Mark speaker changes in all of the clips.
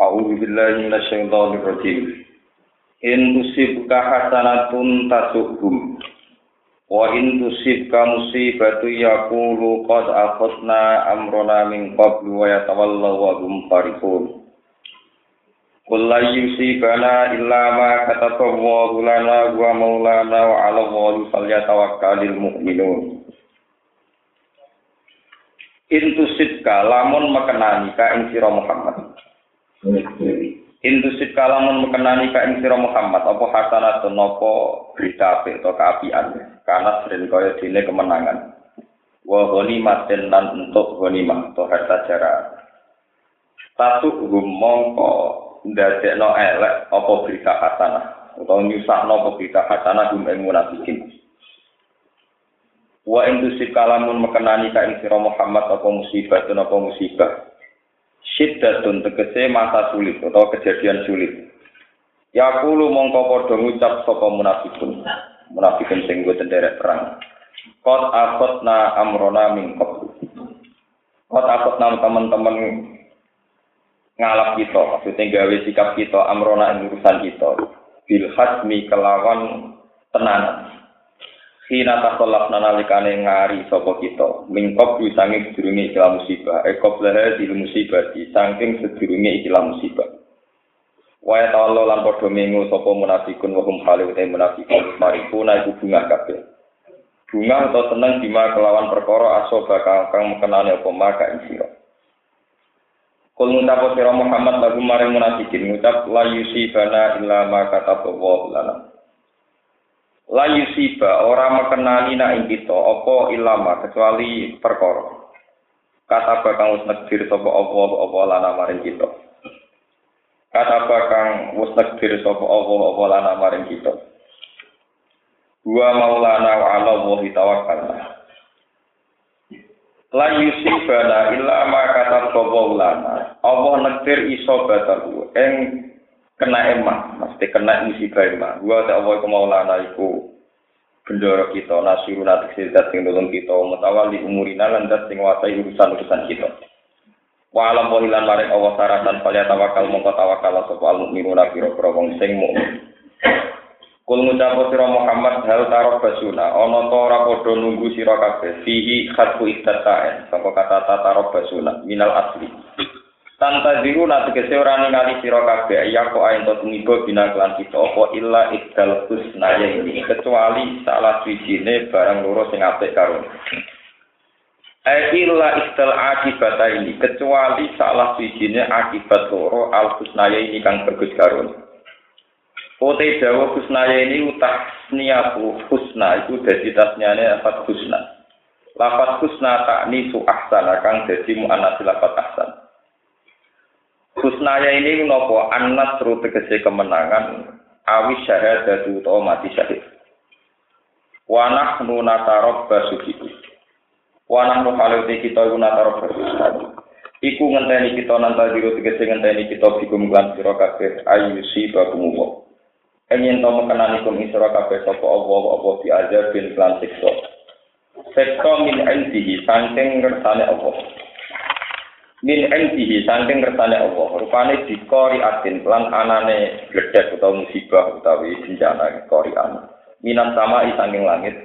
Speaker 1: A'udzu billahi minasyaitonir rajim. In tusibka hasanatun tasuhum wa in tusibka musibatu yaqulu qad akhadna amrona min qablu wa yatawallaw wa hum farihun. Qul la yusibana illa ma kataballahu lana wa maulana wa 'ala Allahi falyatawakkalul mu'minun. Intusibka lamun mekenani ka ing sira Muhammad. Intusit kalamun mekenani ka ing sira Muhammad apa hasanatun napa berita apik atau keapian? Karena sering kaya dene kemenangan. Wa ghanimatin lan untuk ghanimah atau harta jara. Satu mongko ndadekno elek apa berita hasanah? Utawa nyusahno apa berita hasanah gum ing munafikin wa intusit kalamun mekenani ka ing sira Muhammad apa musibah apa musibah syiddatun tegese masa sulit atau kejadian sulit. Ya mongko padha ngucap sapa munafikun. Munafikun sing go derek perang. Qad akhadna amrona min qabl. Qad akhadna teman-teman ngalap kita, maksudnya gawe sikap kita amrona urusan kita. Bil hasmi kelawan tenanan. Hina tasolaf nalikane ngari sapa kita, mingkop wisange sedurunge ikilah musibah, ekop lehe di musibah di saking sedurunge ikilah musibah. Waya ta'ala lan padha mengu sapa munafikun wa hum halu te munafikun marifuna iku bunga kabeh. Bunga atau seneng bima kelawan perkara aso bakal kang mekenane apa maka ing sira. Kul ngucap sira Muhammad lagu maring munafikin ngucap la yusibana illa ma kataballahu lana. La yusiba ora mekenani nak ing kita apa ilama kecuali perkara. Kata bakang wis negdir sapa apa apa lana maring kita? Kata bakang wis negdir sapa apa apa lana maring kita? Wa maulana wa ala wa tawakkalna. La yusibana illa ma kata sapa lana Allah negdir iso bataru ing kena emah, mesti kena musibah emah. Gua tak apa iku maulana iku bendoro kita, nasiru nanti sirdat sing nolong kita, mutawali umurina lan dat sing wasai urusan-urusan kita. Wa alam wahilan maring Allah saratan palya tawakal mongko tawakal sapa al mukminuna pira-pira wong sing mukmin. Kul ngucap sira Muhammad hal tarok basuna ana ta ora padha nunggu sira kabeh fihi khatfu istata'en sapa kata tarok basuna minal asli. Tanta diru nanti kese ora ningali sira kabeh ya kok ayen to tumiba bina kelan kita apa illa iddal husnaya ini kecuali salah wijine barang loro sing apik. Eh illa iddal akibat ini kecuali salah wijine akibat loro al husnaya ini kang bagus karo. Ote dawa husnaya ini utah niatu husna itu dadi tasnyane afat husna. Lafat husna takni su ahsana kang dadi mu'annas lafat ahsan. Husnaya ini nopo anas tegese kemenangan awi syahadatu utawa mati syahid. Wanah nu natarok basuki. Wanah nu haluti kita iku natarok basuki. Iku ngenteni kita nanta diru tegese ngenteni kita bikum lan sira kabeh ayu si bakumu. Enyen to mekenani kum isra kabeh sapa Allah apa diajar bin lan siksa. Siksa min indihi saking ngersane Allah. Min entihi saking kersane Allah. Rupane dikori atin lan anane gledek utawa musibah utawi bencana kori an minan sama saking langit.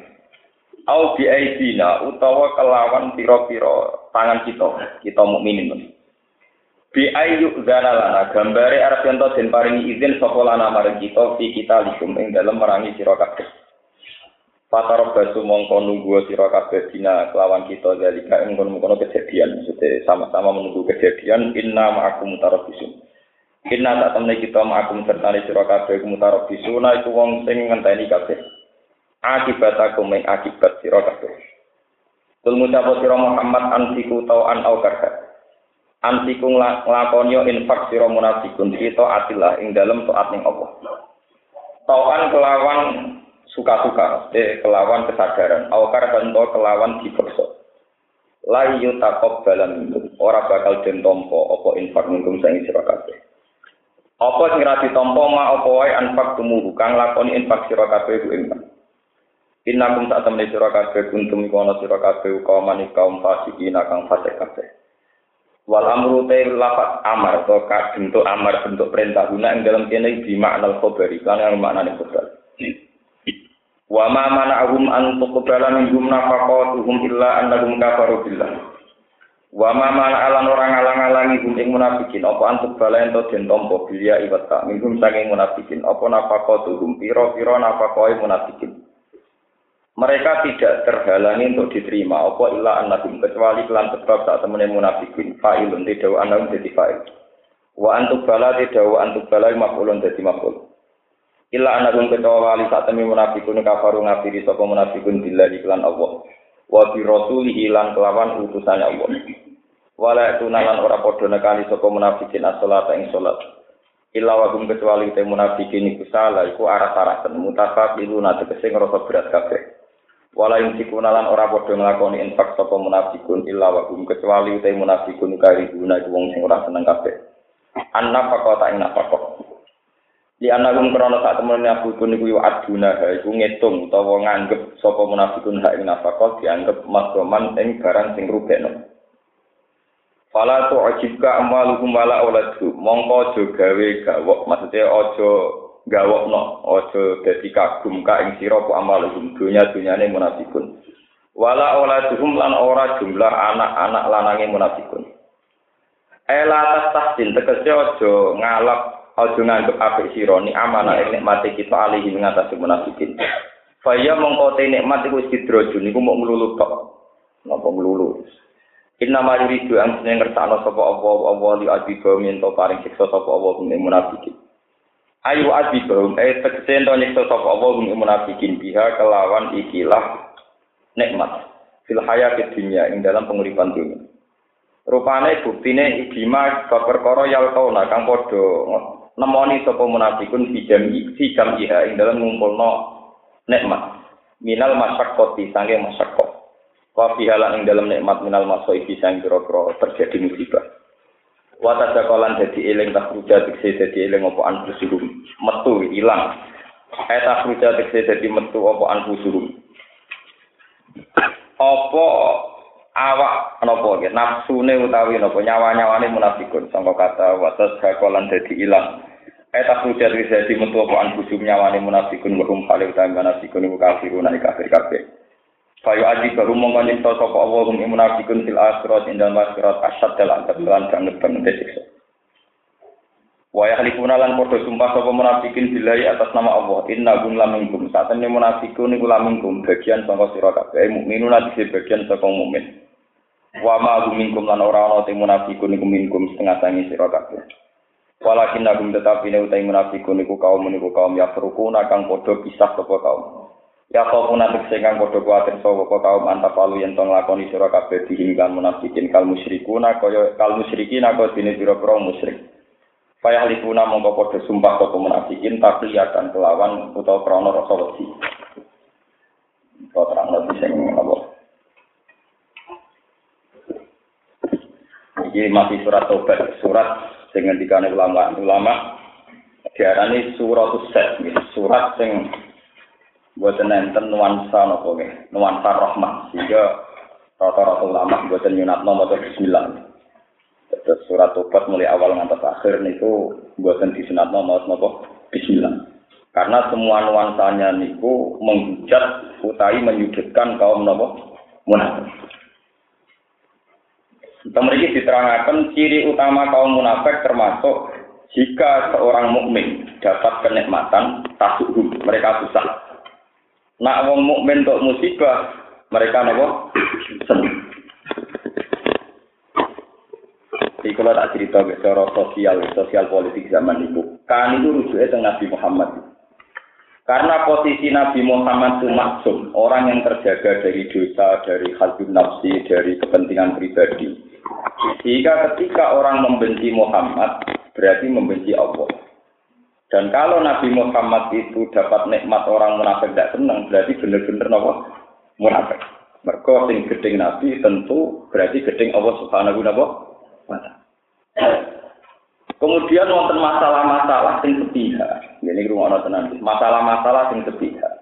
Speaker 1: Au bi aidina utawa kelawan pira-pira tangan kita kita mukminin. Bi ayu lana gambare arep ento den paringi izin sapa marang kita fi kita likum ing dalem merangi sira kabeh Patar basu mongko nunggu sira kabeh dina kelawan kita zalika ing kono kejadian. Maksudnya sama-sama menunggu kejadian inna ma'akum mutarabbisun inna tak temne kita ma'akum sertane sira kabeh mutarabbisun iku wong sing ngenteni kabeh. Akibat aku ing akibat sira kabeh. Kul ngucap sira Muhammad antiku tau an au karha. Antiku nglakoni infak sira munafikun kita atilah ing dalem taat ning Allah. Tauan kelawan suka-suka, eh kelawan kesadaran, awakar bento kelawan dipaksa. La yutakop dalam itu, ora bakal den tompo apa infak mungkum sang sira kabeh. Sing ra ditampa ma apa wae infak tumuhu kang lakoni infak sira kabeh ku infak. Innakum sak temne sira kabeh kuntum kono sira kabeh kaum kaum fasikin kang fasik kabeh. Wal amru te lafat amar atau bentuk amar bentuk perintah guna yang dalam kene di makna khabari kan yang makna khabar. Wa ma mana'ahum an tuqbala minhum nafaqatuhum illa annahum kafaru billah. Wa ma alan orang alang-alangi hum ing munafikin apa antuk bala ento den tampa bilia iwata minhum saking munafikin apa nafaqatuhum pira-pira nafaqoi munafikin. Mereka tidak terhalangi untuk diterima apa illa annahum kecuali kelan sebab saat temene munafikin fa'ilun tidak annahum dadi fa'il. Wa antuk bala tidak wa antuk bala maf'ulun dadi maf'ul. Illa annahum kecuali saat temene munafikun kafaru ngafiri sapa munafikun billahi kelan Allah. Wa bi rasulihi kelawan utusan Allah. wala tunalan ora padha nekani sapa munafikin as-salat ing salat. Illa wa gum kecuali te munafikin iku salah iku arah-arahan. Mutafaq ilu nate kese ngrasa berat kabeh. Wala ing sikunalan ora padha nglakoni infak sapa munafikun illa wa gum kecuali te munafikun kari guna iku wong sing ora seneng kabeh. Anna fakota ing nafakot di anagum krono saat temen munafikun iku aduna iku ngitung utawa nganggep sapa munafikun hak ing nafakot dianggep makroman ing barang sing rubekno Fala tu ajibka amaluhum wala auladuhum. Mongko aja gawe gawok, maksudnya aja gawokno, aja dadi kagum ka ing sira apa amaluhum dunya-dunyane munafikun. Wala auladuhum lan ora jumlah anak-anak lanange munafikun. Ela tas tahsin tegese aja ngalap aja nganggep apik sira ni amanah ing nikmate kita alihi ngatasi munafikin. Faya mongko te nikmat iku sidrojun niku mok nglulu tok. Napa nglulu? Inna ma yuridu an ngersakno sapa apa apa li adiba minto paring siksa sapa apa ing munafikin. Ayu adiba eh tegese ento nyiksa sapa apa ing munafikin biha kelawan ikilah nikmat fil hayat dunia ing dalam penguripan dunia. Rupane buktine idima bab perkara yal kauna kang padha nemoni sapa munafikun bijam bijam iha ing dalam ngumpulno nikmat. Minal masyaqqati sange masyaqqat wa fihala ing dalam nikmat minal masaibi sang pira-pira terjadi musibah. Wa tadakolan dadi eling tak dikse dadi eling apa anfusuhum. Metu ilang. Eta ruja dikse dadi metu apa anfusuhum. Apa awak napa nggih nafsune utawi napa nyawa-nyawane munafikun. Sangka kata wa tadakolan dadi ilang. Eta ruja dikse dadi metu apa anfusuhum nyawane munafikun wa hum khalil utawi munafikun kafiruna kafir kabeh Bayu aji baru mongko nyipta sapa Allah hum munafikun fil akhirat indal akhirat asyad dalam kebelan banget banget siksa. Wa yahlifuna lan sumpah sapa munafikin billahi atas nama Allah inna gum lamingkum saat ini munafikun iku lamingkum bagian saka sira kabeh mukminun ati bagian saka mukmin. Wa ma minkum lan ora ana te munafikun iku minkum setengah sangi sira kabeh. Walakin nagum tetapi ne utai munafikun iku kaum niku kaum ya perukuna kang padha pisah sapa kaum. Ya kau munafik sehingga kodo kuatir sopo kau kaum antapalu yang tong lakoni sira kabeh dihinggan munafikin kal musyrikuna kaya kal musyrikin aku dene pira pro musyrik. Payah lipuna mongko padha sumpah sapa munafikin tapi akan kelawan utawa krana rasa wedi. Kau terang sing apa? Ini masih surat tobat, surat dengan dikane ulama. Ulama diarani surat set, surat sing buatan enten nuansa nopo nggih? Nuansa rahmat sehingga rata-rata ulama buatan nyunatno maca bismillah. Terus surat tobat mulai awal ngantos akhir niku buatan disunatno maca nopo bismillah. Karena semua nuansanya niku menghujat utai menyudutkan kaum nopo munafik Mereka diterangkan ciri utama kaum munafik termasuk jika seorang mukmin dapat kenikmatan tasuhum mereka susah Nak wong mukmin untuk musibah, mereka nopo seneng. Jadi kalau tak cerita secara sosial, sosial politik zaman itu, kan itu rujuknya tentang Nabi Muhammad. Karena posisi Nabi Muhammad itu maksum, orang yang terjaga dari dosa, dari hati nafsi, dari kepentingan pribadi. Sehingga ketika orang membenci Muhammad, berarti membenci Allah. Dan kalau Nabi Muhammad itu dapat nikmat orang munafik tidak senang, berarti benar-benar nopo munafik. Mereka sing gedeng Nabi tentu berarti gedeng Allah Subhanahu wa Kemudian wonten masalah-masalah sing sepihak. Ini rumah tenan. Masalah-masalah sing sepihak.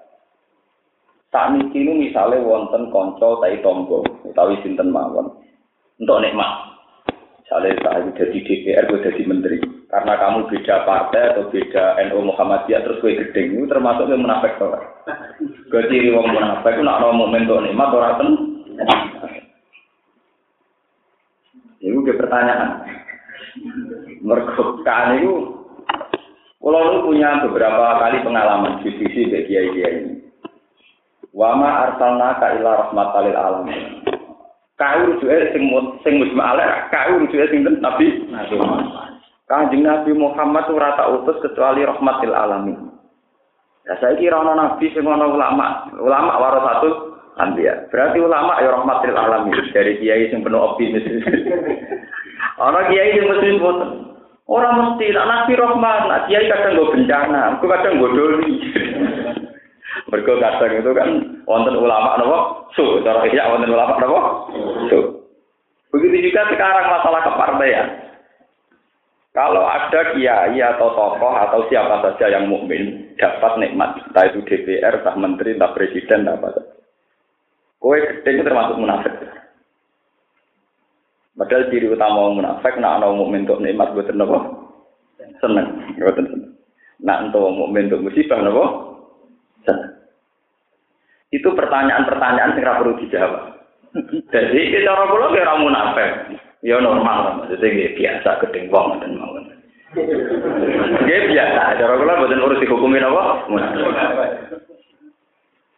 Speaker 1: Tak ini misalnya wonten konco tai tombo, utawi sinten mawon untuk nikmat. Misalnya saya jadi DPR, gue jadi menteri. Karena kamu beda partai atau beda NU Muhammadiyah, terus gue itu termasuk yang munafik. Gue ciri wong munafik, nak mau tuh nikmat orang ten. Itu dia pertanyaan. Mergokan itu, kalau punya beberapa kali pengalaman diskusi kayak kiai kiai ini. Wama arsalna ka ila rahmatalil alamin. Kau rujuke sing sing musma'ala, kau rujuke sing Nabi. Kanjeng Nabi Muhammad ora tak utus kecuali rahmatil alamin. Ya saya kira ono nabi sing ono ulama, ulama satu anbiya. Berarti ulama ya rahmatil alamin dari kiai sing penuh optimis. ono kiai sing mesti boten. Ora mesti nak nabi rahmat, nak kiai kadang go bencana, aku kadang go doli. Mergo kadang itu kan wonten ulama napa? Su, cara iya wonten ulama napa? Su. Begitu juga sekarang masalah kepartaian. Kalau ada kiai atau tokoh atau siapa saja yang mukmin dapat nikmat, entah itu DPR, entah menteri, entah presiden, entah apa saja. Kowe itu termasuk munafik. Padahal ciri utama munafik, nak ana mukmin untuk nikmat buat apa? Seneng, buatan seneng. Nak untuk mukmin untuk musibah apa? Seneng. Itu pertanyaan-pertanyaan yang perlu dijawab. Jadi kita orang pulau kira munafik. Ya normal, maksudnya biasa wong dan mau. Dia biasa, cara kula boten urus dihukumi napa?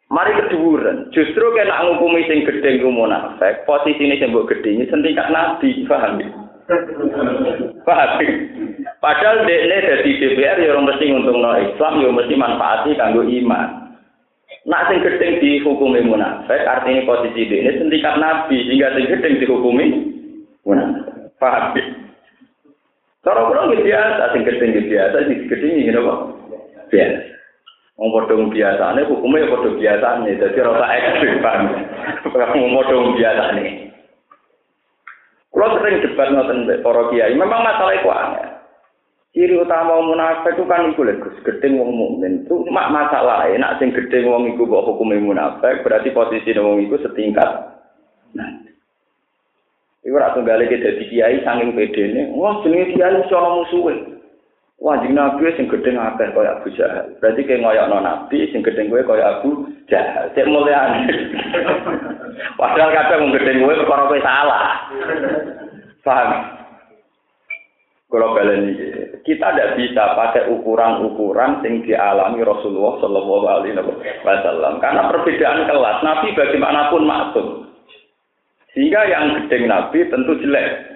Speaker 1: Mari keduren. Justru kena ngukumi sing gedeng ku munafik, posisine sing mbok gedhengi sentingkat nabi, paham ya? Paham. Padahal dekne dadi DPR ya mesti nguntungno Islam, ya mesti manfaati kanggo iman. Nak sing gedeng dihukumi munafik, artinya posisi dekne sentingkat nabi, sehingga sing gedeng dihukumi Paham ya? Cara kula nggih biasa, sing gedhe nggih biasa, sing gedhe nggih napa? Biasa. Wong padha biasane hukume ya padha biasane, dadi ora ekstrim paham. Wong padha biasane. Kula sering debat ngoten para kiai, memang masalah iku aneh. Ciri utama munafik itu kan iku lho gedeng wong mukmin. Itu mak masalah, nak sing gedeng wong iku kok hukume munafik, berarti posisi wong iku setingkat. Nah, Iku ora tunggale ke dadi kiai saking pedene. Wah, jenenge kiai iso ana musuhe. Wah, jeneng nabi sing gedeng akeh kaya Abu Jahal. Berarti kayak ngoyokno nabi sing gedeng kowe kaya Abu Jahal. Cek mulyane. Padahal kadang wong gedeng kowe perkara salah. Paham? Kalau balen kita tidak bisa pakai ukuran-ukuran yang dialami Rasulullah Shallallahu Alaihi Wasallam. Karena perbedaan kelas, Nabi bagaimanapun maksum. Sehingga yang gedeng Nabi tentu jelek.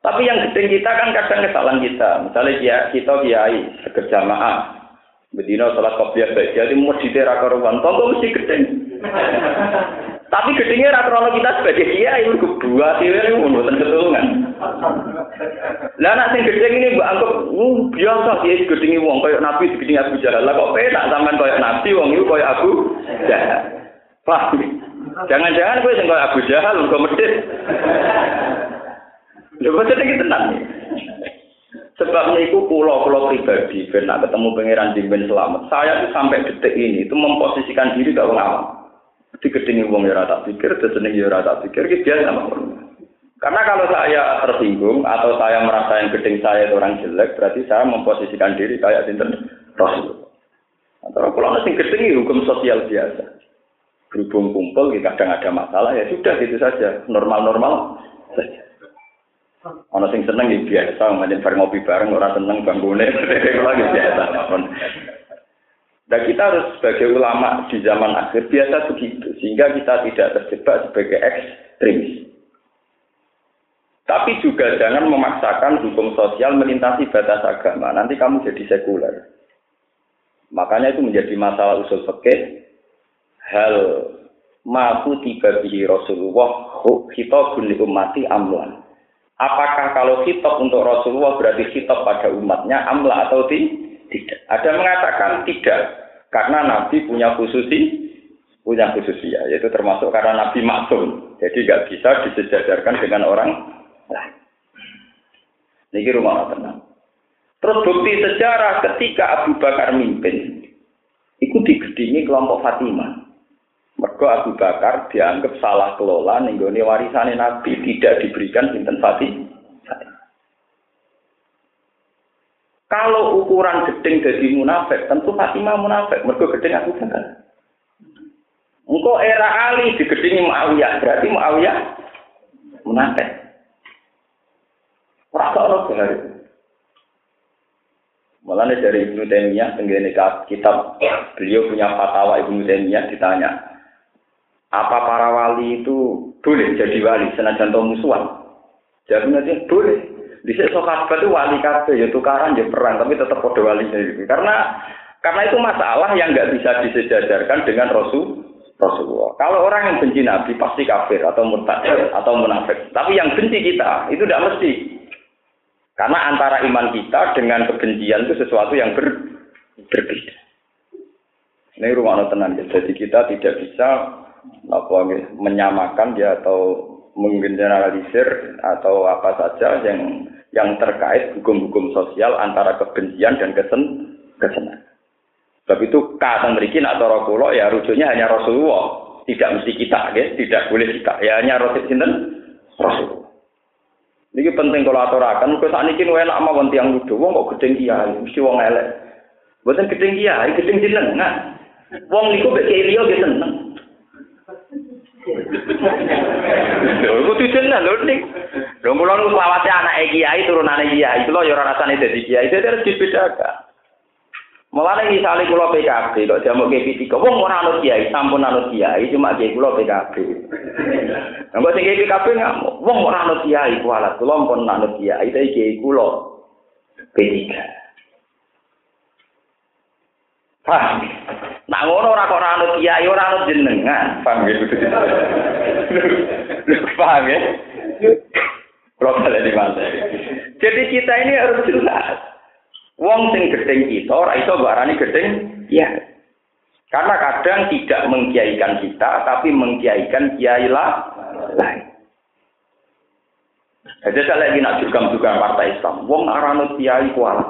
Speaker 1: Tapi yang gedeng kita kan kadang kesalahan kita. Misalnya ya, kita kiai jamaah. Bedino salat kopiah baik. Jadi mau ditera karuan. Tunggu mesti gedeng. Tapi gedengnya rata kita sebagai kiai itu dua tiwir itu bukan ketulungan. Lah nak sing gedeng ini mbak anggap uh, biasa dia gedengi wong kayak Nabi segeding Abu Jahal. Lah kok penak sampean kayak Nabi wong itu kayak Abu Jahal. Paham? Jangan-jangan gue yang Abu Jahal, gue medit. Lha kok iki tenang. Sebab niku pulau pulau pribadi, ben ketemu pangeran Jimben selamat. Saya tuh sampai detik ini itu memposisikan diri gak ngawang. Di gedingi wong ya tak pikir, deseneng ya tak pikir, gitu biasa sama Karena kalau saya tersinggung atau saya merasa yang geding saya itu orang jelek, berarti saya memposisikan diri kayak sinten? Rasul. Antara kalau nasi geding hukum sosial biasa. Berhubung kumpul kadang ada masalah ya sudah gitu saja. Normal-normal saja. Ono sing seneng ya biasa, bareng ngopi bareng orang seneng banggune, lagi biasa. Dan kita harus sebagai ulama di zaman akhir biasa begitu, sehingga kita tidak terjebak sebagai ekstremis. Tapi juga jangan memaksakan hukum sosial melintasi batas agama. Nanti kamu jadi sekuler. Makanya itu menjadi masalah usul fikih hal maku tiba bihi Rasulullah khitabun li ummati amlan. Apakah kalau khitab untuk Rasulullah berarti khitab pada umatnya amla atau tidak? Ada mengatakan tidak, karena Nabi punya khususi punya khususi ya, yaitu termasuk karena Nabi maksum, jadi nggak bisa disejajarkan dengan orang lain. Ini rumah tenang. Terus bukti sejarah ketika Abu Bakar mimpin, itu digedingi kelompok Fatimah. Mergo Abu Bakar dianggap salah kelola nenggone warisane Nabi tidak diberikan sinten Fatih. Kalau ukuran gedeng jadi munafik, tentu Fatimah munafik. Mereka gedeng aku Bakar. Engkau era Ali digedingi Muawiyah, berarti Muawiyah munafik. Rasa orang benar. Malah dari Ibnu Taimiyah tenggene kitab beliau punya fatwa Ibnu Taimiyah ditanya, apa para wali itu boleh jadi wali senajan to musuhan? Jawabnya boleh. Di sini sahabat itu wali kabeh ya tukaran ya perang tapi tetap kode wali gitu. Karena karena itu masalah yang nggak bisa disejajarkan dengan Rasul Rasulullah. Kalau orang yang benci Nabi pasti kafir atau murtad atau munafik. Tapi yang benci kita itu tidak mesti. Karena antara iman kita dengan kebencian itu sesuatu yang ber, berbeda. Ini rumah tenang. Jadi kita tidak bisa apa, menyamakan dia atau menggeneralisir atau apa saja yang yang terkait hukum-hukum sosial antara kebencian dan kesen kesenangan. Sebab itu kata merikin atau rokulo ya rujuknya hanya Rasulullah, tidak mesti kita, ya. tidak boleh kita, ya hanya Rasul sinten Rasulullah. Ini penting kalau aturakan, kalau saat ini enak wong tiang lucu, wong kok gedeng kiai, mesti wong elek. Bukan gedeng kiai, gedeng jeneng, nah. Wong mek kiai liya seneng. Kudu jeneng lho ning. Lho kula nu selawase anake kiai turunane kiai, lho ya ora rasane dadi kiai, itu harus dibedakan. Mulane misale kula PKB kok jamu ke P3, wong ora anut kiai, sampun anut kiai, cuma kiai kula PKB. Nggak sing PKB ngamuk, wong ora anut kiai kualat, kula pun anut kiai, tapi kiai kula P3. Paham? Nah ngono ora kok ora anut kiai, ora anut jenengan. Paham ya? Paham ya? Kalau di mana? Jadi kita ini harus jelas. Wong sing gedeng kita ora iso barani gedeng ya. Karena kadang tidak mengkiaikan kita, tapi mengkiaikan kiai lain. Jadi saya lagi nak juga juga partai Islam. Wong arano kiai kuala.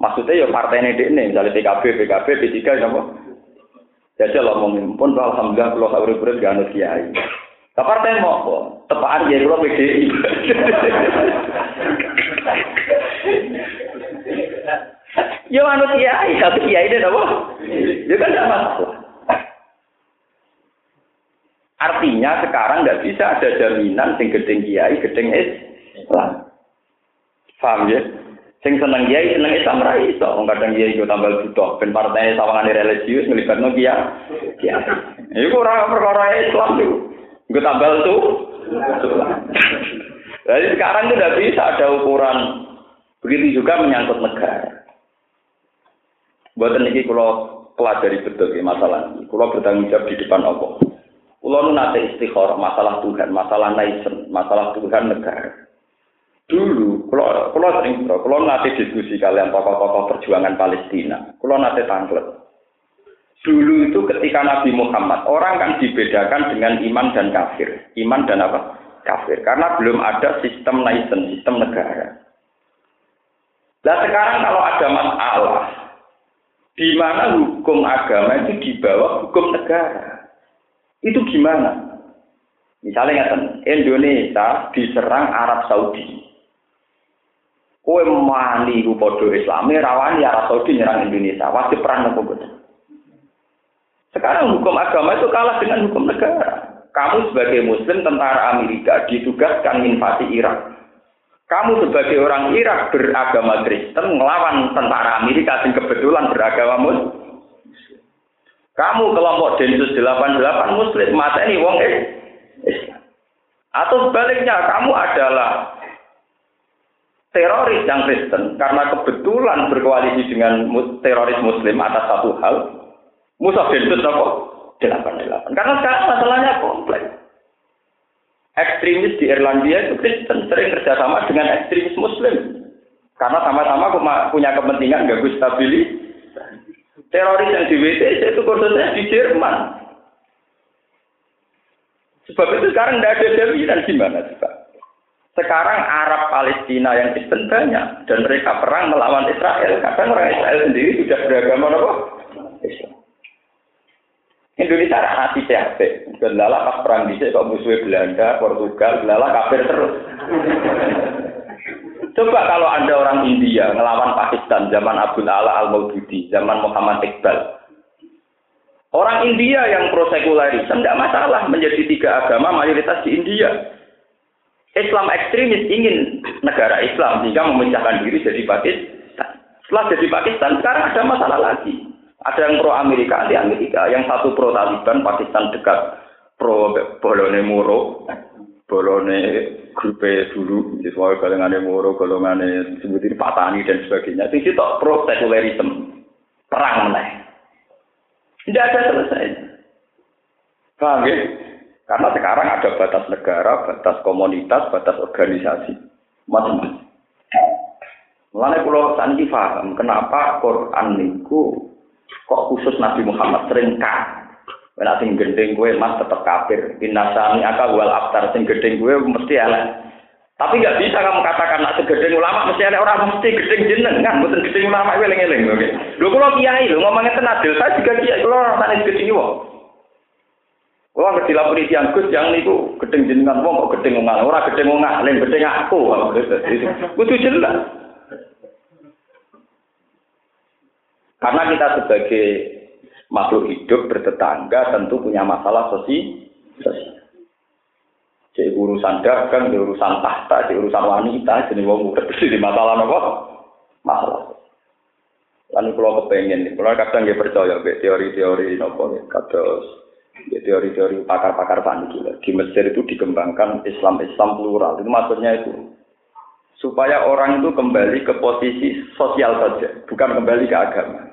Speaker 1: Maksudnya ya partai ini ini, misalnya PKB, PKB, P3, apa? Jadi lo pun alhamdulillah kalau saya urip gak anut kiai. Tapi partai mau apa? Tepaan ya kalau PDI. Yo anut kiai, tapi kiai ini apa? Ya kan tidak masalah. Artinya sekarang nggak bisa ada jaminan sing gedeng kiai, gedeng Islam. Paham ya? Sing seneng kiai, seneng Islam ra iso. Wong kadang kiai iku tambah butuh ben partai sawangane religius nglibatno kiai. Kiai. Iku ora perkara Islam tuh. Gue tambal tuh. Jadi sekarang tidak bisa ada ukuran. Begitu juga menyangkut negara. Buat ini kalau pelajari betul ya masalah ini. Kalau bertanggung jawab di depan Allah. Kalau nate istikharah masalah Tuhan, masalah naisen, masalah Tuhan negara. Dulu, kalau kalau sering kalau nanti diskusi kalian tokoh-tokoh perjuangan Palestina, kalau nanti tanglet. Dulu itu ketika Nabi Muhammad, orang kan dibedakan dengan iman dan kafir. Iman dan apa? Kafir. Karena belum ada sistem nation, sistem negara. Nah sekarang kalau ada masalah, di mana hukum agama itu di bawah hukum negara, itu gimana? Misalnya Indonesia diserang Arab Saudi. Kowe mani ku padha Islame rawani Arab Saudi nyerang Indonesia, wajib perang nopo Sekarang hukum agama itu kalah dengan hukum negara. Kamu sebagai muslim tentara Amerika ditugaskan invasi Irak. Kamu sebagai orang Irak beragama Kristen melawan tentara Amerika yang kebetulan beragama Muslim. Kamu kelompok Densus 88 Muslim mata ini wong Islam. Atau sebaliknya kamu adalah teroris yang Kristen karena kebetulan berkoalisi dengan teroris Muslim atas satu hal, musuh Densus apa? Delapan delapan. Karena sekarang masalahnya kompleks. Ekstremis di Irlandia itu Kristen sering kerjasama dengan ekstremis Muslim karena sama-sama punya kepentingan ganggu stabilitas. Teroris yang di WTC itu khususnya di Jerman. Sebab itu sekarang tidak ada jaminan gimana sih Pak? Sekarang Arab Palestina yang Kristen banyak dan mereka perang melawan Israel. Kadang orang Israel sendiri sudah beragama apa? Islam. Indonesia hati sehat. Gendala pas perang di kok musuh Belanda, Portugal, Belanda kafir terus. Coba kalau ada orang India ngelawan Pakistan zaman Abdul Ala al Maududi, zaman Muhammad Iqbal. Orang India yang pro sekularisme tidak masalah menjadi tiga agama mayoritas di India. Islam ekstremis ingin negara Islam sehingga memecahkan diri jadi Pakistan. Setelah jadi Pakistan, sekarang ada masalah lagi. Ada yang pro Amerika di Amerika, yang satu pro Taliban, Pakistan dekat pro Bolone Moro, Bolone grupe dulu, sesuai golongan Moro, golongan sebutin Patani dan sebagainya. Itu itu pro sekularisme, perang meneh. Tidak ada selesai. Paham ya? Karena sekarang ada batas negara, batas komunitas, batas organisasi, macam-macam. Mulanya pulau sanji paham kenapa Quran niku kok khusus Nabi Muhammad sering kan. Nek sing gendeng gue mas tetap kafir. Inasani aka wal aftar sing gendeng gue mesti elek. Tapi nggak bisa kamu katakan nak segedeng ulama mesti ada orang mesti gedeng jeneng kan, bukan gedeng ulama gue eling-eling. Oke. Lho kula kiai lho ngomongnya tenadil, saya juga kiai kula rasane gedeng wong. Wah, ngerti lapori tiang Gus yang niku gedeng jenengan wong kok gedeng wong ora gedeng wong lain gedeng aku. Kudu jelas. Karena kita sebagai makhluk hidup bertetangga tentu punya masalah sosial. Jadi urusan dagang, di urusan tahta, di urusan wanita, jadi wong udah di masalah apa? Masalah. Lalu kalau kepengen, kalau kadang dia percaya teori-teori nopo, kados ya, teori-teori pakar-pakar paniki di Mesir itu dikembangkan Islam-Islam plural. Itu maksudnya itu. Supaya orang itu kembali ke posisi sosial saja bukan kembali ke agama.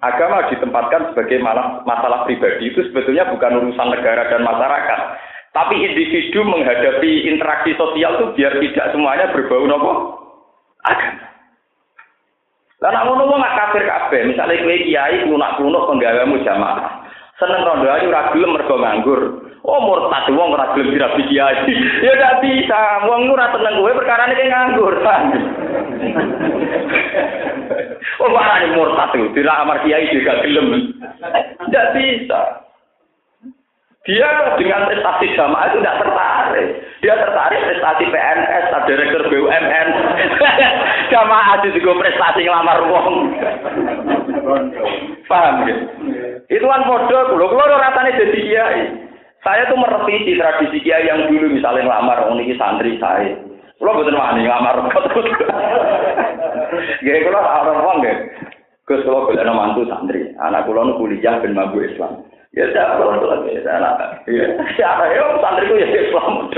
Speaker 1: Agama ditempatkan sebagai masalah pribadi itu sebetulnya bukan urusan negara dan masyarakat. Tapi individu menghadapi interaksi sosial itu biar tidak semuanya berbau nopo? Agama. Lah ngono nggak kafir kabeh, misalnya kiai lunak-lunak penggawamu jamaah. Seneng rondo ayu ora gelem mergo nganggur. Oh murtad wong ora gelem dirabi kiai. ya ndak bisa. Wong ora seneng kowe perkara iki nganggur. oh marane murtad itu tidak amar kiai juga gelem. Ndak bisa. Dia dengan prestasi jamaah itu tidak tertarik. Dia tertarik prestasi PNS, direktur BUMN. jamaah itu juga prestasi ngelamar wong. Paham ya? Itu kan bodoh, kalau kalau rasanya jadi kiai. Saya tuh merevisi tradisi kiai yang dulu misalnya ngelamar orang ini santri saya. Kalau betul wani ngelamar. Gak kalau orang uang gak. Gus kalau boleh mantu santri, anak kulo kuliah ben mampu Islam. Ya saya lagi anak. Ya siapa ya santri ya Islam.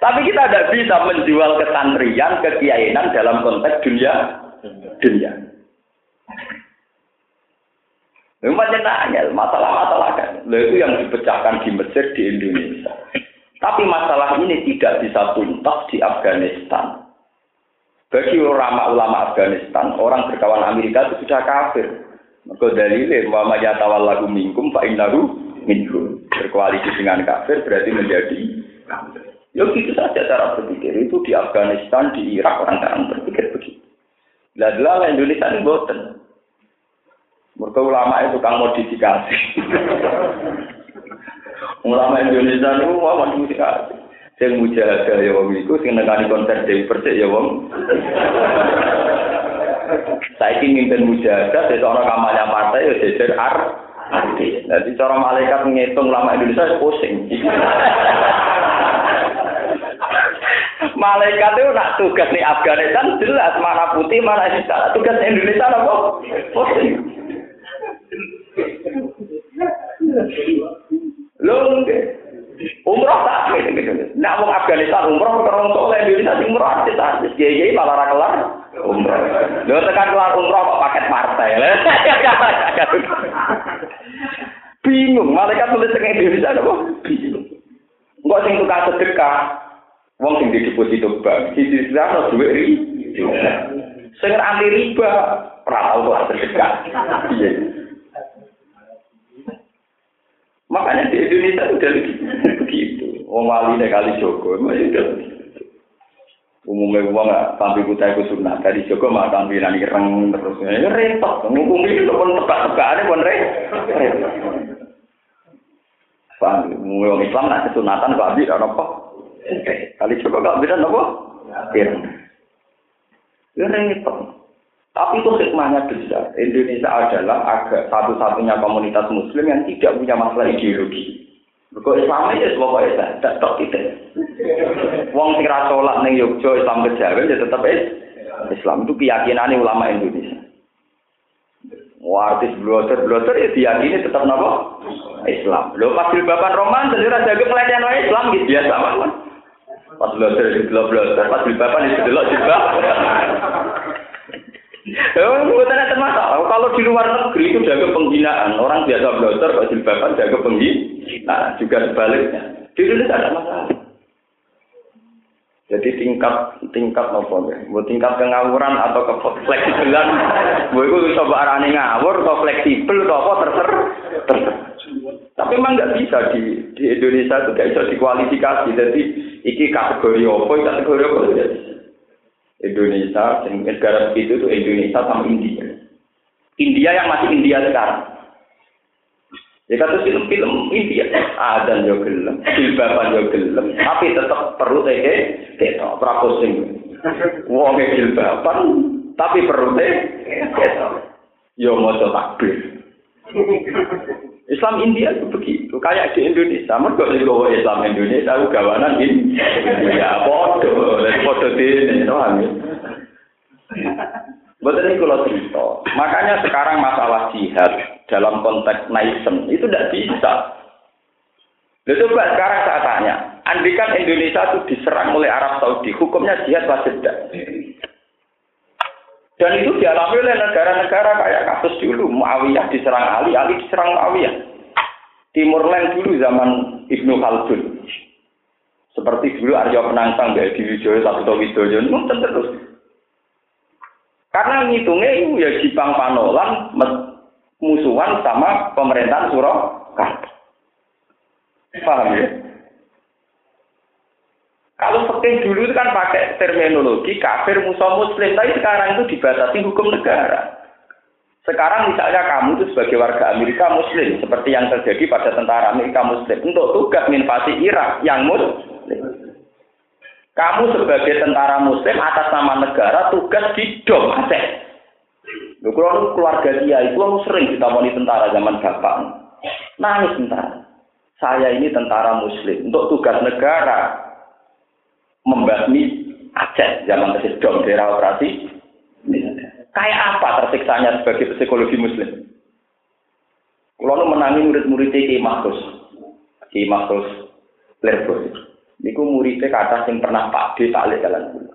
Speaker 1: Tapi kita tidak bisa menjual kesantrian, kekiainan dalam konteks dunia dunia. Memang nanya masalah-masalah kan. itu yang dipecahkan di Mesir di Indonesia. Tapi masalah ini tidak bisa tuntas di Afghanistan. Bagi ulama-ulama Afghanistan, orang berkawan Amerika itu sudah kafir. Maka dalilnya, Muhammad Yatawal lagu mingkum, Pak Indaru, minhum. Berkoalisi dengan kafir berarti menjadi kafir. Ya gitu saja cara berpikir. Itu di Afghanistan, di Irak, orang-orang berpikir begitu. Lalu Indonesia ini boten. Mereka ulama itu kang modifikasi. ulama Indonesia itu mau modifikasi. Sing mujahadah ya wong iku sing nekani konser Dewi Persik ya wong. Saiki mimpin mujahadah dadi ana kamalnya partai ya jejer ar. Jadi cara malaikat ngitung ulama Indonesia pusing. Malaikat itu nak tugas di Afghanistan jelas mana putih mana hitam. Tugas Indonesia apa? Pusing. Nggih. Umroh tak. Nah, wong Afghanistan umroh soleh Indonesia umroh artis kiai malah kelar umroh. Lho tekan kelar umroh kok paket partai. Bingung, malaikat tulis teng Indonesia apa? Bingung. Enggak sing sedekah. Wong sing di deposito bank, sisi sana duit ri. Sing anti riba, sedekah. Iya. Makanya di Indonesia udah begitu. Wong wali kali Joko, ya udah umumnya uang nggak tampil kita itu sunnah dari Joko mah tampilan ireng terus ya repot ngomong itu pun tebak-tebak ada pun repot Paham, orang Islam nak kesunatan kok abdi apa? Kali Joko gak bisa apa? Irna. Ya repot. Tapi itu hikmahnya besar. Indonesia adalah agak satu-satunya komunitas muslim yang tidak punya masalah ideologi. Kok Islam ya pokoknya tak tok kita. Wong sing ra salat ning Yogyakarta Islam kejawen ya tetep Islam itu keyakinan ulama Indonesia. Wah, artis bloter bloter ya diyakini tetap napa? Islam. Lo pas bapak roman raja jaga pelatihan Islam gitu biasa mawon. Pas bloter di bloter, pas bapak di delok juga. Bukan masalah. Kalau di luar negeri itu jaga penghinaan. Orang biasa bloter, kok jilbaban jaga penghinaan. Nah, juga sebaliknya. Di Indonesia ada masalah. Jadi tingkat tingkat apa ya? Buat tingkat kengawuran atau ke fleksibelan, gue itu bisa arane ngawur atau fleksibel atau apa terserah. terser. Tapi memang nggak bisa di di Indonesia itu nggak bisa dikualifikasi. Jadi iki kategori apa, kategori apa Indonesia, negara begitu itu Indonesia sama India. India yang masih India sekarang. Ya kata film-film India, ada yo gelem, jilbaban yo gelem, tapi tetap perlu teh kita prapusing. Wong jilbaban, tapi teh kita. Yo mau takbir. Islam India itu begitu, kayak di Indonesia. Mereka juga Islam Indonesia, itu gawanan ini. Ya, bodoh, bodoh di ini, paham ya? Betul ini kalau cerita. Makanya sekarang masalah jihad dalam konteks naisem itu tidak bisa. Lalu coba sekarang saya tanya, andikan Indonesia itu diserang oleh Arab Saudi, hukumnya jihad wajib tidak? Dan itu dialami oleh negara-negara kayak kasus dulu. Muawiyah diserang Ali, Ali diserang Muawiyah. Timur Leng dulu zaman Ibnu Khaldun. Seperti dulu Arya Penangsang, Gaya Diwijoyo, Sabto Widoyo, terus. Karena ngitungnya itu ya Jepang Panolan musuhan sama pemerintahan Surakarta. Paham ya? Kalau fakih dulu itu kan pakai terminologi kafir musuh muslim, tapi sekarang itu dibatasi hukum negara. Sekarang misalnya kamu itu sebagai warga Amerika muslim, seperti yang terjadi pada tentara Amerika muslim, untuk tugas invasi Irak yang muslim. Kamu sebagai tentara muslim atas nama negara tugas di Dom Aceh. Lu keluarga dia itu sering ditamoni tentara zaman bapak. Nangis tentara. Saya ini tentara muslim untuk tugas negara membasmi Aceh zaman tersedom daerah operasi. Kayak apa tersiksanya sebagai psikologi muslim? Kalau menangi murid-murid Ki Mahfuz, Ki Mahfuz Lerbo. Niku muridnya kata yang pernah Pak D tak jalan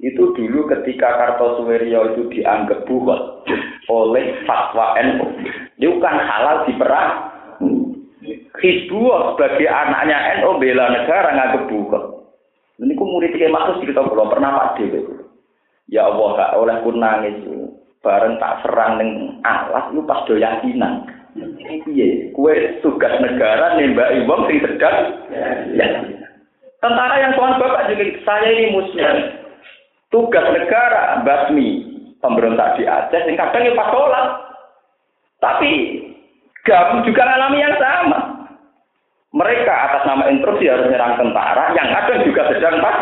Speaker 1: Itu dulu ketika Kartosuwiryo itu dianggap buhot oleh fatwa NU. Itu kan halal diperang. Hizbullah sebagai anaknya NU bela negara nganggep buhot. Ini ku murid kayak maksud cerita belum pernah pak dewi. Ya Allah gak oleh pun nangis. Bareng tak serang neng alas lu pas do yakinan. Iya, kue tugas negara nembak wong sing sedang ya. Tentara yang tuan bapak juga saya ini muslim. Tugas negara basmi pemberontak di Aceh yang kadang pas sholat. Tapi gabung juga alami yang sama. Mereka atas nama instruksi harus menyerang tentara, yang ada juga sedang pas.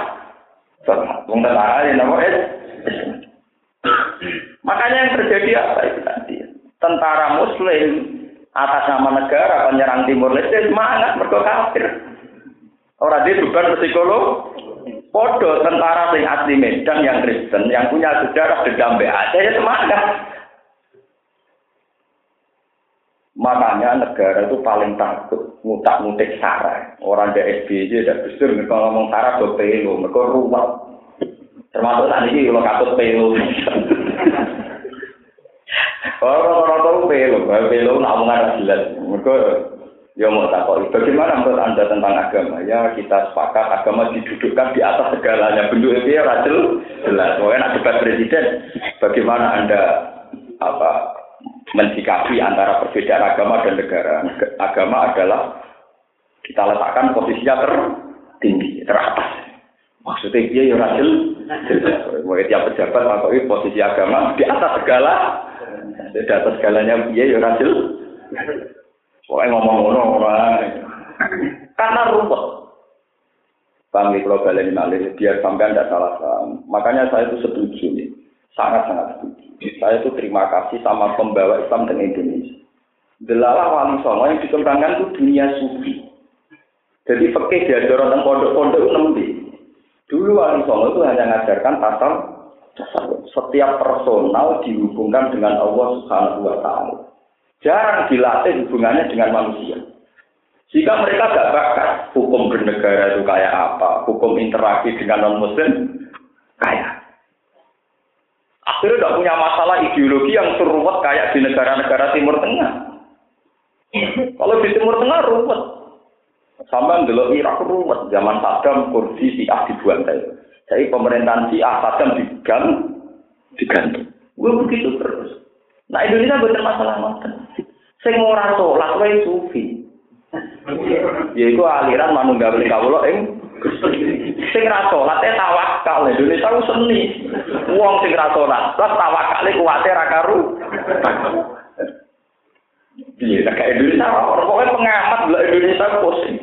Speaker 1: Wong tentara yang nomor Makanya yang terjadi apa itu tadi? Tentara Muslim atas nama negara penyerang Timur Leste semangat mereka kafir. Orang dia bukan psikolog. Podo tentara sing asli Medan yang Kristen yang punya sejarah dendam Aceh ya semangat. Makanya negara itu paling takut ngutak ngutik sara. Orang di SBY tidak besar mereka ngomong sara do pelo, mereka ruwet. Termasuk tadi ini kalau katut pelo. Orang-orang tahu pelo, pelo namungan jelas. Mereka ya mau takut. Bagaimana menurut anda tentang agama? Ya kita sepakat agama didudukkan di atas segalanya. Bentuk itu ya rajel jelas. Pokoknya nak debat presiden, bagaimana anda apa mensikapi antara perbedaan agama dan negara. Agama adalah kita letakkan posisinya tertinggi, teratas. Maksudnya dia ya rajil, mau tiap pejabat atau posisi agama di atas segala, di atas segalanya dia ya rajil. Pokoknya ngomong-ngomong orang, karena rumput. Ya, kalau balen malih, biar sampai tidak salah paham. Makanya saya itu setuju nih. Sangat-sangat setuju. Saya itu terima kasih sama pembawa Islam dengan Indonesia. Delala wali songo yang dikembangkan itu dunia sufi. Jadi fakih diajar tentang pondok-pondok itu nembi. Dulu wali songo itu hanya mengajarkan pasal setiap personal dihubungkan dengan Allah Subhanahu wa taala. Jarang dilatih hubungannya dengan manusia. Jika mereka gak bakat hukum bernegara itu kayak apa, hukum interaksi dengan non muslim kayak. Akhirnya tidak punya masalah ideologi yang seruat kayak di negara-negara Timur Tengah. Kalau di Timur Tengah ruwet. Sama dulu Irak ruwet. Zaman Saddam, Kurdi, Syiah dibantai. Jadi pemerintahan Syiah Saddam diganti. diganti. Gue begitu terus. Nah Indonesia betul masalah ngoten. Sing ora sholat wae sufi. Yaitu aliran manunggal kawula ing sing ra salat e tawakal Indonesia ku seni. Wong sing ra salat, terus tawakale kuwate ra karu. Iya, tak kayak Indonesia, pokoknya pengamat lah Indonesia pusing.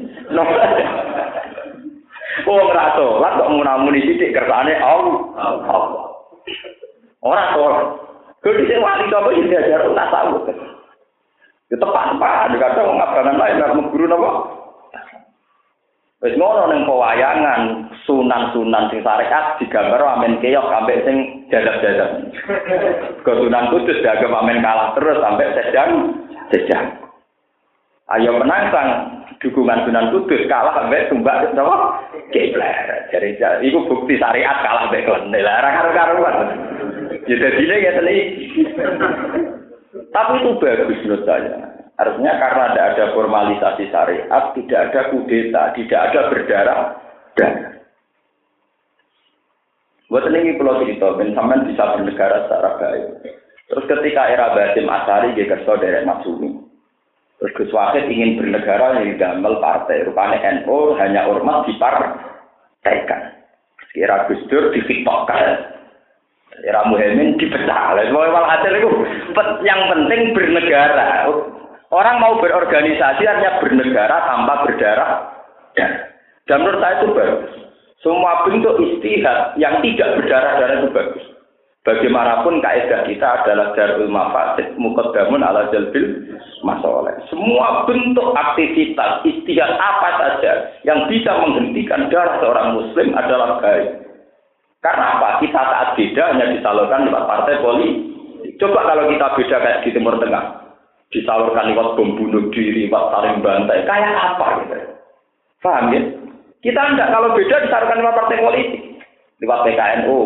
Speaker 1: Oh, nggak sholat kok mau namun di sidik kersane Allah. Orang sholat. Kalau di sini wali coba diajar tak tahu. Ya tepat apa? Mau ngapain lain, nggak guru nopo. Wis ngono ning pewayangan sunan-sunan sing syariat digambar amen keok sampai sing jadab-jadab. Ke Sunan Kudus dianggap amen kalah terus sampai sedang sedang. Ayo menantang dukungan Sunan Kudus kalah sampai tumbak napa? Kiblat. Jadi itu bukti syariat kalah sampai klene. Lah karo-karuan. Ya dadine ya Tapi itu bagus menurut saya. Artinya karena tidak ada formalisasi syariat, tidak ada kudeta, tidak ada berdarah darah. Buat ini pulau cerita, sampean bisa bernegara secara baik. Terus ketika era Basim Asari, dia kerso dari Maksumi. Terus Gus Wahid ingin bernegara yang damel partai. Rupanya NU hanya ormas dipartaikan. Kira Gus Dur difiktokkan. Era Muhammad dipecah. Semua hasil itu yang penting bernegara. Orang mau berorganisasi artinya bernegara tanpa berdarah. Dan, dan menurut saya itu bagus. Semua bentuk istihad yang tidak berdarah-darah itu bagus. Bagaimanapun kaidah kita adalah darul mafasid mukaddamun ala jalbil masalah. Semua bentuk aktivitas istihad apa saja yang bisa menghentikan darah seorang muslim adalah baik. Karena apa? Kita saat beda hanya disalurkan lewat partai politik. Coba kalau kita beda kayak di Timur Tengah, disalurkan lewat bom bunuh diri, lewat saling bantai, kayak apa gitu? Paham ya? Kita enggak kalau beda disalurkan lewat partai politik, lewat PKNU,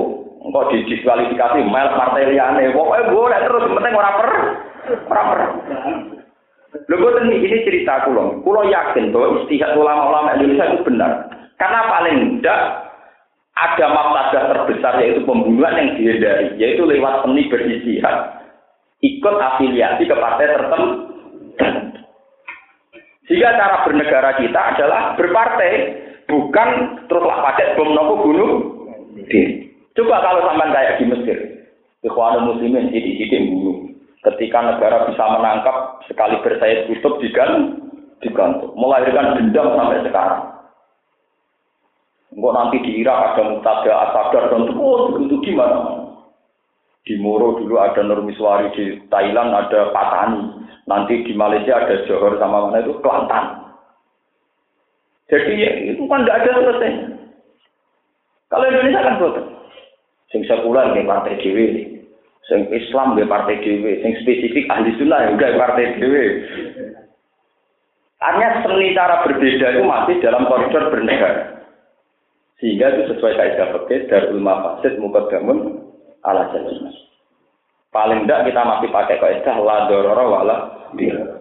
Speaker 1: engkau didiskualifikasi mel partai liane, pokoknya boleh terus, penting orang per, orang per. Lho ini, ini cerita kulo. Kulo yakin bahwa istihad ulama-ulama Indonesia itu benar. Karena paling tidak ada mafsadah terbesar yaitu pembunuhan yang dihindari, yaitu lewat seni beristihad, ikut afiliasi ke partai tertentu. Jika cara bernegara kita adalah berpartai, bukan teruslah pakai bom nopo bunuh. Coba kalau sampai kayak di Mesir, Ikhwanul Muslimin sidik-sidik bunuh. Ketika negara bisa menangkap sekali bersayap tutup digantung, digantung, melahirkan dendam sampai sekarang. Enggak nanti di Irak ada mutada asadar dan oh itu di mana? Di Moro dulu ada Nurmiswari di Thailand ada Patani, nanti di Malaysia ada Johor sama mana itu Kelantan. Jadi ya, itu kan tidak ada selesai. Kalau Indonesia kan betul. Sing sekuler di partai dewi, sing Islam di partai dewi, sing spesifik ahli sunnah juga partai dewi. Artinya seni cara berbeda itu masih dalam koridor bernegara. Sehingga itu sesuai kaidah fikih darul mafasid mukaddamun ala jalil Paling tidak kita masih pakai kaidah la dororo wala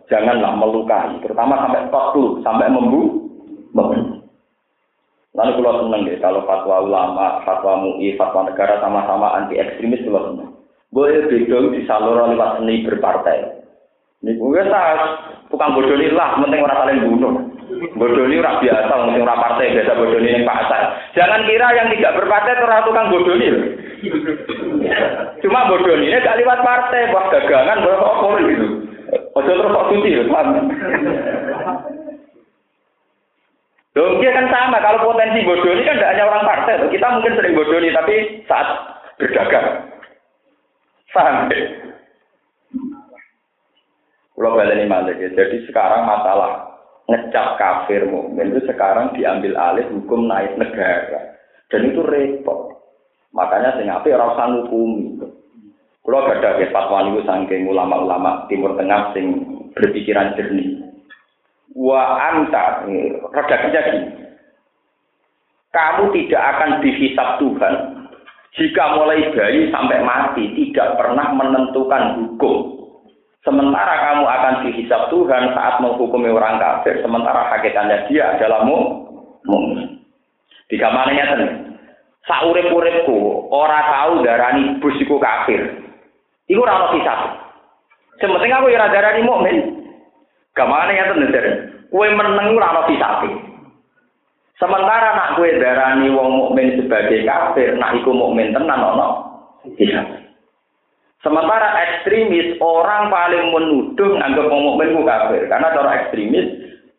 Speaker 1: Janganlah melukai, terutama sampai dulu, sampai membu. Lalu kalau seneng deh, kalau fatwa ulama, fatwa MUI, fatwa negara sama-sama anti ekstremis kalau seneng. Boleh beda disalur lewat seni berpartai. Ini gue tukang bodoh lah, penting orang saling bunuh. Bodoni ora biasa, mungkin ora partai biasa bodoni yang pasar. Jangan kira yang tidak berpartai itu tukang bodoni. Cuma bodoni ini gak lewat partai, buat dagangan, buat apa gitu. Ojo terus kok cuci, paham? Loh, kan sama. Kalau potensi bodoh ini kan tidak hanya orang partai. Loh. Kita mungkin sering bodoh ini, tapi saat berdagang. Paham? Kalau balik malik ya. Jadi sekarang masalah ngecap kafir mukmin itu sekarang diambil alih hukum naik negara. Dan itu repot. Makanya sing ape ora usah ngukumi. Kalau ada ke fatwa niku saking ulama-ulama Timur Tengah sing berpikiran jernih. Wa anta redaksinya gini. Kamu tidak akan dihisap Tuhan jika mulai bayi sampai mati tidak pernah menentukan hukum. Sementara kamu akan dihisap Tuhan saat menghukumi orang kafir, sementara hakikatnya dia adalah mukmin. Tiga mananya ten. Saurip-uripku ora tahu darani bus iku kafir. Iku ora ono kisah. Sementing aku ora darani mukmin. Gamane ya ten. Kue meneng ora ono. Sementara nak kue darani wong mukmin sebagai kafir, nak iku mukmin tenan ono kisah. Sementara ekstremis orang paling menuduh anggap mukmin ku kafir karena cara ekstremis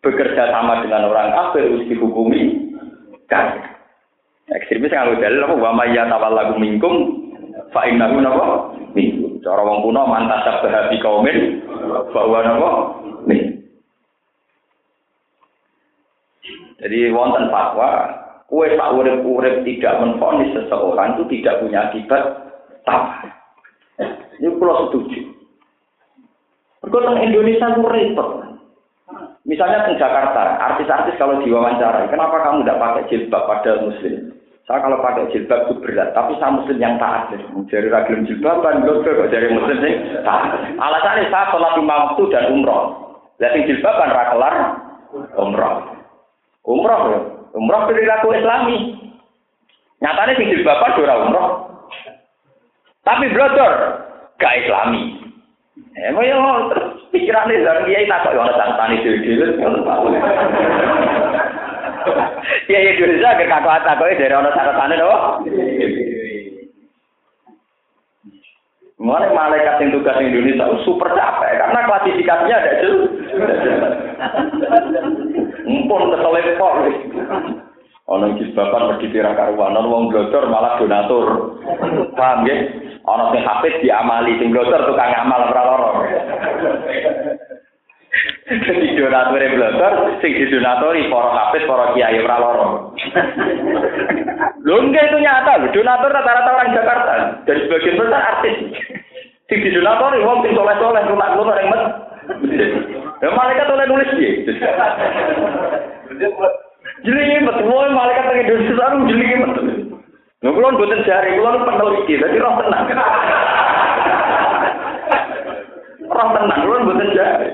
Speaker 1: bekerja sama dengan orang kafir harus dihukumi kafir. Ekstremis yang dalil apa wa may lagu minkum fa innahu napa minkum. Cara wong kuno mantasab bahabi kaumin bahwa napa min. Jadi wonten fatwa kue tak urip-urip tidak menfonis seseorang itu tidak punya akibat tamah. Ini pulau setuju. Berkota Indonesia itu repot. Misalnya di Jakarta, artis-artis kalau diwawancarai, kenapa kamu tidak pakai jilbab pada muslim? Saya kalau pakai jilbab itu berat, tapi saya muslim yang taat. Jadi ragil jilbab kan kok dari muslim sih taat. Alasannya saya sholat lima waktu dan umroh. Lihat jilbab kan rakelar umroh. Umroh ya. Umroh perilaku islami. Nyatanya sing jilbaban ora umroh. Tapi blodor gak islami. Eh, mau yang terus pikirannya dia tak kok yang ada tani dulu dulu. Ya ya dulu saja kakak kata kok dari orang tani loh. Mulai malaikat yang tugas Indonesia super capek karena klasifikasinya ada jelas. Mumpun keselepor. Ono jilbaban pergi kira karuan, ono wong blodor malah donatur. Paham ya? Ono sing hafid diamali, sing blodor tukang amal ora lara. Jadi donatur blodor, sing didonatori para hafid, para kiai ora lara. Lho enggak itu nyata, donatur rata-rata orang Jakarta. Dari sebagian besar artis. Sing didonatori wong sing soleh-soleh, rumah-rumah yang met. Ya malaikat oleh nulis dia. Jadi betul, malaikat yang Indonesia sekarang jadi betul. Nggak kulon buatan jari, kulon peneliti, jadi roh tenang. roh tenang, kulon buatan jari.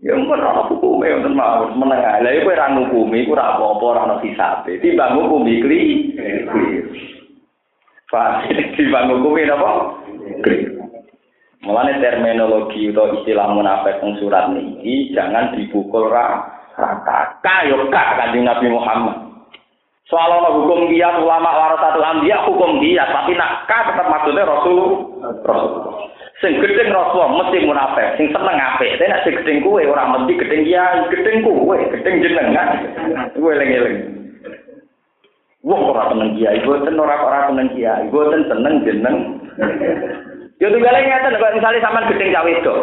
Speaker 1: Ya ampun ora hukume wonten mawon menengah. Lah iku ora ngukumi, iku ora apa-apa ora ono hisabe. Timbang ngukumi kli. Pak, timbang ngukumi napa? Kli. Mulane terminologi atau istilah munafik yang surat ini jangan dipukul rata. Kayo kak kanjeng Nabi Muhammad. Soal ono hukum dia ulama warasatul anbiya hukum dia tapi nak ka tetap maksudnya Rasul Rasul. Sing gedeng Rasul mesti munafik, sing seneng apik. Nek sing gedeng kuwe ora mesti gedeng dia, gedeng kuwe, gedeng jenengan. Kuwe eling-eling. Wong ora seneng kiai, boten ora ora seneng kiai, boten seneng jeneng. Ya tunggale ngeten kok misale sampean gedeng cah wedok.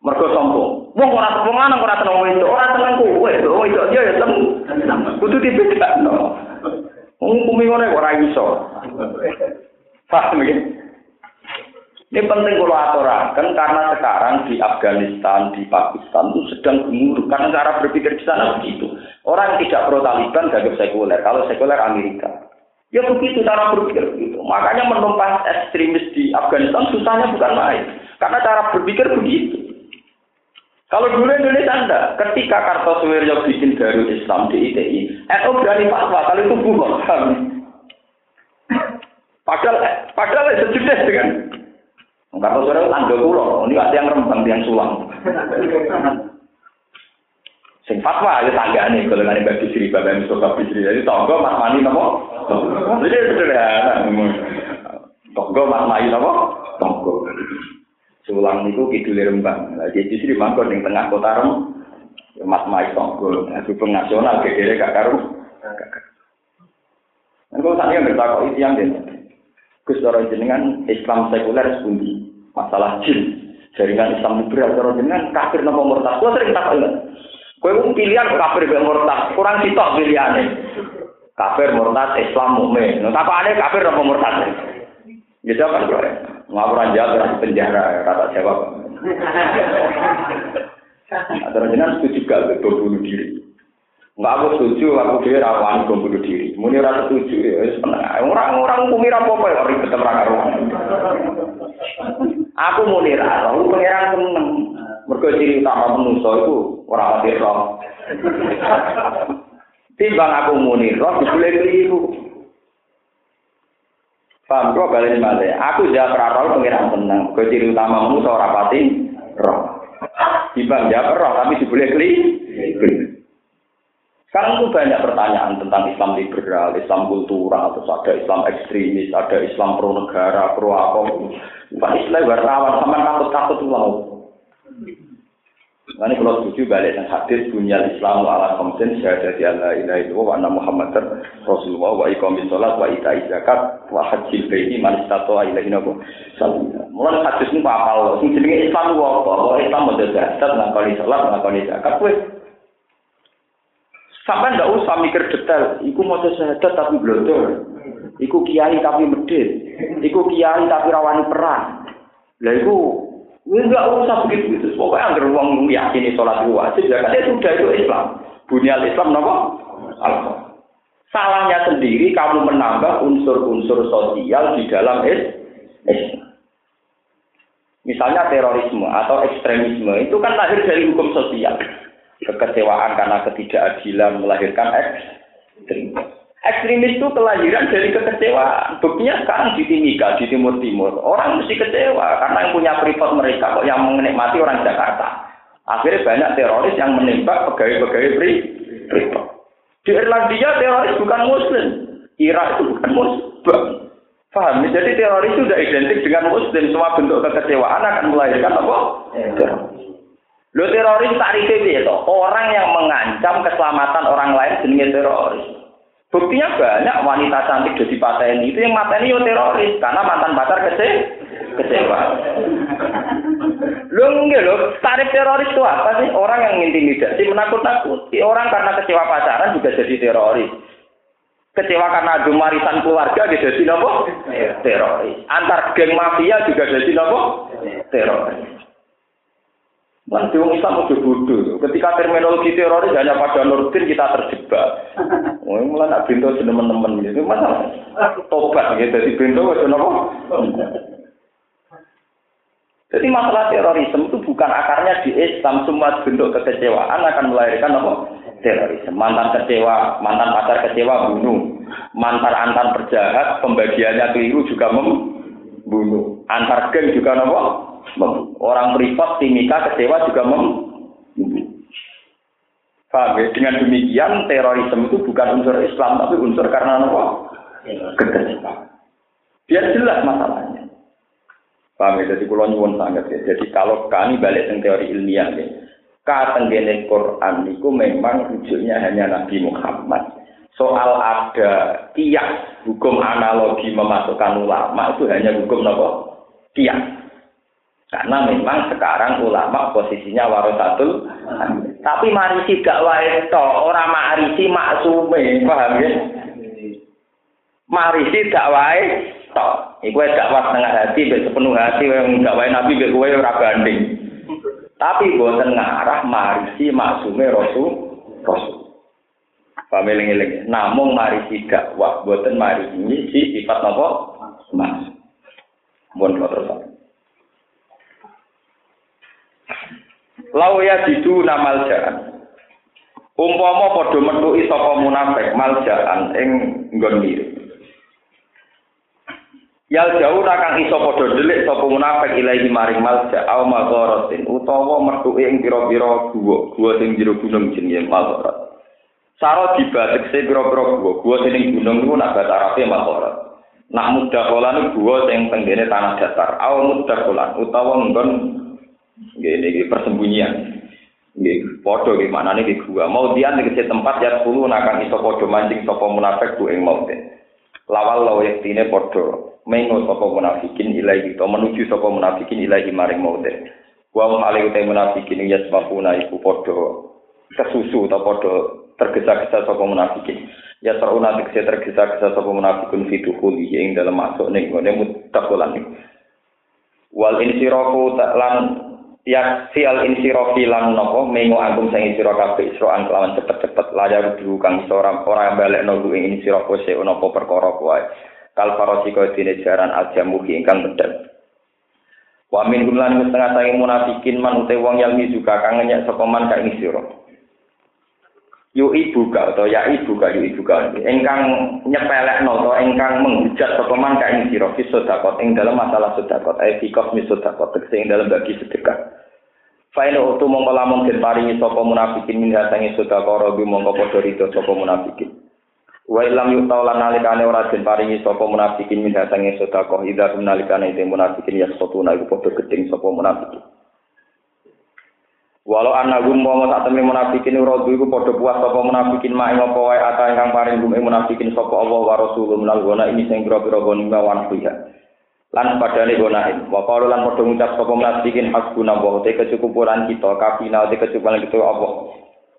Speaker 1: Mergo sombong. Wong ora wong lanang ora seneng wedok, ora seneng kowe. Wong wedok dia ya seneng. Kudu dibedakno. Wong kumi ngene ora iso. Paham ya? Ini penting kalau aturakan karena sekarang di Afghanistan, di Pakistan itu sedang gemuruh karena cara berpikir di sana begitu. Orang tidak pro Taliban gagap sekuler, kalau sekuler Amerika. Ya begitu cara berpikir begitu. Makanya menumpas ekstremis di Afghanistan susahnya bukan main. Karena cara berpikir begitu. Kalau dulu Indonesia anda, ketika Kartosuwiryo bikin Darul Islam di ITI, NU berani fatwa kalau itu bukan Padahal, padahal sejenis dengan Kartosuwiryo tangga pulau, ini ada yang rembang, yang sulang. Sing fatwa ya tanggane golongan Mbak Bisri, Bapak Mustafa Bisri. Jadi tonggo Mas Mani napa? Jadi sederhana. Tonggo Mas Mani napa? Tonggo. Sulang niku kidul Rembang. Jadi di mangkon ning tengah kota Rembang. Mas Mai Songgol, hubung nasional gegere gak karu. Engko sak yang bertakok itu yang den. Gus jenengan Islam sekuler sepundi? Masalah jin. Jaringan Islam liberal cara jenengan kafir napa murtad? Kuwi sering takok. Kowe pilihan kafir be murtad, kurang sitok pilihane. Kafir murtad Islam mukmin. Nah, takokane kafir napa murtad? Ya jawab kan, ngapur aja di penjara, kata jawab. Terus jenengan setuju gak bunuh diri? Enggak aku setuju, aku dia rawan bom bunuh diri. Muni rasa setuju, ya Orang-orang kumi apa ya ribet ora karo. Aku muni ra, aku pengiran seneng. Mergo ciri utama manusa iku ora mati roh. Timbang aku muni roh dibule keliru. Paham kok balik balik. Aku jawab raro pengiran seneng. Mergo ciri utama manusa ora pati roh. Timbang jawab roh tapi dibule keliru. Sekarang itu banyak pertanyaan tentang Islam liberal, Islam kultural, terus ada Islam ekstremis, ada Islam pro negara, pro apa. Bukan Islam wartawan, sama takut-takut mau. Ini kalau setuju balik dan hadis dunia Islam ala komsen syahadat Allah ilaha illallah wa anna Muhammad Rasulullah wa iqamis sholat wa ita zakat wa hajjil baiti man istata'a ilaihi nabu Mulai hadis ini apa? Sing jenenge Islam apa? Islam mau zakat, ngakoni sholat, ngakoni zakat, Sampai ndak usah mikir detail. Iku mau syahadat tapi blondor. Iku kiai tapi medit. Iku kiai tapi rawani perang. Lah iku enggak usah begitu gitu. Pokoknya anggar wong yakini sholat wajib ya kan sudah itu Islam. Bunyal Islam nopo? Alfa. Salahnya sendiri kamu menambah unsur-unsur sosial di dalam Islam. Misalnya terorisme atau ekstremisme itu kan lahir dari hukum sosial kekecewaan karena ketidakadilan melahirkan ekstrim. Ekstremis itu kelahiran dari kekecewaan. Buktinya sekarang di Timika, di Timur Timur, orang mesti kecewa karena yang punya privat mereka kok yang menikmati orang Jakarta. Akhirnya banyak teroris yang menembak pegawai-pegawai privat. Di Irlandia teroris bukan Muslim, Irak itu bukan Muslim. Paham? Jadi teroris itu sudah identik dengan Muslim. Semua bentuk kekecewaan akan melahirkan apa? Teroris. Lo teroris tak piye to? Orang yang mengancam keselamatan orang lain jenenge teroris. Buktinya banyak wanita cantik jadi pateni itu yang mateni yo teroris karena mantan pacar kece kecewa. Lo enggak lo, tarif teroris itu apa sih? Orang yang intimidasi, menakut-nakuti. Orang karena kecewa pacaran juga jadi teroris. Kecewa karena adu keluarga dia jadi nopo? Teroris. Antar geng mafia juga jadi nopo? Teroris. Nanti orang Islam udah bodoh. Ketika terminologi teroris hanya pada Nurdin kita terjebak. Oh, mulai nak bintu teman-teman gitu. Mana tobat gitu. Jadi bintu itu nopo. Jadi masalah terorisme itu bukan akarnya di Islam. Semua bentuk kekecewaan akan melahirkan apa? Terorisme. Mantan kecewa, mantan pacar kecewa bunuh. Mantan antar perjahat, pembagiannya keliru juga membunuh. Antar geng juga nopo Orang privat timika kecewa juga mem. Paham ya? Dengan demikian terorisme itu bukan unsur Islam tapi unsur karena apa? Kekecewaan. Biar jelas masalahnya. Paham ya? Jadi kalau nyuwun sangat ya. Jadi kalau kami balik ke teori ilmiah ya. Katenggene Quran itu memang rujuknya hanya Nabi Muhammad. Soal ada kias hukum analogi memasukkan ulama itu hanya hukum apa? Kias. Karena memang sekarang ulama posisinya warasatul tapi marisi gak wae to, ora marisi maksume, paham ya? Marisi gak wae to. Iku dakwah setengah hati, mek sepenuh hati yang gak wae nabi mek kowe ora banding. Tapi boten ngarah marisi maksume rasul rasul. Paham eling-eling. Namung marisi dakwah boten marisi sifat napa? Mas. Mohon terus. Lau ya jidu namal jalan. Umpama padha metuki sapa munafik maljaan ing nggon mirip. Yal jauh kang iso padha delik sapa munafik ilahi maring malja au magharatin utawa metuki ing pira-pira guwa, guwa sing jero gunung jenenge magharat. Saro dibatek se pira-pira guwa, guwa sing gunung iku nak bahasa Arabe magharat. Nak mudah kolan guwa sing tenggene tanah datar, au mudah kolan utawa nggon Ini, ini persembunyian. Nggih, padha nggih maknane nggih gua. Mau dia ning tempat ya 10 nakang iso padha mancing sapa munafik ku ing maute. Lawal law yektine padha mengo sapa munafikin ilahi to menuju sapa munafikin ilahi maring maute. Wa hum alaihi ta munafikin ya sebabuna iku padha kesusu ta padha tergesa-gesa sapa munafikin. Ya saruna tegese tergesa-gesa sapa munafikun fiduhuli ing dalam masuk ning ngene mutakolan. Wal insirafu lan yak sial insirofi lan nopo mengo agung sang insiro kafe isro kelawan cepet cepet layar dulu kang seorang orang yang balik nopo ing insiro kose unopo perkara kuai kal parosi kau tine jaran aja mugi ingkang bedel wamin gumlan setengah tangi munafikin man ute wong yang juga kang nyek sokoman kang insiro yu ibu ka atau ya ibu ka yu ibu ka ingkang nyepelekno atau ingkang menghujat sapa man ka ing sira fi sedekah ing dalam masalah sedekah ai fi kosmi sedekah tegese ing dalam bagi sedekah Faile utu mongko lamun den paringi sapa munafikin min hasangi robi mongko padha rido sapa munafikin. Wa ilam yuta lan nalikane ora den paringi sapa munafikin min hasangi sedekah idza nalikane te munafikin ya sotuna iku padha gedeng sapa munafikin. Walau anak gum mau tak temen munafikin rodu iku padha puas sapa munafikin mak ing apa wae ata ingkang paring gum munafikin sapa Allah wa rasulullah minal gona ini sing pira-pira goni wan lan padane gonain wa qalu lan padha ngucap sapa munafikin hasbuna wa te kecukupan kita kafina te kecukupan kita apa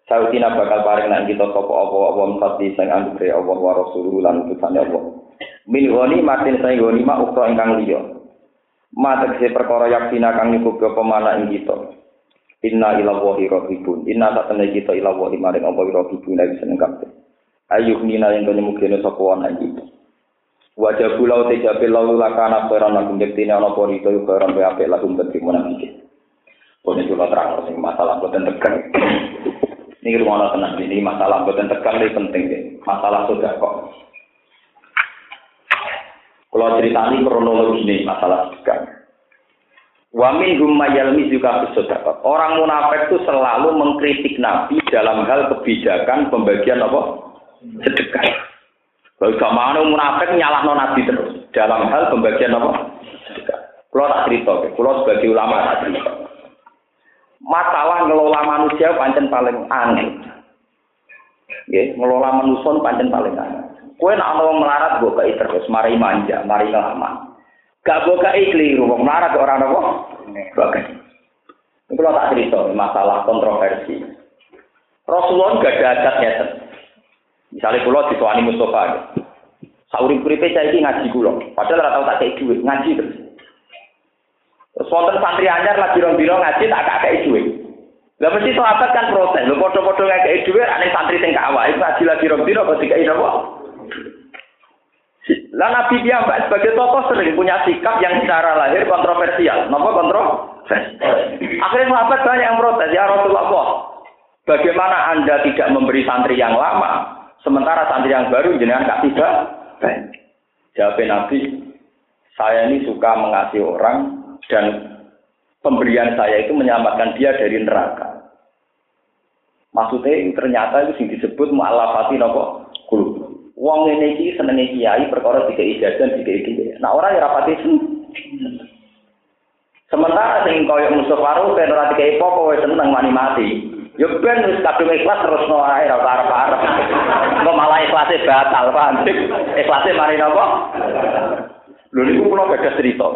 Speaker 1: sautina bakal paring nang kita sapa apa apa mesti sing anggere Allah wa rasulullah lan utusane Allah. Min goni matin sing goni ma ukra ingkang liya. Ma tegese perkara yaksina kang nyukup apa mana ing kita inna ila wahi rahibun inna tak tenan kita ila wahi maring apa rahibun lagi seneng kabeh ayuh nina yang penyemugene sapa ana iki Wajah pulau tiga pulau lakana peran lagu jektine ana pori itu peran BAP lagu bentuk munafik. Pun itu lah terang sing masalah boten tekan. Ini rumah tenang ini masalah boten tekan ini penting deh. Masalah sudah kok. Kalau ceritani kronologi ini masalah tekan. Wamin humayalmi juga bersedekah. Orang munafik itu selalu mengkritik Nabi dalam hal kebijakan pembagian apa? Sedekah. Zaman munafik nyalahno nabi terus dalam hal pembagian apa? Kalau tak cerita, kalau sebagai ulama tak cerita. Masalah ngelola manusia pancen paling aneh. Ya, ngelola manusia pancen paling aneh. Kue nak mau melarat gue terus, mari manja, mari ngelaman. Gak kai keliru, mau melarat orang apa? Bagai. Ini kalau tak cerita, masalah kontroversi. Rasulullah gak ada adatnya. Misalnya pulau di Tuani Mustafa, sauri kuripe saya ini ngaji kulo, padahal rata tak kayak duit ngaji terus. Terus wonten santri anyar lagi biro ngaji tak kayak duit. Lah mesti sahabat kan protes, lho padha-padha kayak duit santri sing kawah, ngaji lagi biro kok dikai apa? Lah Nabi dia sebagai tokoh sering punya sikap yang secara lahir kontroversial. Napa kontroversial? Akhirnya sahabat banyak yang protes, ya Rasulullah. Bagaimana Anda tidak memberi santri yang lama, Sementara santri yang baru jenengan gak tiba. Jawab Nabi, saya ini suka mengasihi orang dan pemberian saya itu menyelamatkan dia dari neraka. Maksudnya ternyata itu yang disebut mu'alafati nopo. Wong ini iki senenge kiai perkara tiga ijazah tiga iki. Nah orang yang rapati Sementara sing koyo musuh waru ben ora dikai pokok seneng mani mati. Yo ben wis kadung ikhlas terus no ae ora arep-arep. Engko malah ikhlase batal, paham? Ikhlase mari napa? Lho niku kula gadah cerita.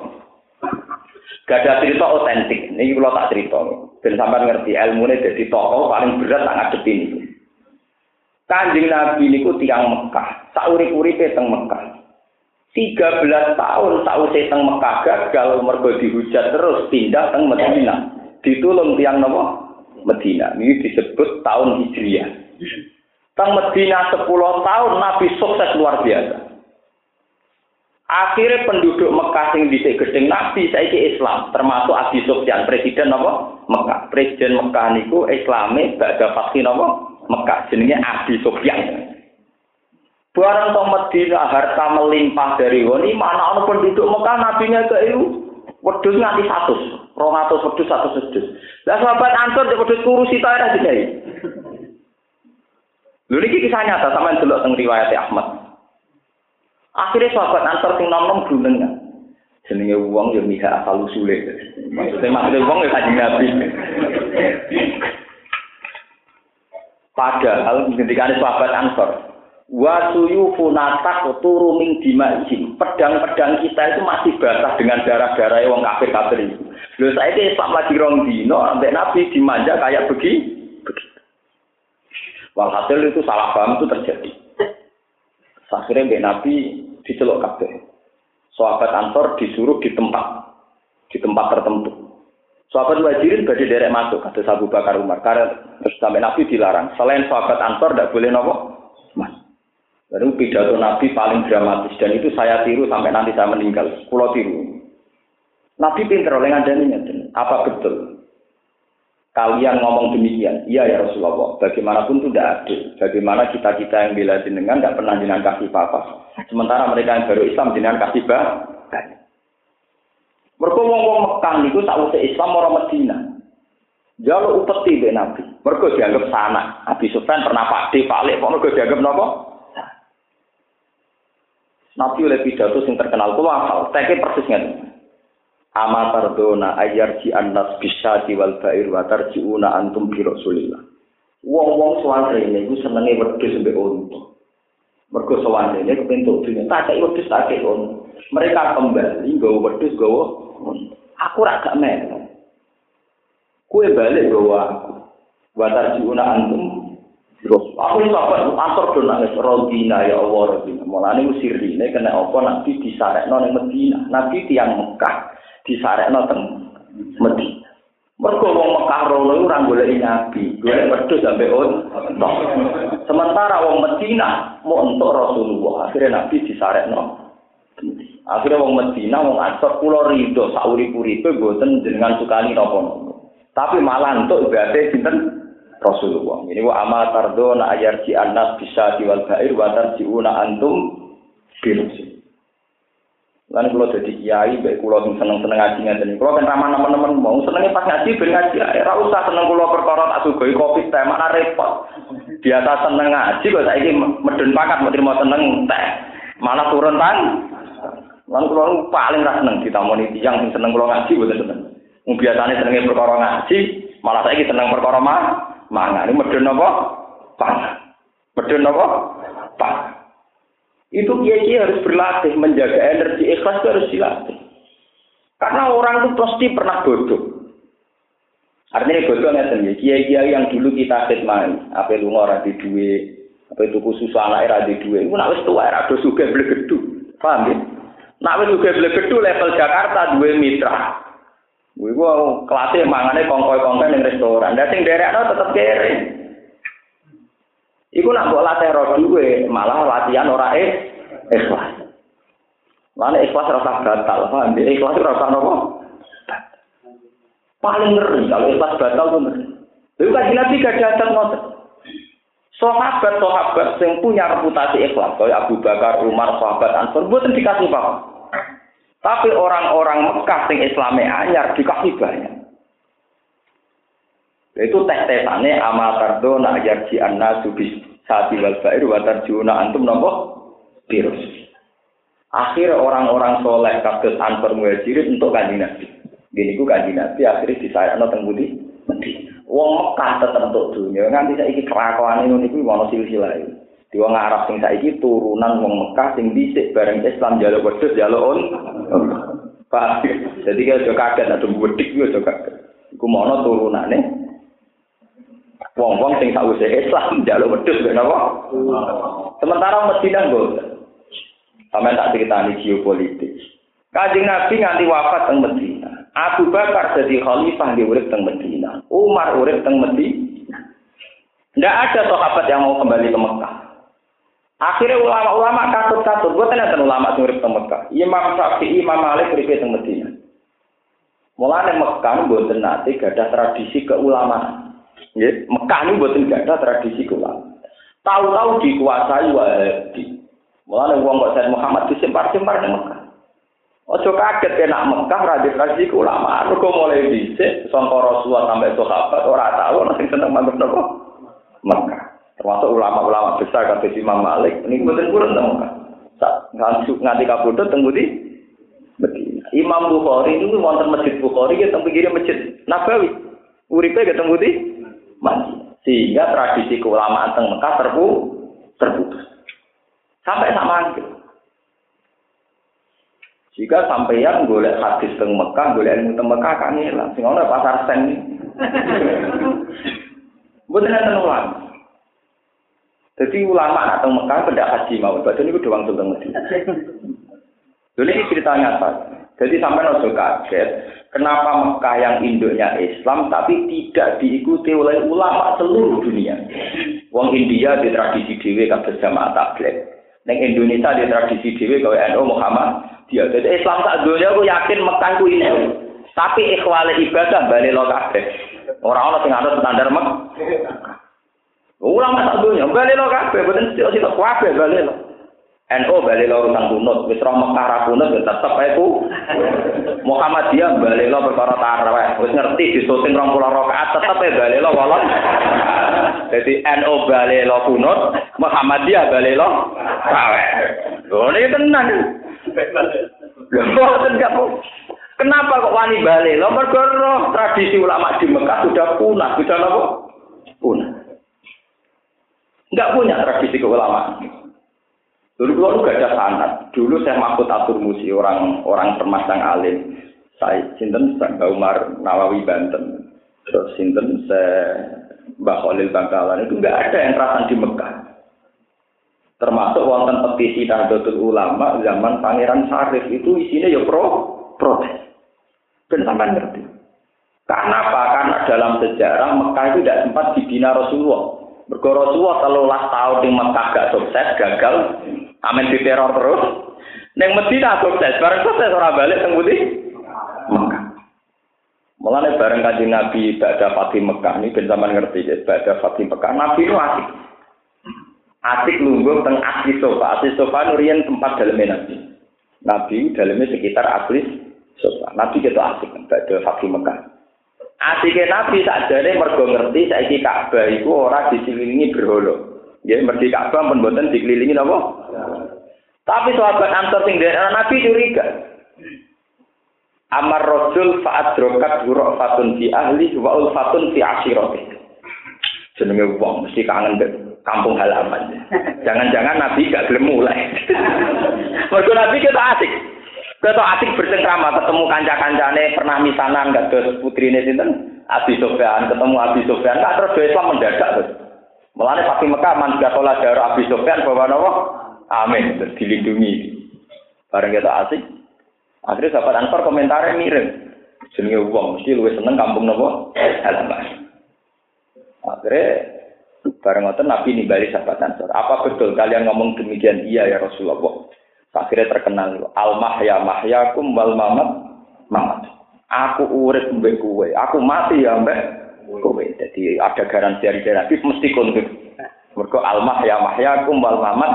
Speaker 1: Gadah cerita otentik. Niki kula tak cerita. Ben sampean ngerti ilmune dadi tokoh paling berat tak ngadepi niku. Kanjeng Nabi niku tiang Mekah, saurip-uripe teng Mekah. 13 tahun sausé teng Mekah gagal mergo dihujat terus pindah teng Madinah. Ditulung tiang napa? Medina. Ini disebut tahun Hijriah. Tang Medina 10 tahun Nabi sukses luar biasa. Akhirnya penduduk Mekah sing dhisik gedeng Nabi saiki Islam, termasuk Abi Sufyan, presiden apa? Mekah. Presiden Mekah niku Islame badha vaksin apa? Mekah jenenge Abi Sufyan. Barang to Medina harta melimpah dari goni, mana ana penduduk Mekah nabinya ke itu wedhus nganti 100, 200 wedhus 100 wedhus. Lah sahabat Ansor di wedhus kurusi ta ora dikai. Lho niki kisah nyata sampean delok teng riwayat Ahmad. Akhirnya sahabat Ansor sing nom-nom gunung jenenge wong ya asal usule. Maksudnya maksudnya wong ya kanjeng Nabi. Padahal ketika sahabat Ansor, wa suyufu natak turu ming dimaihim. Pedang-pedang kita itu masih basah dengan darah-darah wong kafir-kafir itu. Lho saya ini Islam lagi rong dino, sampai Nabi dimanja kayak begini. Walhasil itu salah paham itu terjadi. Akhirnya Mbak Nabi dicelok kabeh. Sahabat Ansor disuruh di tempat di tempat tertentu. Sahabat muhajirin berarti derek masuk kata Abu Bakar Umar karena terus sampai Nabi dilarang. Selain sahabat Ansor tidak boleh nopo mas. Lalu pidato Nabi paling dramatis dan itu saya tiru sampai nanti saya meninggal. Pulau tiru. Nabi pinter oleh ngandani Apa betul? Kalian ngomong demikian, iya ya Rasulullah. Bagaimanapun itu tidak adil. Bagaimana kita kita yang bela jenengan tidak pernah jenengan kasih apa-apa. Sementara mereka yang baru Islam jenengan kasih banyak. Mergo wong-wong Mekah niku sakwise Islam ora Medina. Jaluk upeti mbek Nabi. Mergo dianggap sana. Abi Sufyan pernah pakde Pak kok mergo dianggap napa? Nabi oleh pidato sing terkenal kula hafal, teke persis ngene. Ama ayar ji annas bisyati wal bair wa tarjiuna antum bi Rasulillah. Wong-wong suwane niku senenge wedhus mbek unta. Mergo suwane niku kepentuk dunya tak kei wedhus tak kei Mereka kembali nggawa wedhus nggawa Aku ora gak melu. Kue balik bawa aku. Watar jiuna antum. Terus aku ini apa? Antar do nangis rodina ya Allah rodina. Mulane usir ini kena apa nabi disarekno ning Medina. Nabi tiang Mekah disarekno teng Medina. Mergo wong Mekah rono ora golek nabi, golek wedhus sampe on. Sementara wong Medina mau entuk Rasulullah. Akhirnya nabi disarekno Akhirnya wong Medina wong Ansor kula rido sauri-uripe mboten jenengan sukani napa-napa. Tapi malah entuk berarti sinten Rasulullah. Ini wa ama tardona ayarji anas bisa diwal bair wa tarjiuna antum birusi. Lan kula dadi kiai baik kula sing seneng-seneng ngaji ngaten. Kula kan ramah teman-teman mau senenge pas ngaji ben ngaji ora usah seneng kula perkara tak sugoi kopi teh mana repot. Biasa seneng ngaji kok saiki medun pakat mau terima seneng teh. Malah turun tan Lan kula paling ra seneng ditamoni tiyang sing seneng kula ngaji mboten seneng. Wong biasane senenge perkara ngaji, malah saiki seneng perkara mah mangan. Medun apa? Pangan. Medun apa? Pangan. Itu kiai harus berlatih menjaga energi ikhlas itu harus dilatih. Karena orang itu pasti pernah bodoh. Artinya bodoh ngeten ya, kiai-kiai yang dulu kita khidmati, apa lu ora di duwe, apa itu khusus anak era di duwe, itu nak wis tuwa era do sugih blegedu. Paham ya? Nak wis juga beli gedhu level Jakarta dua mitra. Gue gua kelasnya mangane kongkoi-kongkoi ning restoran. Dan sing derekno tetep kere. Iku nak mbok latih roh duwe, malah latihan ora eh ikhlas. Mana ikhlas rasa batal, paham? Ikhlas rasa nopo? Paling ngeri kalau ikhlas batal tuh ngeri. Lalu kan Nabi gak datang ngotot. Sahabat-sahabat yang punya reputasi ikhlas, kayak Abu Bakar, Umar, sahabat Ansor, buatan dikasih apa? Tapi orang-orang Mekah sing Islame anyar dikasih banyak. Itu tes-tesane amatardo nak yarji anna subis sati wal bair wa tarjuna antum nopo virus. Akhir orang-orang soleh kados Ansor Muhajirin untuk kanjeng Nabi. Gini ku kanjeng Nabi akhirnya disayakno teng budi. Wong Mekah tetep untuk dunia. Nganti saiki kelakuan ini niku ono silsilah. Di wong Arab sing saiki turunan wong Mekah sing dhisik bareng Islam jaluk wedhus jaluk on. Pak, jadi kalau aja kaget ada wedik yo aja kaget. Iku mono turunane wong-wong sing sause Islam jaluk wedhus ben apa? Sementara Medina nggo. Sampai tak ceritani geopolitik. Kanjeng Nabi nganti wafat teng Medina. Abu Bakar jadi khalifah di urip teng Medina. Umar urip teng Medina. Tidak ada sahabat yang mau kembali ke Mekah. Akhirnya ulama-ulama katut-katut, gue tanya ulama sing urip Mekah. Imam Syafi'i, Imam Malik urip teng Madinah. Mulane Mekah mboten nate gadah tradisi keulamaan. Nggih, Mekah niku mboten gadah tradisi keulamaan. Tahu-tahu dikuasai Wahabi. Mulane wong kok Said Muhammad disempar-sempar ning Mekah. Ojo kaget kena Mekah radhi tradisi keulamaan. Mergo mulai dhisik sangka Rasulullah sampai sahabat ora tahu nek seneng manut napa. Mekah. Termasuk ulama-ulama besar kata Imam Malik ini buatan kurang dong kan nganti nganti kabudut tunggu di Medina Imam Bukhari itu wonten masjid Bukhari ya teng pinggir masjid Nabawi. Uripe ketemu di Madinah. Sehingga tradisi keulamaan teng Mekah terpu terputus. Sampai sama gitu. Jika sampeyan golek hadis teng Mekah, golek ilmu teng Mekah kan hilang. Sing ana pasar sen. Mboten enten ulama. Jadi ulama nak teng Mekah pendak haji mau, badan itu doang teng Medina. Dulu ini cerita nyata. Jadi sampai nopo kaget, kenapa Mekah yang induknya Islam tapi tidak diikuti oleh ulama seluruh dunia. Wong India di tradisi dewi kados jamaah tablet. Neng Indonesia di tradisi dewi kau NU Muhammad. Dia jadi Islam tak dunia aku yakin Mekah ku ini. Tapi ikhwale ibadah balik lo kabeh. Orang-orang sing ada standar Mekah. Ulama tak dunia balik lo kabeh, boten sik-sik kabeh balik lo. NU balik lo urusan kunut, wis roh Mekah ra kunut ya tetep ae ku. Muhammadiyah balik lo perkara tarawih, wis ngerti disuting 20 rakaat tetep ae balik lo walon. Jadi NU balik lo kunut, Muhammadiyah balik lo tarawih. Lho ini gak Kenapa kok wani balik? Lo mergo tradisi ulama di Mekah sudah punah, sudah apa? Punah. Enggak punya tradisi keulamaan. Dulu kalau gak ada sanat. Dulu saya makut atur musi orang orang permasang alim. Saya sinten Mbak Umar Nawawi Banten. Terus sinten saya Mbak Khalil Bangkalan itu nggak ada yang terasan di Mekah. Termasuk wonten petisi Nahdlatul Ulama zaman Pangeran Sarif itu isinya ya pro protes. Dan sampai ngerti. Karena apa? Karena dalam sejarah Mekah itu tidak sempat dibina Rasulullah. Mergo Rasulullah telulah tahun di Mekah gak sukses, gagal, amin di teror terus. Neng Medina sukses, bareng sukses orang balik teng Budi Mekah. Mulane bareng kanjeng Nabi pada Fatih Mekah ini ben sampean ngerti ya, pada Fatih Mekah Nabi itu asik. Asik lungguh teng asli sofa, asli sofa nurian tempat dalamnya Nabi. Nabi dalamnya sekitar asli sofa. Nabi itu asik pada Fatih Mekah. Asike Nabi sakjane mergo ngerti saiki Ka'bah iku ora dikelilingi berhala. Ya mergi Ka'bah pun mboten dikelilingi napa? Tapi sahabat Ansor sing Nabi curiga. Amar rajul fa'adrokat fatun fi ahli wa fatun fi ashirati. Jenenge wong mesti kangen kampung halaman. Jangan-jangan Nabi gak gelem mulai. Mergo Nabi kita asik. Kita asik bersengkrama ketemu kanca-kancane pernah misanan gak putri ini sinten Abi Sofyan ketemu Abi Sofyan gak terus Islam mendadak terus. Melane Pak Mekah man sekolah darah Abi Sofyan bawa nawa Amin terus dilindungi. Bareng kita asik. Akhirnya sahabat Ansar komentarnya mirip. Jenenge wong mesti luwih seneng kampung nopo halaman. Akhirnya bareng ngoten Nabi nimbali sahabat Ansar. Apa betul kalian ngomong demikian? Iya ya Rasulullah. Akhirnya terkenal al mahya mahyakum wal mamat mamat. Aku urip mbek kowe, aku mati ya mbek kowe. Jadi ada garansi dari Nabi mesti kontuk. Mergo al mahya mahyakum wal mamat.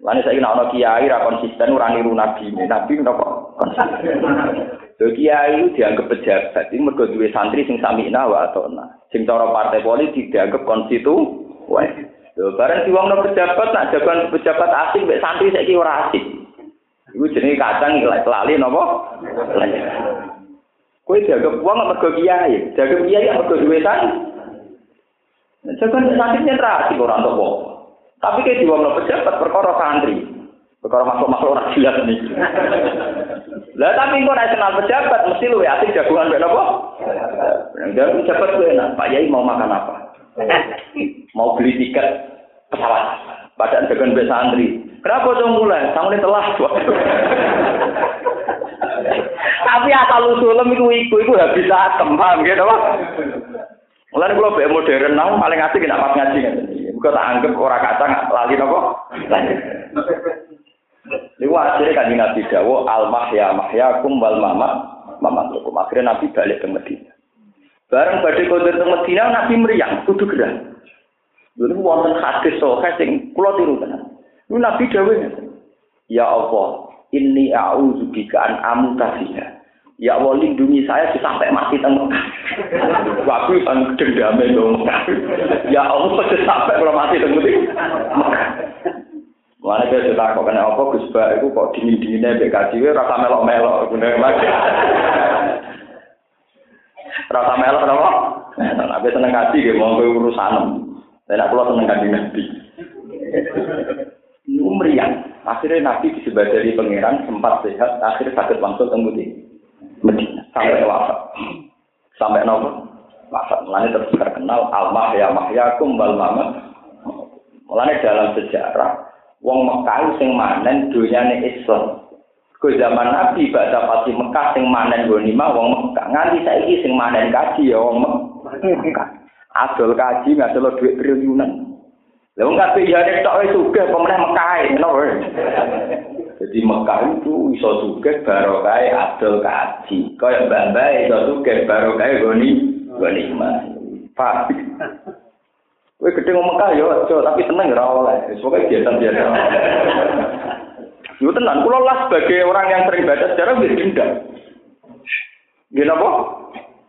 Speaker 1: Lalu saya kena ono kiai ra konsisten ora niru nabi. Nabi napa konsisten. Lho kiai dianggap pejabat, ini mergo duwe santri sing samina wa atona. Sing cara partai politik dianggap konstituen. Lho bareng diwongno pejabat nak jagoan pejabat asing mek santri saiki ora asik. Iku jenenge kacang lali napa? Kowe dianggap wong mergo kiai, dianggap kiai mergo duwe santri. Jagoan santri nyentrak asik ora entuk wong. Tapi kayak diwongno pejabat perkara santri. Perkara masuk-masuk orang jelas nih. Lah tapi kok nek kenal pejabat mesti lu asik jagungan mek napa? Yang pejabat gue enak, Pak Yai mau makan apa? Mau beli tiket pesawat. Padahal dengan besa santri. Kenapa dong mulai? Kamu ini telah. Tapi asal usulem itu iku iku habis atem, paham gitu apa? Mulai kalau be modern, namun paling asik tidak pas ngaji kan. Gue tak anggap orang kacang lali nopo. Ini akhirnya kan Nabi Dawo al mahya mahya kumbal mama mama tukum. Akhirnya Nabi balik ke Medina. Bareng badai kotor ke Medina Nabi meriang, kudu gerah. Dulu wonten hadis sahih sing kula tiru tenan. Lu Nabi dawuh Ya Allah, inni a'udzu bika an amuta Ya Allah lindungi saya sampai mati teng Waktu sang dendame dong. Ya Allah sampai kalau mati teng. Mana dia cerita kok kena apa Gus itu kok dingin dinginnya kaji rasa melok melok bener Rasa melok apa? Nah, seneng kaji gitu mau urusan. Nak pulau seneng kaji nabi. Ini meriang. Akhirnya Nabi disebut dari pangeran sempat sehat. Akhirnya sakit langsung tembudi Medina sampai wafat. Sampai nopo wafat. Mulanya terus terkenal Al ya Mahyakum wal Mamat. Mulanya dalam sejarah Wong Mekah sing manen dunyane Islam. Ke zaman Nabi baca pasti Mekah sing manen gonima wong Mekah. Nganti saiki sing manen kaji ya wong Mekah. Adol kaji ngadol duit triliunan. Lah wong kabeh ya tok wis sugih pemenah Mekah ngono Jadi Mekah itu iso sugih barokah adol kaji. Kaya mbah-mbah iso sugih barokah goni gonima. Pak. Kowe gedhe ngomong Mekah ya aja tapi seneng ora oleh. Pokoke biasa-biasa. Yo tenan kula lah sebagai orang yang sering baca sejarah wis dendam. Nggih napa?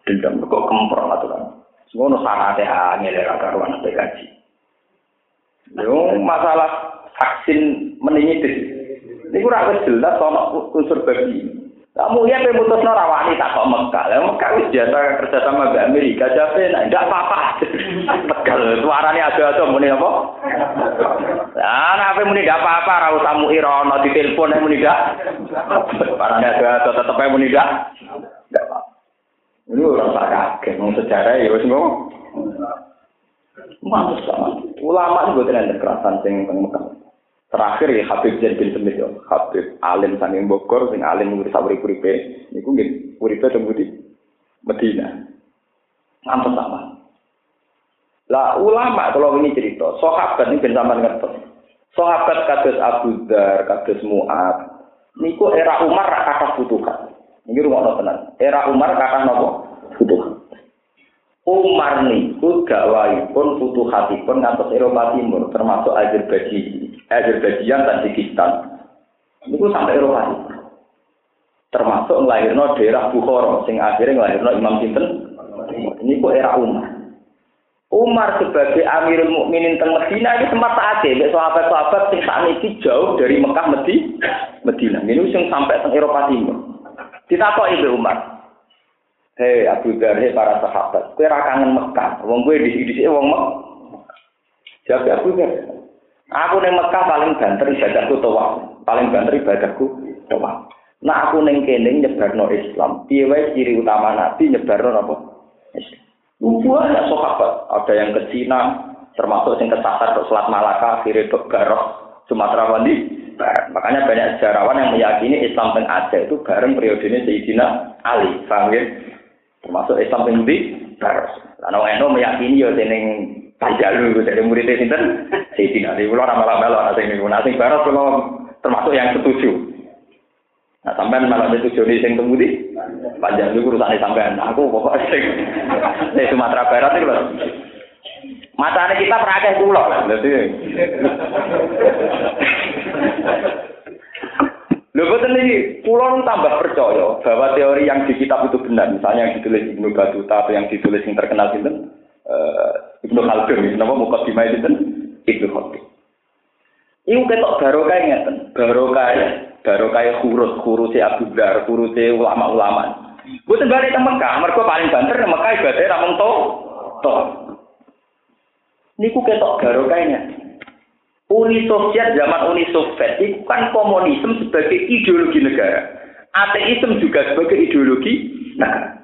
Speaker 1: Dendam kok kempro aturan. Ngono sanate angel ora karuan kaji. Yo masalah vaksin meningitis. Niku ora wis jelas ana unsur babi. Kamu ya pemutus rawani tak kok Mekah. Lah Mekah wis biasa kerja sama Mbak Amerika. Jadi enggak apa-apa. Tegal suaranya ada-ada muni apa? Lah nek muni enggak apa-apa ra usah mu irono ditelepon muni enggak. Suaranya ada-ada tetep muni enggak. Ini orang tak kaget, mau sejarah ya wis ngono. Mantus sama. Ulama juga tidak kekerasan sing Mekah. Terakhir ya Habib Zain bin Semit ya. Habib alim sanging Bogor sing alim ngurus urip-uripe niku nggih uripe teng di Medina. Ngantos sama. Lah ulama kalau ini cerita, sahabat ini ben sampean ngertos. Sahabat kados Abu Dar, kados Mu'ad, niku era Umar kata futuhat. Niki rumah tenan. Era Umar kata napa? Futuhat. Umar niku gawaipun futuhatipun ngantos Eropa Timur termasuk Azerbaijan Azerbaijan, Tajikistan. Itu sampai Eropa. Termasuk ngelahirno daerah Bukhara, sing akhirnya ngelahirno Imam Sinten. Ini kok era Umar. Umar sebagai Amirul Mukminin teng Medina ini sempat saat ini sahabat-sahabat sing saat ini jauh dari Mekah Medi, Medina. Ini sing sampai teng Eropa Timur. Ditakok ibu Umar. Hei Abu Dhar, hei para sahabat, kue kangen Mekah. Wong kue di sini wong Mekah. Jawab Abu Dhar, Aku neng Mekah paling banter ibadahku toa, paling banter ibadahku toa. Nah aku neng kene nyebarno Islam. Piye ciri utama Nabi nyebarno apa? Islam. Banyak sahabat, ada yang ke Cina, termasuk yang kesasar ke Selat Malaka, akhirnya ke Barok, Sumatera Wandi. Makanya banyak sejarawan yang meyakini Islam teng Aceh itu bareng periode ini Sayyidina Ali, paham ya? Termasuk Islam teng di Barok. Lalu Eno meyakini ya seneng Panjalu dari muridnya sinten Sayyidina Ali kula ora malah-malah ana sing niku sing kula termasuk yang setuju Nah, sampean malah setuju nih sing temudi Panjalu urusane sampean nah, aku pokoknya sing Sumatera Barat itu lho Matane kita perakeh kula. Lah dadi Lho boten iki kula tambah percaya bahwa teori yang di kitab itu benar. Misalnya yang ditulis Ibnu Battuta atau yang ditulis yang terkenal sinten? Uh, Ibnu Khaldun, nama muka dimai itu Ibnu Khaldun. Iku ketok barokah ngeten, barokah barokah huruf huruf Abu Dar, huruf ulama-ulama. Boten balik teng Mekah, mergo paling banter nang Mekah ibadah ra mung to. Niku ketok barokahnya. Uni Soviet zaman Uni Soviet itu kan komunisme sebagai ideologi negara. Ateisme juga sebagai ideologi negara.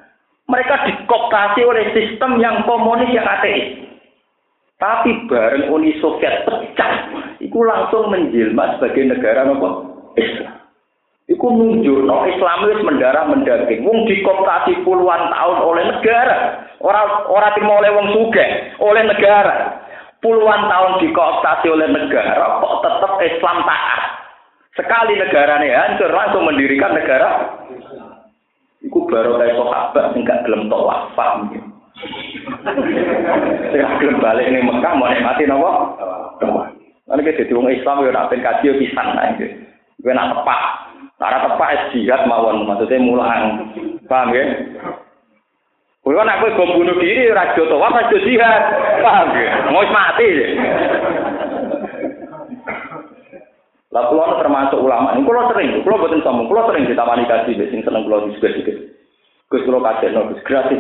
Speaker 1: Mereka dikoptasi oleh sistem yang komunis yang ateis. Tapi bareng Uni Soviet pecah, itu langsung menjelma sebagai negara apa? Islam. Iku nunjuk no Islam itu mendarah mendaging. Wong dikoptasi puluhan tahun oleh negara. Orang orang timur oleh wong suge, oleh negara. Puluhan tahun dikoptasi oleh negara, kok tetap Islam taat. Sekali negaranya hancur, langsung mendirikan negara Iku baru kayak sahabat sing gak gelem tok wafat mungkin. Sing gelem balik ning Mekah mau nikmati napa? Ana ke dadi wong Islam yo nak kaji pisan ae. Kowe nak tepak. Cara tepak jihad mawon maksudnya mulang. Paham ya? Kulo nak kowe bom bunuh diri ora jo tawaf ora jihad. Paham ya? Mau mati. Lah kula termasuk ulama. Ini kula sering, kula boten sombong, kula sering ditamani kaji sing seneng kula juga-juga. Gus kula kaji no, gratis.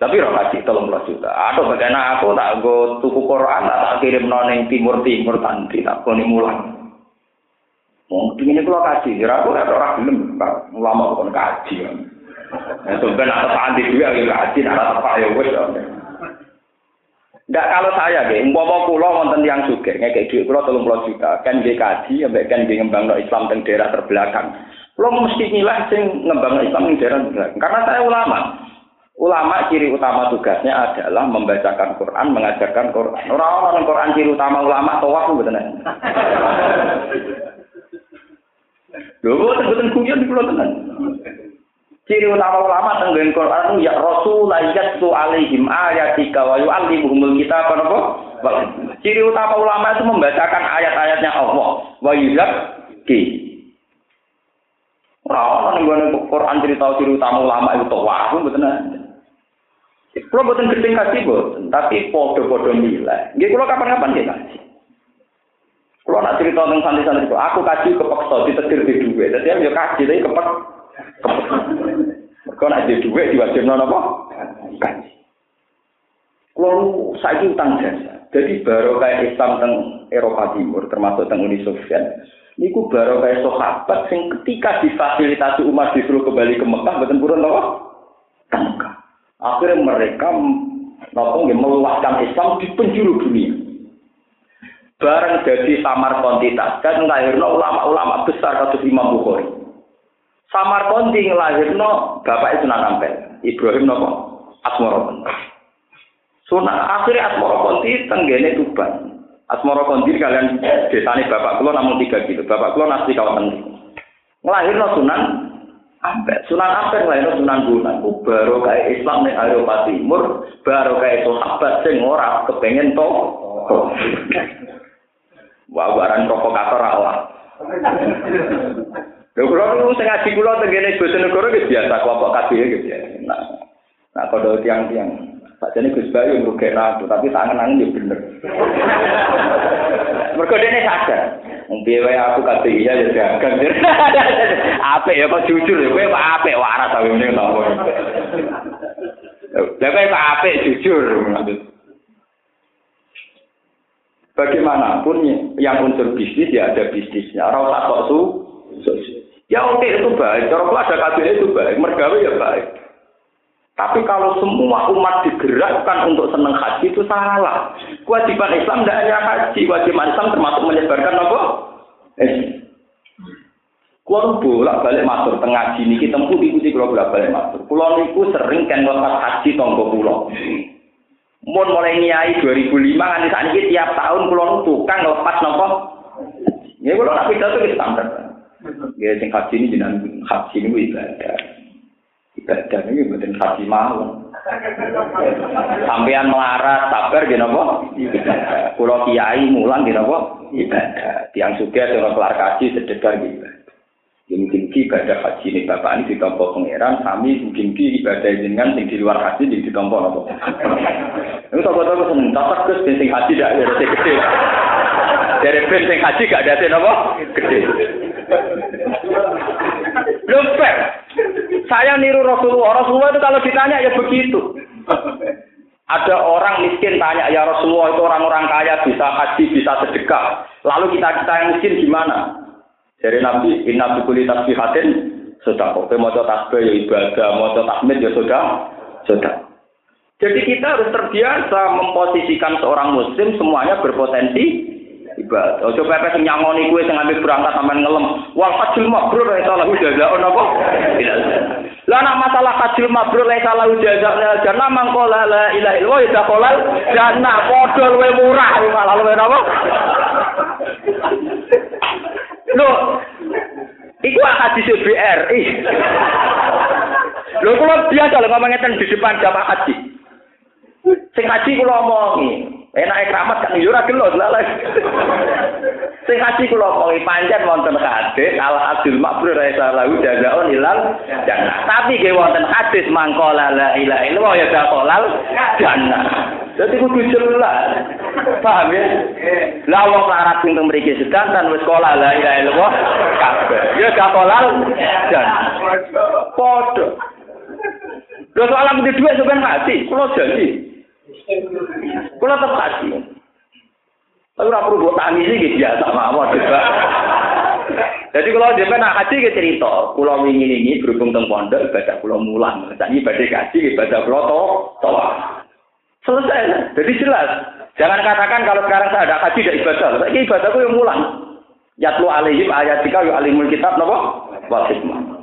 Speaker 1: Tapi ora kaji tolong belas juta. Atau bagaimana aku tak go tuku Quran, tak kirim noning timur timur tanti, tak koni mulang. Wong ini kula kaji, kira aku ora ora gelem ulama kok kaji. Ya sampeyan ada santri juga ya kaji, ada apa ya wis. Ndak kalau saya nggih, umpama kula wonten yang sugih ngekek dhuwit kula 30 juta, kan nggih kaji ambek kan nggih ngembangno Islam teng daerah terbelakang. Kula mesti milah sing ngembangno Islam teng daerah terbelakang. Karena saya ulama. Ulama ciri utama tugasnya adalah membacakan Quran, mengajarkan Quran. Orang-orang Quran ciri utama ulama tawaf betul Lho, boten kuyon di pulau tenan. Ciri utama ulama tenggen Quran ya Rasul yatsu alaihim ayatika wa yu'allimuhumul kitab apa? Ciri utama ulama itu membacakan ayat-ayatnya Allah wa yuzakki. Ora ono ning Quran cerita ciri utama ulama itu tawaf mboten. Kalau boten gedeng kasih boten, tapi podo-podo nilai. Nggih kula kapan-kapan nggih kasih. Kalau nak cerita tentang santri-santri aku kaji kepeksa ditetir di duit. Jadi ya kaji tapi kepek. Kau nak di duit diwajib nono apa? Kaji. Kalau saya utang jasa. Jadi baru kayak Islam teng Eropa Timur, termasuk teng Uni Soviet. Niku baru kayak sahabat yang ketika difasilitasi umat disuruh kembali ke Mekah, betul purun? Mekah. Akhirnya mereka nopo meluaskan Islam di penjuru dunia bareng jadi samar kontitas kan ngelahirno ulama-ulama besar kasus Imam Bukhari. Samar konti ngelahirno bapak Sunan Ampel, Ibrahim nopo Asmoro Sunan akhirnya Asmoro Konti tenggene Tuban. Asmoro Konti kalian desane bapak kulo namun tiga kilo. Bapak kulo nasi kawasan Ngelahirno Sunan Ampel. Sunan Ampel ngelahirno Sunan Gunung. Baru kayak Islam nih Eropa Timur, baru kayak sahabat sing ora kepengen to. Wah, barang provokator Allah. Lho kula niku sing ngaji kula tengene Bojonegoro wis biasa kelompok kabeh gitu ya. Nah, nah kalau tiang-tiang Sakjane Gus Bayu ngrugek aku, tapi tangan-tangan ya bener. Mergo dene sadar. Piye wae aku kabeh iya ya dagang. Apik ya kok jujur ya kowe kok apik waras ta ngene to. Lah kowe kok apik jujur. Bagaimanapun yang unsur bisnis ya ada bisnisnya. Orang tak kok su, ya oke itu baik. Kalau ada kabinet itu baik, mergawe ya baik. Tapi kalau semua umat digerakkan untuk senang haji itu salah. Kewajiban Islam tidak hanya haji, kewajiban Islam termasuk menyebarkan apa? Eh. Kulo bolak balik masuk tengah sini kita tempuh ikuti kulo bolak balik masuk. Kulo niku sering kan lepas haji tonggo kulo. Mun mulai nyai 2005 nganti saat ini tiap tahun pulau tukang lepas nopo. Ya nak pidato itu standar. Ya sing haji ini jenengan haji ini ibadah. Ibadah ini bukan haji mau. Sampean melarat sabar nopo. Pulau kiai mulang gitu nopo. Ibadah. Tiang suka dengan kelar kaji sedekah. Ya mungkin ki ibadah haji ini bapak ini ditompo pangeran, kami mungkin ki ibadah dengan yang di luar haji di ditompo nopo. Itu toko toko seneng, cocok gus sing haji tidak ada gede. Dari sing haji gak ada nopo gede. Belum. Saya niru Rasulullah. Rasulullah itu kalau ditanya ya begitu. Ada orang miskin tanya, ya Rasulullah itu orang-orang kaya bisa haji, bisa sedekah. Lalu kita kita yang miskin gimana? Dari Nabi, inna bikuli tasbihatin sudah kok. Mau tasbih ya ibadah, mau tahmid ya sudah, sudah. Jadi kita harus terbiasa memposisikan seorang muslim semuanya berpotensi ibadah. Ojo pepe sing nyangoni kuwe sing ambil berangkat sampean ngelem. Wal hajjul mabrur ra salah jazaa'un apa? Tidak. Lah nak masalah hajjul mabrur ra salah jazaa'un jannah mangko la ilaha illallah ya kolal jannah padha luwe murah malah luwe napa? Loh, iku hadis BRI. Lho kula biasa lho ngomongin di depan jamaah haji. Sing haji kula omongi, enak keramat kan yo ora gelo lalah. Sing haji kula omongi pancen wonten hadis al adil mabrur salahu jazaun ilal jannah. Tapi ge wonten hadis mangkola la ilaha illallah ya dakolal jannah. Jadi kudu jelas. Paham ya? Lah wong larat sing teng mriki sedanten wis sekolah la ilaha illallah kabeh. Ya gak kolal dan padha. Lho soal aku di dhuwit sampean mati, kula janji. Kula tetep mati. Tapi ora perlu mbok tangisi iki biasa mawon coba. Jadi kalau dia nak haji ke cerita, pulau wingi ini berhubung teng pondok ibadah pulau mulang, jadi ibadah haji ibadah pulau to, toa. Selesai. Jadi jelas. Jangan katakan kalau sekarang saya ada haji tidak ibadah. Ini ibadahku yang mulang. Yatlu alaihim ayatika yu alimul kitab napa? Wa hikmah.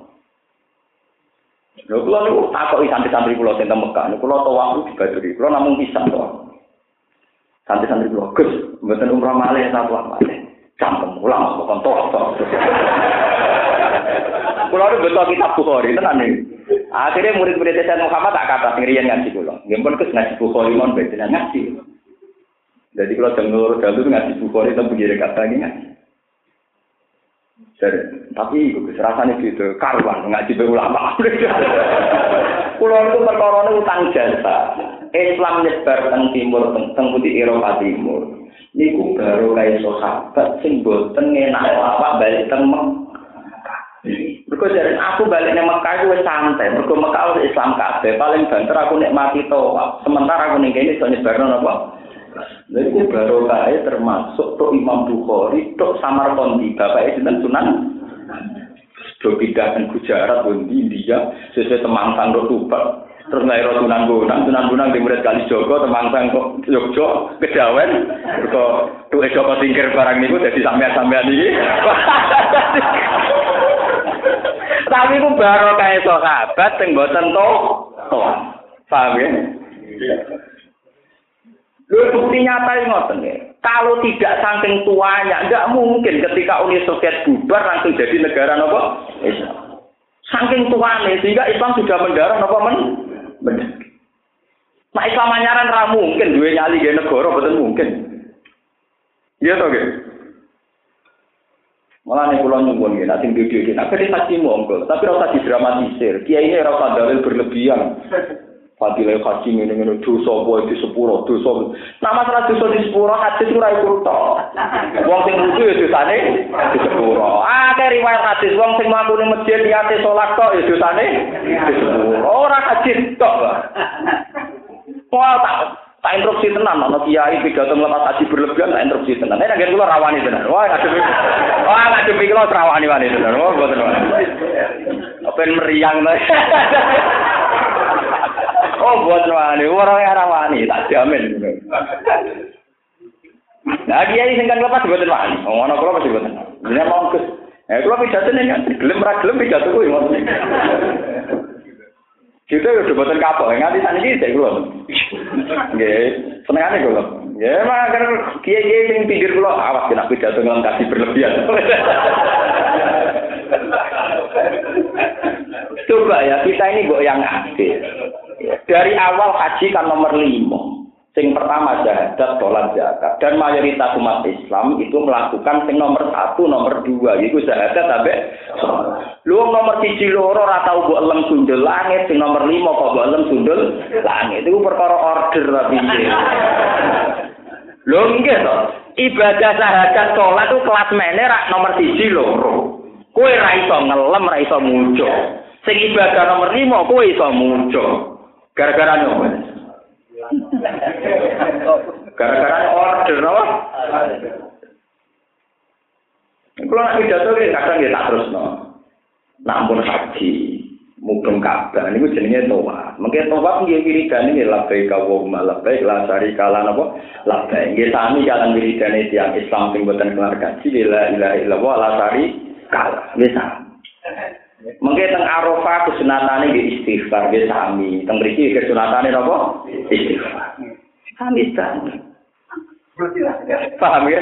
Speaker 1: Lho kula niku takoki santri-santri kula sing teng Mekah. Niku kula towa dibaduri. Kula namung pisan to. Santri-santri kula, Gus, mboten umrah malih ta tuwa malih. Campem ulang bukan toh toh. Kulo ada betul kitab Bukhari tenan nih. Akhirnya murid-murid Sayyid Muhammad tak kata ngirian ngaji kulo. Nggih pun kes ngaji Bukhari mon beda ngaji. Jadi kalau dengar dulu ngaji Bukhari itu begini kata ngaji. Jadi, tapi itu rasanya gitu, karuan ngaji be ulama. Kulo itu perkara utang jasa. Islam nyebar teng timur, teng putih Eropa timur. niku baru kaya sahabat sing boten enak awak balik teng Mergo jare aku balik nang Mekah wis santai, mergo Mekah wis Islam kabeh, paling banter aku nikmati to. Sementara aku ning kene iso nyebarno napa? Lha iku barokahe termasuk tok Imam Bukhari, tok Samarqandi, bapake sinten Sunan. Do bidah ten Gujarat undi India, sesuk temangsang tok tubak. Terus naik roh Sunan Gunung, Sunan Gunung di murid Kali Joko, temangsang kok Jogjo, kedawen, kok tuh eh Joko singkir barang niku dadi sampean-sampean ini. Tapi itu baru kayak e sahabat, sing mboten toh, toh, paham ya? Lu bukti nyata ngoten ya. Kalau tidak saking tuanya, nggak mungkin ketika Uni Soviet bubar langsung jadi negara nopo Islam. Saking tuanya sehingga Islam sudah mendarah nopo men bener. Nah Islam anyaran ra mungkin duwe nyali ge negara betul mungkin. Iya toh ge. Malah nih pulau nyumbun gini, nanti video ini, nanti haji monggo, tapi rasa didramatisir. Kiai ini rasa dalil berlebihan. Fadilah haji ini ini dosa boy di sepuro dosa. Nama salah dosa di sepuro hadis itu rai kurto. Wong sing lucu ya dosane di sepuro. Ah riwayat hadis wong sing mampu nih masjid di atas sholat kok ya dosane di sepuro. Orang haji tok. Wah tak tak instruksi tenan ana kiai pidato melepas haji berlebihan tak instruksi tenan. Nek nggih kula rawani tenan. Wah ngadepi. Wah ngadepi kula rawani wani tenan. Wah mboten wani. Apa meriang. Oh, buat wani, orang yang wani, tak jamin. Nah, dia ini singkat lepas buat wani. Oh, mana kalau masih buat Ini mau kes. Eh, kalau pidato nih kan, gelem ra gelem pidato kuwi ngoten. Kita udah buatan kapal, nganti sana ini saya keluar. Nggih, senengane kula. Ya, mah kan kiai-kiai sing pinggir kula awas kena pidato ngelam kasih berlebihan. Coba ya, kita ini kok yang aktif. Dari awal haji kan nomor lima. Sing pertama jahadat, sholat zakat. Dan mayoritas umat Islam itu melakukan sing nomor satu, nomor dua. Itu jahadat sampai Lu nomor siji loro ora tau mbok elem sundul langit, sing nomor lima kok mbok elem sundul langit. Itu perkara order tapi nggih to. Ibadah sahadat sholat itu kelas rak nomor siji loro. Kowe ra iso ngelem, ra iso muncul. Sing ibadah nomor lima kowe iso muncul. Gara-gara nyoba. Gara-gara order apa? Kalau nak pidato ki kadang ya tak terus no. Nampun haji, mudeng Ka'bah niku jenenge toa. Mungkin toa nggih wiridan iki labbaik Allahumma labbaik la syarika lan apa? Labbaik. Nggih sami kalan wiridane tiyang Islam sing boten keluarga. La ilaha illallah la syarika. Nggih sami. Mengke teng Arafah kesunatane nggih istighfar nggih sami. Teng mriki kesunatane napa? Istighfar. Sami sami. Paham ya?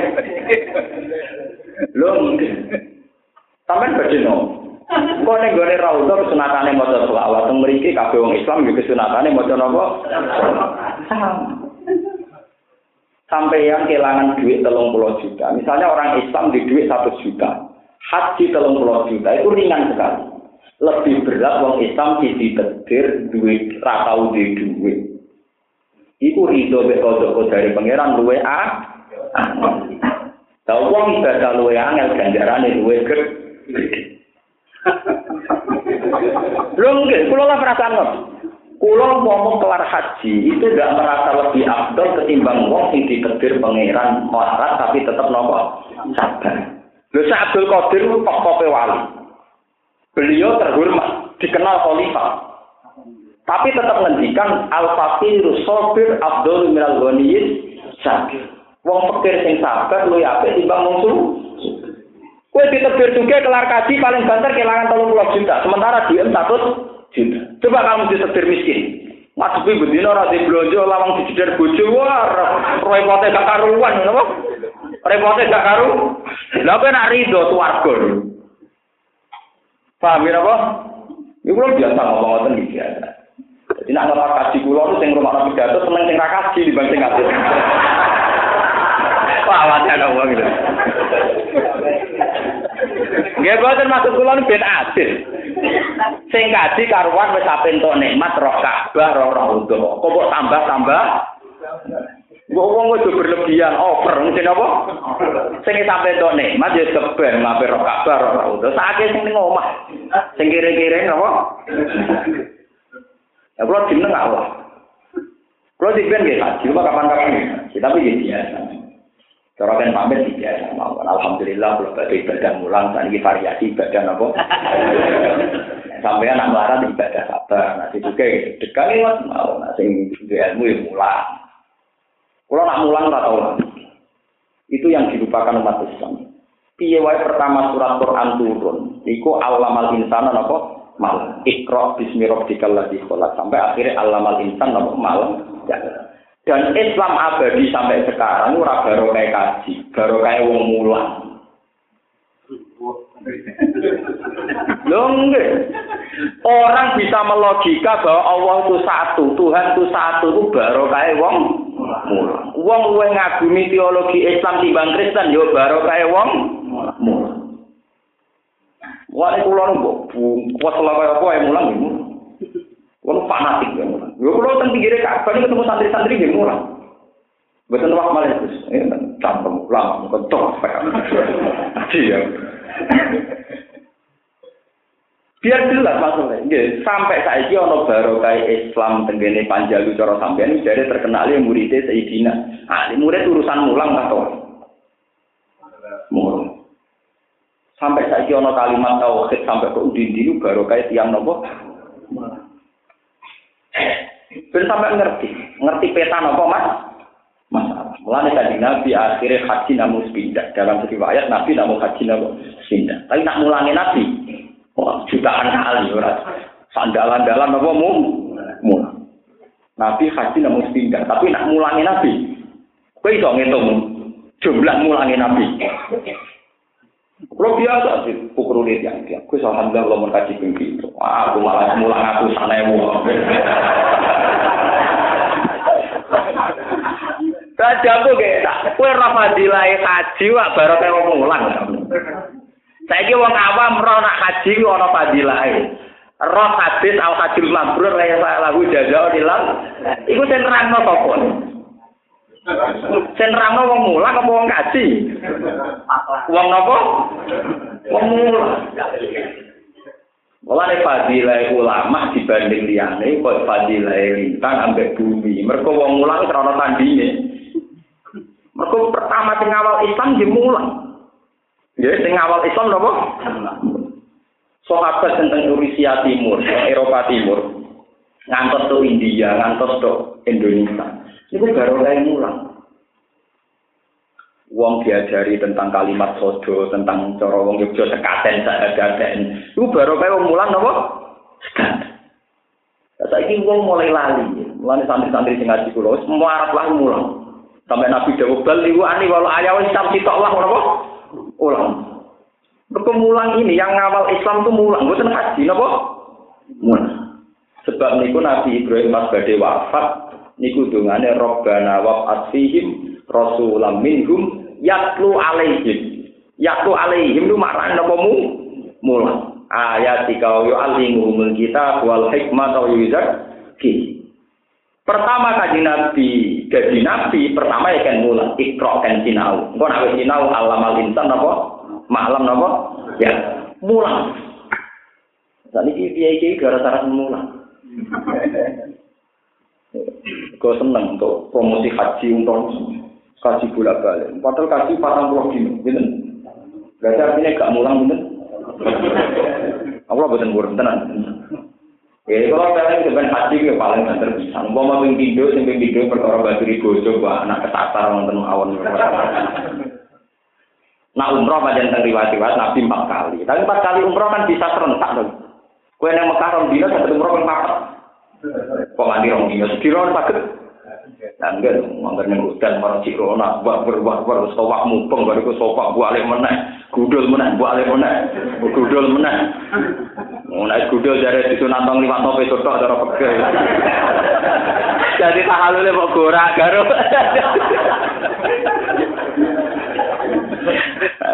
Speaker 1: Lho. Sampeyan badhe no. Kok ning gone raudha kesunatane maca selawat teng mriki kabeh wong Islam nggih kesunatane maca napa? Sampai yang kehilangan duit telung puluh juta. Misalnya orang Islam di duit satu juta. Haji telung puluh juta itu ringan sekali. Lebih berat wong Islam di ditetir duit ratau di duit.
Speaker 2: Iku rido mek kodok dari pangeran luwe a. Tahu wong ibadah luwe angel ganjarane luwe gede. Lho nggih, kula lah perasaan kok. Kula ngomong kelar haji itu tidak merasa lebih abdul ketimbang wong sing ditedir pangeran melarat tapi tetap nopo sabar. Lho Abdul Qadir itu pokoknya wali. Beliau terhormat, dikenal khalifah. Tapi tetap ngendikan al-faqiru sabir abdul minal ghaniyyin sakir. Wong fakir sing sabar luwih apik timbang wong Kue diterbir juga kelar kaji paling banter kehilangan tolong puluh juta. Sementara di satu juta. Coba kamu diterbir miskin. Ngadepi bedino rasi belanja lawang dijedar bojo. Wah, gak karuan. Apa? Repotnya gak karu. Lah kowe nak rido swarga. Paham ya apa? Iku lho biasa ngomong ngoten iki biasa. Jadi nak ngomong kaji kula sing rumah pidato seneng sing ra kaji dibanding kaji. Wah, awake ana wong gitu. Nggih boten maksud kula nu ben adil. Sing kaji karuan wis ape entuk nikmat roh Ka'bah roh roh. Kok kok tambah-tambah? Mbok wong wis berlebihan over mungkin apa? Sing sampe entuk nikmat ya keben ngape roh Ka'bah roh roh utuh. Saiki sing ning omah. Sing kire-kire apa? Ya kula jeneng Allah. Kula dipen nggih haji, kapan-kapan. Tapi ya biasa. Cara kan pamit ya, Alhamdulillah kalau pada ibadah mulang, saat ini variasi ibadah nopo. Sampai anak melarat ibadah sabar, nanti juga dekat lewat mau, nanti ilmu yang mulang. Kalau nak mulang atau tahu Itu yang dilupakan umat Islam. Piye wae pertama surat Quran turun, iku alamal insana nopo malam. Ikra bismi rabbikal ladzi khalaq sampai akhirnya alamal insan nopo malam. Ya. Dan Islam abadi sampai sekarang ora baru kayak kaji, kayak wong mulang. Lungge. Orang bisa melogika bahwa Allah itu satu, Tuhan itu satu, itu barokah wong mulang. Wong kuwi ngagumi teologi Islam timbang Kristen yo barokah wong mulang. Wong kula nunggu, kuwat lha kaya apa mulang iki. Wong fanatik ya mulang. Yo kula teng pinggire kapan ketemu santri-santri nggih mulang. Mboten wae malah Gus. Eh, tak lama, kok tok. Iya. Biar jelas maksudnya. Nggih, sampai saiki ana barokah Islam tenggene Panjalu cara sampean jadi terkenal ya muridnya Sayyidina. Ah, murid urusan mulang atau mulang. Sampai saiki ana kalimat tauhid sampai ke udin-udin barokah tiang nopo? Ben sampai ngerti, ngerti peta nopo mas? Masalah. Mulane tadi Nabi akhirnya haji namun pindah. Dalam riwayat Nabi namun haji pindah. Tapi nak mulangi Nabi, wah jutaan kali orang. Sandalan-dalan apa mu? Mulang. Nabi haji namun pindah. Tapi nak mulangi Nabi, kau iso ngitung jumlah mulangi Nabi. Kalau biasa sih, pukul lihat yang dia. Gue alhamdulillah kalau mau kaji begitu. Aku malah mulang aku sana yang mau. Raja aku kayak, kue roh fadilai haji wak baru kayak mulang. Saya kira wong awam roh nak haji ono fadilai. Roh hadis al hajil mabrur kaya saya lagu jajah hilang. Iku senterang no sopon. Senterang no wong mulang apa wong kaji? Wong nopo? Wong mulang. Mulane fadilah ulama dibanding liyane kok fadilah lintang ambek bumi. Mergo wong mulang ora ana tandinge. Mergo pertama sing awal Islam di mulang. Ya sing awal Islam napa? Sahabat tentang Rusia Timur, Eropa Timur, ngantos ke India, ngantos ke Indonesia. Itu baru mulai mulang. Wong diajari tentang kalimat sodo, tentang cara wong Yogyo sekaten sakadaden. Iku baru kae wong mulang napa? Sekaten. Saiki wong mulai lali. Mulane santri-santri sing ngaji kula wis muarap lah mulang. Sampai Nabi dawuh bal liwa ani walau sam sitok lah napa? Ulang. Berkemulang ini yang ngawal Islam itu mulang, bukan haji napa? Mulang. Sebab niku Nabi Ibrahim mas badhe wafat niku dungane robbana wa asfihim rasulam minhum yatlu alaihim yatlu alaihim itu maknanya apa mu mula ayat tiga wa yu'allimuhumul kitab wal hikmah wa yuzakki Pertama kaji Nabi, jadi Nabi pertama ya kan mulang, ikro kan sinau. Engko nek sinau alam al insan? Malam apa? Ya, mulang. Saat ini kiai gara-gara mulang. Kau seneng untuk promosi haji untuk kaji bolak balik. Padahal kaji patang puluh dino, gitu. Berarti artinya gak mulang, gitu. Allah betul buruk tenan. Ya, kalau kalian sebenarnya haji ya paling nggak terbisa. Mau mau video, sampai video perkara batu di bojo, anak ketasar nonton awan. Nah umroh macam tentang riwayat-riwayat Nabi empat kali. Tapi empat kali umroh kan bisa serentak dong. Kue yang Mekah rong dino satu umroh kan empat. Kok mandi rong dino sediro sakit. Nah enggak dong, manggar yang hutan marah cirona, buat berbuat ber sowak mupeng, baru ke sopak buat alih meneh, gudul meneh mbok ale meneh. Gudul meneh. Meneh gudul jare disunat tong liwat tope cocok cara pege jadi tahalule kok gorak garo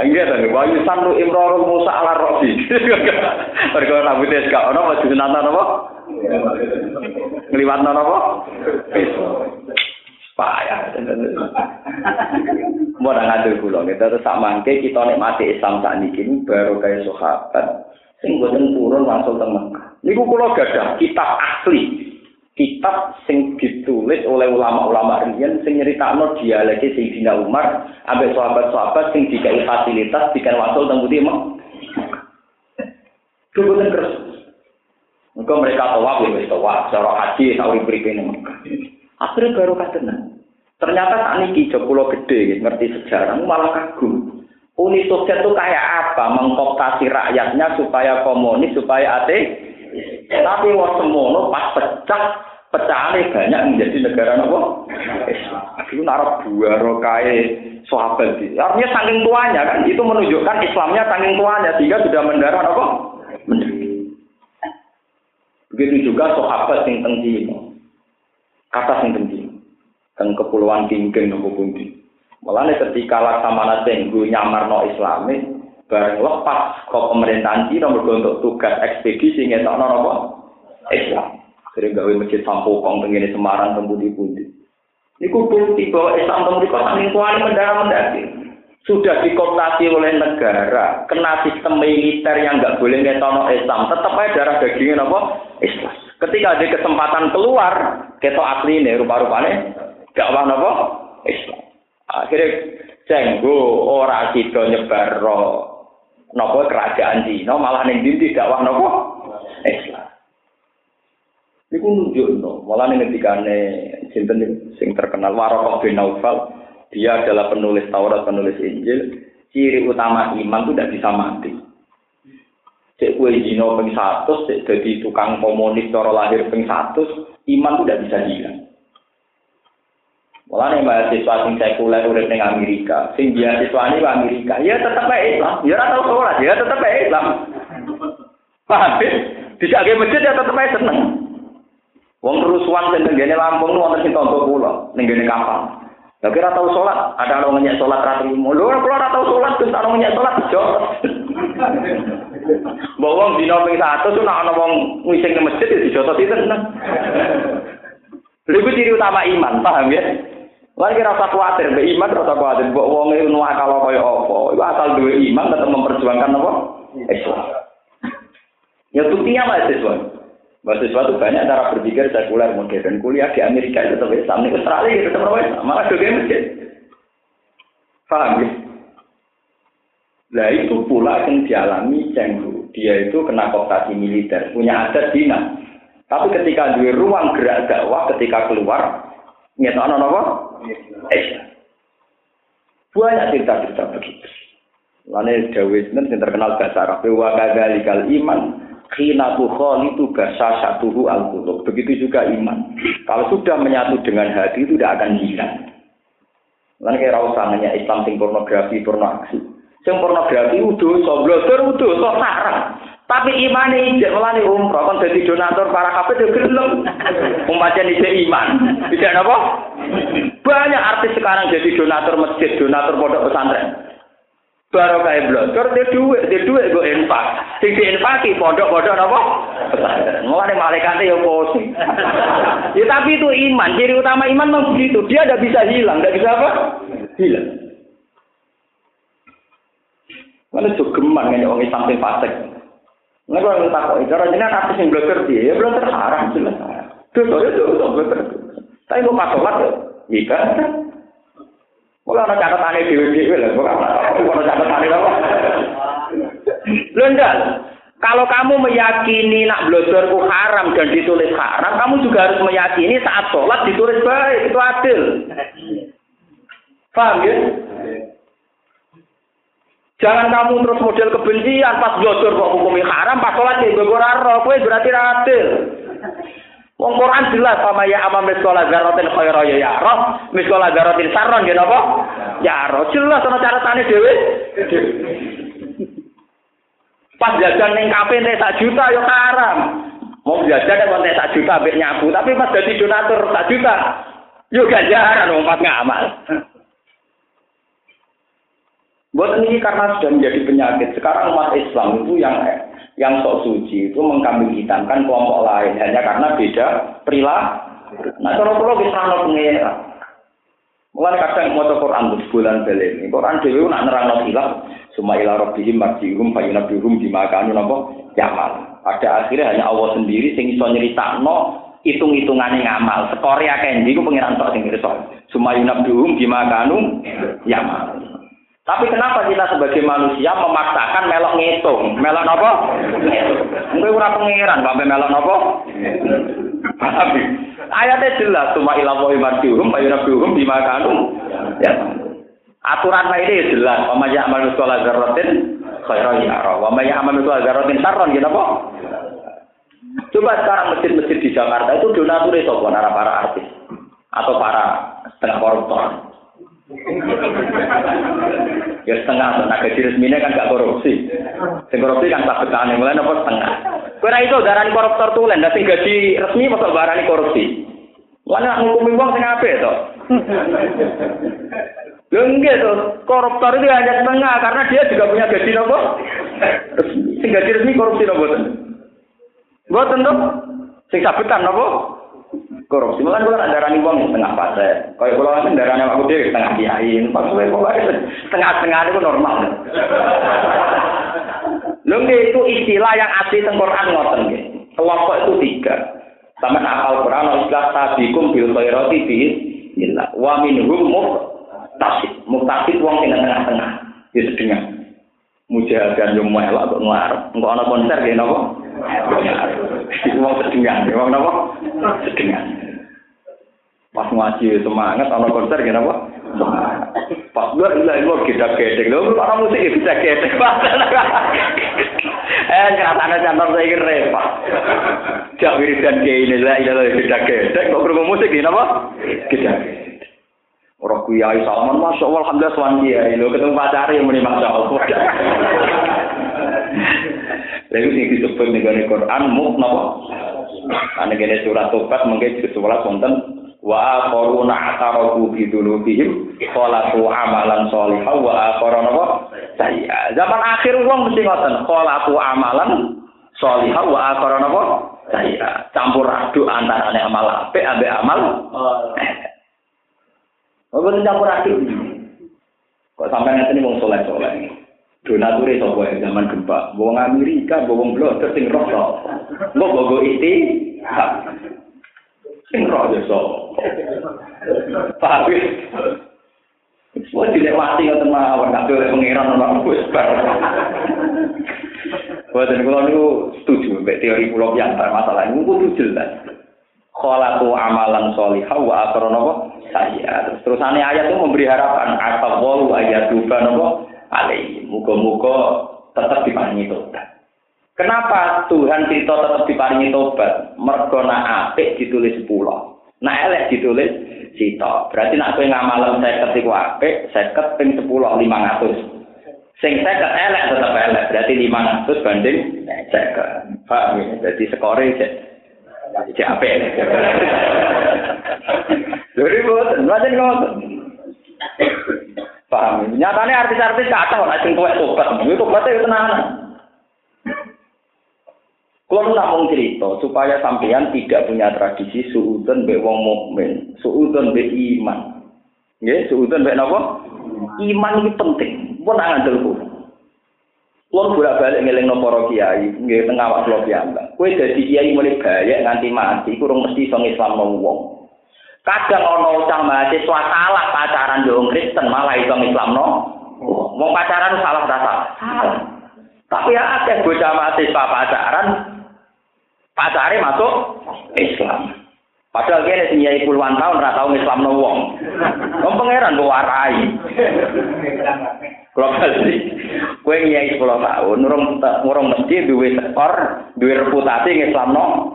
Speaker 2: Enggak tadi, wahyu sanu imroro musa ala rofi. Perkara rambut es kau, nopo jadi nana nopo, ngelihat. Payah. Mau ngatur kula, kita terus sak mangke kita nikmati Islam sak niki baru kaya sahabat sing boten purun langsung teng Mekah. Niku kula gadah kitab asli. Kitab sing ditulis oleh ulama-ulama riyen sing nyeritakno dialeke Sayyidina Umar ambek sahabat-sahabat sing dikai fasilitas bikin wasul teng Budi Mekah. Boten keres. Mereka mereka tawaf ya wis tawaf, cara haji mriki ning Mekah. Akhirnya baru katenan. Ternyata tak niki jok gede ngerti sejarah malah kagum. Uni Soviet itu kayak apa? Mengkooptasi rakyatnya supaya komunis, supaya ateis. Tapi wong semono pas pecah, pecahane banyak menjadi negara nopo? Islam. Itu naruh dua rokai sahabat itu. Artinya saking tuanya kan, itu menunjukkan Islamnya saking tuanya sehingga sudah mendarah apa? Begitu juga sahabat yang tinggi Kata yang tinggi. Teng kepulauan Kingking nopo pundi. Mulane ketika laksamana tenggu nyamar no islami, bareng lepas ke pemerintahan mergo untuk tugas ekspedisi ngetokno napa? Islam. Sering gawe masjid Sampokong tengene Semarang tembuti pundi. Niku bukti bahwa Islam tembuti kok saking kuali mendarah mendaki. Sudah dikooptasi oleh negara, kena sistem militer yang nggak boleh ngetono Islam, tetap aja darah dagingnya apa? Islam. Ketika ada kesempatan keluar, ketok asli ini rupa-rupanya, gak apa? Islam. Akhirnya jenggo ora kita nyebar nopo kerajaan Cina malah ning ndi dakwah nopo Islam. Iku nunjukno, malah ning ngendikane sinten sing terkenal Waraqah bin Naufal, dia adalah penulis Taurat, penulis Injil. Ciri utama iman itu tidak bisa mati. Cek kue jino peng satu, cek jadi tukang komunis cara lahir peng satu, iman itu tidak bisa hilang. Malah nih mahasiswa sing sekuler urip ning Amerika, sing beasiswa ini Amerika, ya tetap baik Islam, ya ora tau sholat, ya tetap baik Islam. Paham? Bisa ke masjid ya tetap baik seneng. Wong kerusuhan sing tenggene Lampung wonten sing tonton kula ning gene kapal. Lah kira tau sholat, ada orang ngenyek sholat ra trimo. Lho kula ora tau sholat, terus ana ngenyek sholat jo. Mbok wong dina ping 100 nek ana wong ngising ning masjid ya dijotos itu seneng. Lha ciri utama iman, paham ya? Lagi kira usah khawatir, mbak iman rasa khawatir. Mbak wong itu kalau kaya apa? Itu asal dua iman tetap memperjuangkan apa? Islam. Ya buktinya mahasiswa. Mahasiswa itu banyak cara berpikir sekuler modern. Kuliah di Amerika itu tetap Islam. Di Australia itu tetap Islam. Malah juga masjid. Paham ya? Nah itu pula yang dialami Cenggu. Dia itu kena kooptasi militer, punya adat dinas. Tapi ketika di ruang gerak dakwah, ketika keluar, ngetokno apa? Islam. Banyak cerita-cerita begitu. Lainnya Dawe yang terkenal bahasa Arab. Wa kadzalikal iman khina itu bahasa satuhu al -qulub. Begitu juga iman. Kalau sudah menyatu dengan hati itu tidak akan hilang. Lain kayak rasa hanya Islam sing pornografi, pornografi. Sing pornografi udah, blogger udah, so sarang. Tapi imane ijek melani umroh kon dadi donatur para kafir yo gelem. Umpamane ijek iman. Tidak apa? Banyak artis sekarang jadi donatur masjid, donatur pondok pesantren. Baru kayak blogger, dia duit, dia duit gue infak. Sing diinfaki, pondok-pondok apa? Mulai malaikatnya yang posing. ya tapi itu iman, ciri utama iman memang begitu. Dia tidak bisa hilang, tidak bisa apa? Hilang. Mana geman kan orang Islam yang fasik. Nah, kalau kita tahu, cara jenis artis yang blogger dia, ya blogger haram jelas. Dosa itu dosa blogger. Tapi mau pasolat ya, iya kan? Mulai ada catatan dewi-dewi lah, bukan ada catatan apa. Lendal, kalau kamu meyakini nak blodorku haram dan ditulis haram, kamu juga harus meyakini saat sholat ditulis baik, itu adil. Paham ya? Jangan kamu terus model kebencian, pas blodor kok hukumnya haram, pas sholat ya gue roh, berarti adil. Wong Quran jelas sama ya amam miskola zarotin khaira ya ya roh, miskola zarotin saron ya napa? Ya roh jelas ana catatane dhewe. Pas jajan ning kafe nek sak juta ya haram. Mau jajan nek nek sak juta mbek nyabu, tapi pas dadi donatur sak juta yo ganjaran wong pas ngamal. Buat ini karena sudah menjadi penyakit. Sekarang umat Islam itu yang yang sok suci itu mengkambing hitamkan kelompok lain hanya karena beda perilaku. Nah, kalau perlu bisa nol pengira. Mulai kadang mau Quran bulan beli Quran dewi nak nerang nol hilang. Semua ilah robbihim marjihum fayunabihum dimakanu nopo yamal. Pada akhirnya hanya Allah sendiri sing iso no hitung-hitungannya ngamal. Sekore akeh ndi ku pengiran tok sing pirsa. Semua yunabihum dimakanu yamal. Tapi kenapa kita sebagai manusia memaksakan melok ngitung? Melok apa? Mungkin ora pengiran, sampai melok apa? Tapi ayatnya jelas, cuma ilah wa imarjuhum, bayunabjuhum, bimakanu. Ya. Aturan ini jelas, wa maya amal sekolah zarratin, khairan yara, wa maya amal sekolah zarratin sarron, gitu apa? Coba sekarang masjid-masjid di Jakarta itu donatur itu para artis atau para setengah koruptor. ya setengah setengah gaji resminya kan gak korupsi. Sing korupsi kan tak betane mulai nopo setengah. Kowe itu darani koruptor tulen, dan sing gaji resmi masuk barani korupsi. Mana ngukumi uang sing apik to? Lho enggak tuh, koruptor itu hanya setengah karena dia juga punya gaji nopo. Sing gaji resmi korupsi nopo ten. Mboten to. Sing sabetan nopo? Korupsi. Malah kalau ada rani uang setengah fase. Kalau kalau nanti darahnya aku dia setengah kiai, maksudnya pokoknya setengah-setengah itu normal. Lalu itu istilah yang asli tengkorak ngoten Kelompok itu tiga. Sama akal Quran istilah sabikum bil khairati bi illa wa minhum muqtasid. Muqtasid wong sing tengah-tengah. Di setengah. Mujahadan yo melok kok ngarep. Engko ana konser nggih napa? Wong sedingan, wong napa? Sedingan. Pas ngaji semangat, ana konser gini apa? Pas gue ilah gue kita gedek, lo para musik bisa gedek. Eh, nyatanya cantor saya kira repot. Jak wiridan kayak ini lah, ilah kita gedek. Kok berumur musik gini apa? Kita Orang kuyai salaman, masya Allah, alhamdulillah suan kiai. Lo ketemu pacar yang meni masya Allah. Lalu ini disebut nih Quran, muk napa? Karena gini surat tobat mungkin sesuatu konten wa akharuna atarafu bi dzunubihim khalaqu amalan sholihan wa akharuna apa saya. Zaman akhir wong mesti ngoten khalaqu amalan sholihan wa akharuna apa saya. Campur aduk antarane amal apik ambek amal. Oh, Bukan campur aduk. Kok sampai nanti wong soleh-soleh. Donatur itu ya zaman gempa. Wong Amerika, wong blok, sing roh. Mbok bogo iti. Sing roh ya so. Paham ya? Semua dilewati ngoten mawon kabeh oleh pangeran ora wis bar. Boten kula niku setuju mek teori kula piantar masalah ini kudu jelas. Khalaqu amalan sholihah wa akhara saya. Terus terusane ayat itu memberi harapan asal walu ayat juga napa alaihi. Muga-muga tetap diparingi tobat. Kenapa Tuhan cerita tetap diparingi tobat? Mergo nak apik ditulis 10. Nak elek ditulis sito. Berarti nak kowe ngamalem 50 iku apik, 50 ping 10 500. Sing 50 elek tetap elek, berarti 500 banding 50. Paham ya? Jadi skore cek cek apik. Lha boten, lha ngoten. Paham? Nyatanya artis-artis kata kok sing tuwek tobat, itu tobatnya itu tenanan. Kalau namun cerita supaya sampean tidak punya tradisi suudon be wong mukmin, suudon be iman. Nggih, suudon be napa? Iman itu penting. Pun ngandel kulo. Kulo bolak-balik ngelingno para kiai, nggih teng awak kula piyambak. Kowe dadi kiai mulai bayek nganti mati, kurang mesti iso Islam wong. Kadang ana cah mahasiswa salah pacaran yo Kristen malah iso Islamno. Wong pacaran salah ta salah? Tapi ya akeh bocah mahasiswa pacaran pacare masuk Islam. Padahal kene sing puluhan tahun ora tau Islamno wong. Wong pangeran kok warai. Kalau balik, kue nyai sepuluh tahun, nurung nurung mesti duwe skor, duwe reputasi Islamno.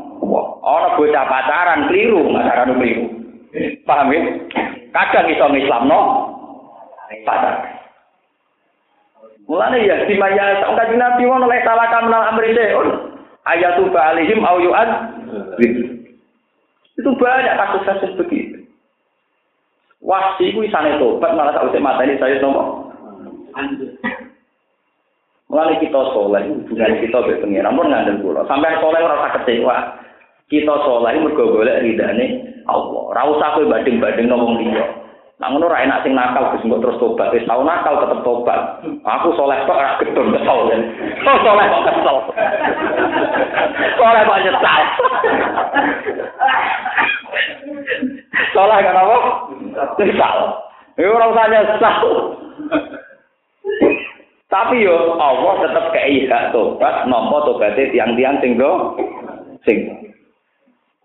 Speaker 2: Orang bocah pacaran keliru, pacaran keliru. Paham ya? Kadang iso Islamno pacar. Mulane ya di maya sang kanjeng Nabi wono lek salah kamenal amri seun. Ayatu ba'alihim au yu'ad. Itu banyak kasus-kasus begitu. Wahsi isane tobat malah sausé mateni saya nopo. Mulane kita soleh, hubungan kita mbek pengiran mun ngandel kula. Sampai ora usah kecewa. Kita soleh mergo golek ridane Allah. Ora usah kowe banding-banding wong liya. Nah ngono ora enak sing nakal Gus mbok terus tobat. Wis tau nakal tetep tobat. Aku soleh kok ora gedon kesel. Oh soleh kok kesel. Soleh kok nyesal. Soleh kan apa? Nyesal. Ya ora usah nyesal. Tapi yo Allah tetep kei hak tobat nampa tobaté tiang-tiang sing do sing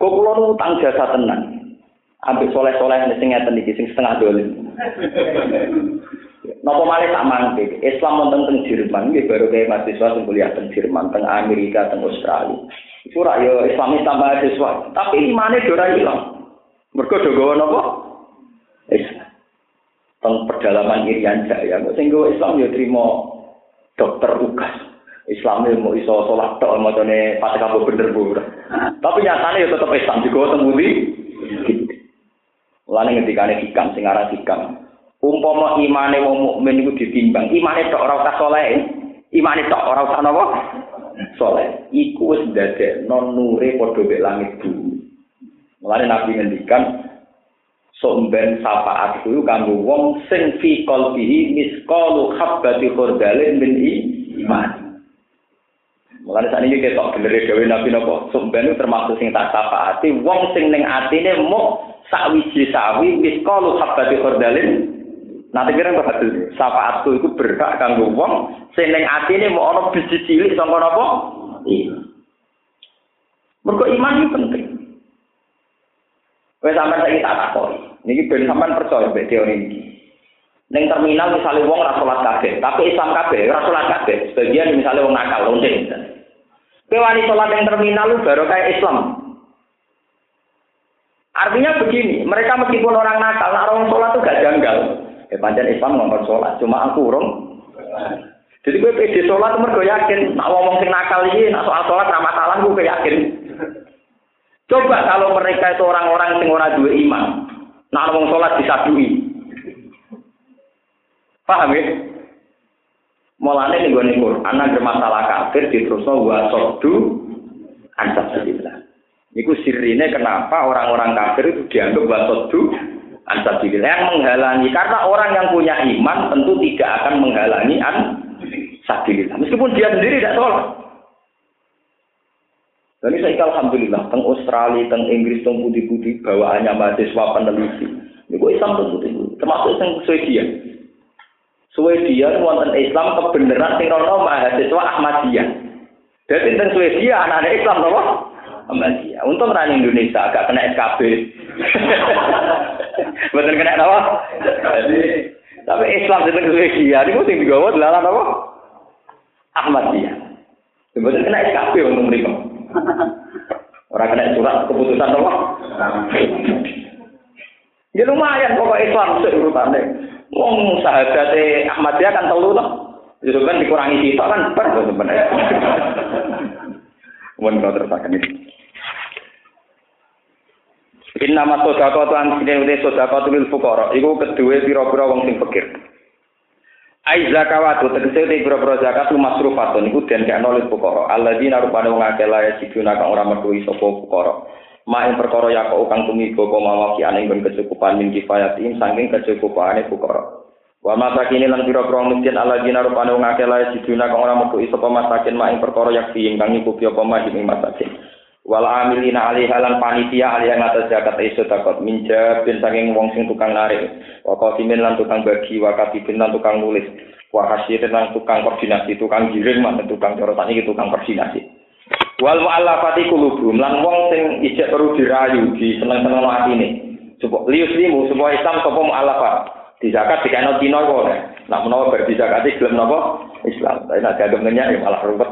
Speaker 2: Kok kula utang jasa tenan. Ambek soleh-soleh sing ngeten iki sing setengah dolen. Napa malih tak mangke? Islam wonten teng Jerman nggih baru kayak mahasiswa sing kuliah teng Jerman, teng Amerika, teng Australia. Iku ora yo Islam tambah mahasiswa, tapi imane ora ilang. Mergo do gawa napa? Islam. Teng pedalaman Irian Jaya, sing gawa Islam yo trimo dokter ugas. Islam mau iso sholat tok macane Fatihah bener bu. Tapi nyatane ya tetep Islam juga temu di. Mulane ngendikane hikam sing aran hikam. Umpama imane wong mukmin iku ditimbang, imane tok ora usah saleh. Imane tok ora usah napa? Saleh. Iku wis dadekno nure padha mek langit bumi. Mulane Nabi ngendikan somben syafaat kuwi kanggo wong sing fi qalbihi misqalu habbati khurdalin min iman. Mulane saat ini kita bener dewe nabi nopo. Sumben termasuk sing tak syafaati. Wong sing ning atine mau sakwiji sawi wis kalu habati khordalin. Nanti kira apa hasil syafaatku itu berhak kanggo wong sing ning atine mau ana biji cilik sangka napa? Iya. Mergo iman itu penting. Wes sampean saiki tak takoni. Niki ben sampean percaya mbek teori iki. Neng terminal misalnya wong ora salat kabeh, tapi Islam kabeh ora salat kabeh. Sebagian misalnya wong nakal, lonceng misalnya. Kowe wani salat yang terminal lu baru kayak Islam. Artinya begini, mereka meskipun orang nakal, nak orang sholat itu gak janggal. Ya panjang Islam ngomong sholat, cuma aku urung. Jadi gue pede sholat mergo yakin, nak ngomong sing nakal ini, nak soal sholat ramah salah gue yakin. Coba kalau mereka itu orang-orang sing ora dua iman, nak ngomong sholat disadui. Paham ya? Mulane ning gone Quran anak masalah kafir diterusno wa soddu ansabilillah. Niku sirine kenapa orang-orang kafir itu dianggap wa soddu ansabilillah yang menghalangi karena orang yang punya iman tentu tidak akan menghalangi an sabilillah meskipun dia sendiri tidak sholat. Dan saya alhamdulillah, teng Australia, teng Inggris, teng putih-putih bawaannya mahasiswa peneliti. Ini Islam teng putih-putih, termasuk teng Swedia. Swedia wonten Islam kebenaran sing rono mahasiswa Ahmadiyah. Jadi teng Swedia anak-anak Islam napa? Ahmadiyah. Untung ra Indonesia agak kena SKB. Mboten kena napa? Tapi Islam teng Swedia niku sing digawa dalan napa? Ahmadiyah. Mboten kena SKB untung mriku. Ora kena surat keputusan napa? Ya lumayan pokok Islam sik urutane. Wong sahabate Ahmadiyah kan telu toh. Itu kan dikurangi kita kan ber sebenarnya. Wan kau terpakai ini. Inna mas sodako tuan sini udah sodako tuh lil fukara. Iku kedua piro-piro wong sing fakir.
Speaker 1: Ai zakawatu tegese te pira-pira zakat ku masrufatun iku den kena oleh Allah Alladzina rupane wong akeh lae siduna kang ora metu sapa fuqara. Ma ing perkara ya kok kang tumiba apa mawaki ane kecukupan min kifayatin saking kecukupane fuqara. Wa masakin lan pira-pira miskin alladzina rupane wong akeh lae siduna kang ora metu sapa masakin ma ing perkara yak kang iku apa ma ing masakin. wal amilina alih halan panitia alih yang atas zakat isu takut minja bin saking wong sing tukang narik wa qasimin lan tukang bagi wa katibin lan tukang nulis wa hasirin lan tukang koordinasi tukang giring man tukang corotan iki tukang koordinasi wal mu'allafati qulubum. Lan wong sing ijek perlu dirayu di seneng-seneng atine supaya lius limu supaya Islam sapa mu'allafat? Di zakat dikene dino kok nek? Menawa bar di zakat gelem napa? Islam. Tapi nek gak ya malah rupet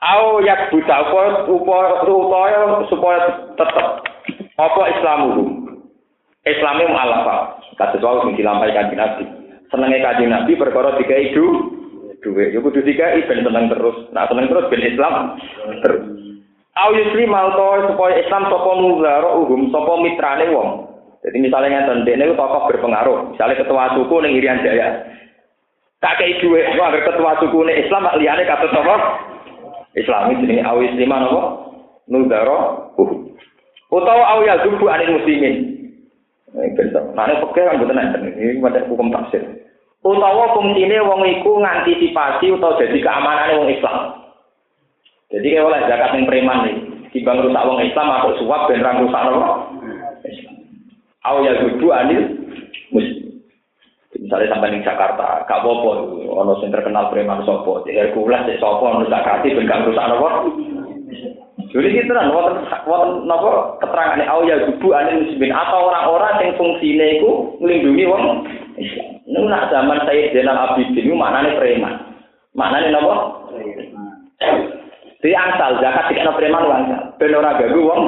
Speaker 1: Au yak buta apa upaya supaya tetep. Apa Islamu Islame mu'alafa kados wae sing dilampaikan di Nabi. Senenge kanjeng Nabi perkara dikai du duwe yo kudu dikai ben tenang terus nah tenang terus ben Islam terus Au yusri malto supaya Islam sapa muzara uhum sapa mitrane wong jadi misalnya ngeten dene tokoh berpengaruh misalnya ketua suku ning Irian Jaya kakek duwe wah ketua suku ning Islam liyane kata tokoh Islami jenenge awis lima napa? Nudara uh. Utawa aw ya zubu anil muslimin. Bentuk. Nah, ini kan betul Ini macam hukum tafsir. Utawa fungsine wong iku ngantisipasi utawa jadi keamanannya wong Islam. Jadi kayak oleh zakat yang preman nih. Timbang rusak wong Islam atau suap dan rang rusak apa? Islam. Ya zubu anil muslim. Misalnya sampai di Jakarta, gak apa-apa, ono sing terkenal preman sopo, Hercules, cek sopo, ono zakati, ben gak rusak nopo. Jadi gitu kan, nopo keterangan au ya gubu anil muslimin atau orang-orang yang fungsinya itu melindungi wong Islam. Ini nak zaman saya Zainal Abidin itu maknanya preman. Maknanya nopo? Di angsal zakat tidak preman angsal. Ben ora gagu wong.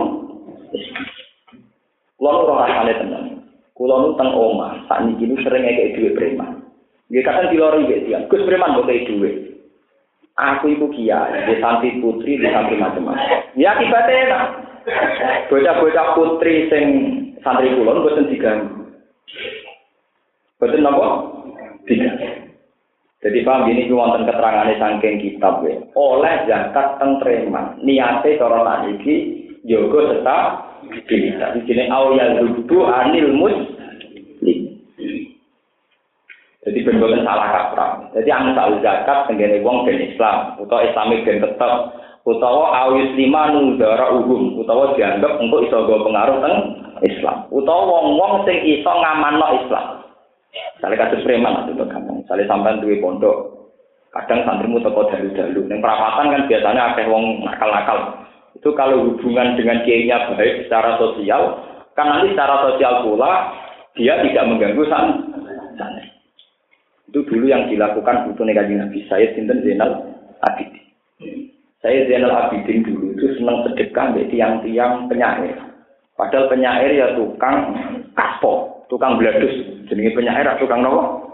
Speaker 1: Wong ora rasane tenan. Kulo nu teng omah, sak niki nu sering ngekek dhuwit preman. Nggih kadang dilori nggih dia. Gus preman kok kei dhuwit. Aku iku kiai, di santri putri, di santri macam-macam. Ya akibatnya enak. Bocah-bocah putri sing santri kulon boten diganggu. Boten napa? Diganggu. Jadi paham ini ku wonten keterangane saking kitab ya. Oleh zakat teng preman. Niate cara iki yoga tetap bisa. Di sini awal itu anil muslim. Jadi benar salah kaprah. Jadi tahu zakat tenggene wong ben Islam, utawa Islamik ben tetap, utawa awis lima nudara uhum, utawa dianggap untuk iso pengaruh teng Islam, utawa wong-wong sing iso ngamanno Islam. Misalnya kasus preman itu gampang. Misalnya sampai duwe pondok, kadang santrimu toko dalu-dalu. Yang perapatan kan biasanya ada wong nakal-nakal. itu kalau hubungan dengan kiainya baik secara sosial, kan nanti secara sosial pula dia tidak mengganggu sana. Itu dulu yang dilakukan butuh negatif Nabi saya Sinten Zainal Abidin. Saya Zainal Abidin dulu itu senang sedekah dari tiang-tiang penyair. Padahal penyair ya tukang kaspo, tukang beladus. Jadi penyair tukang nopo.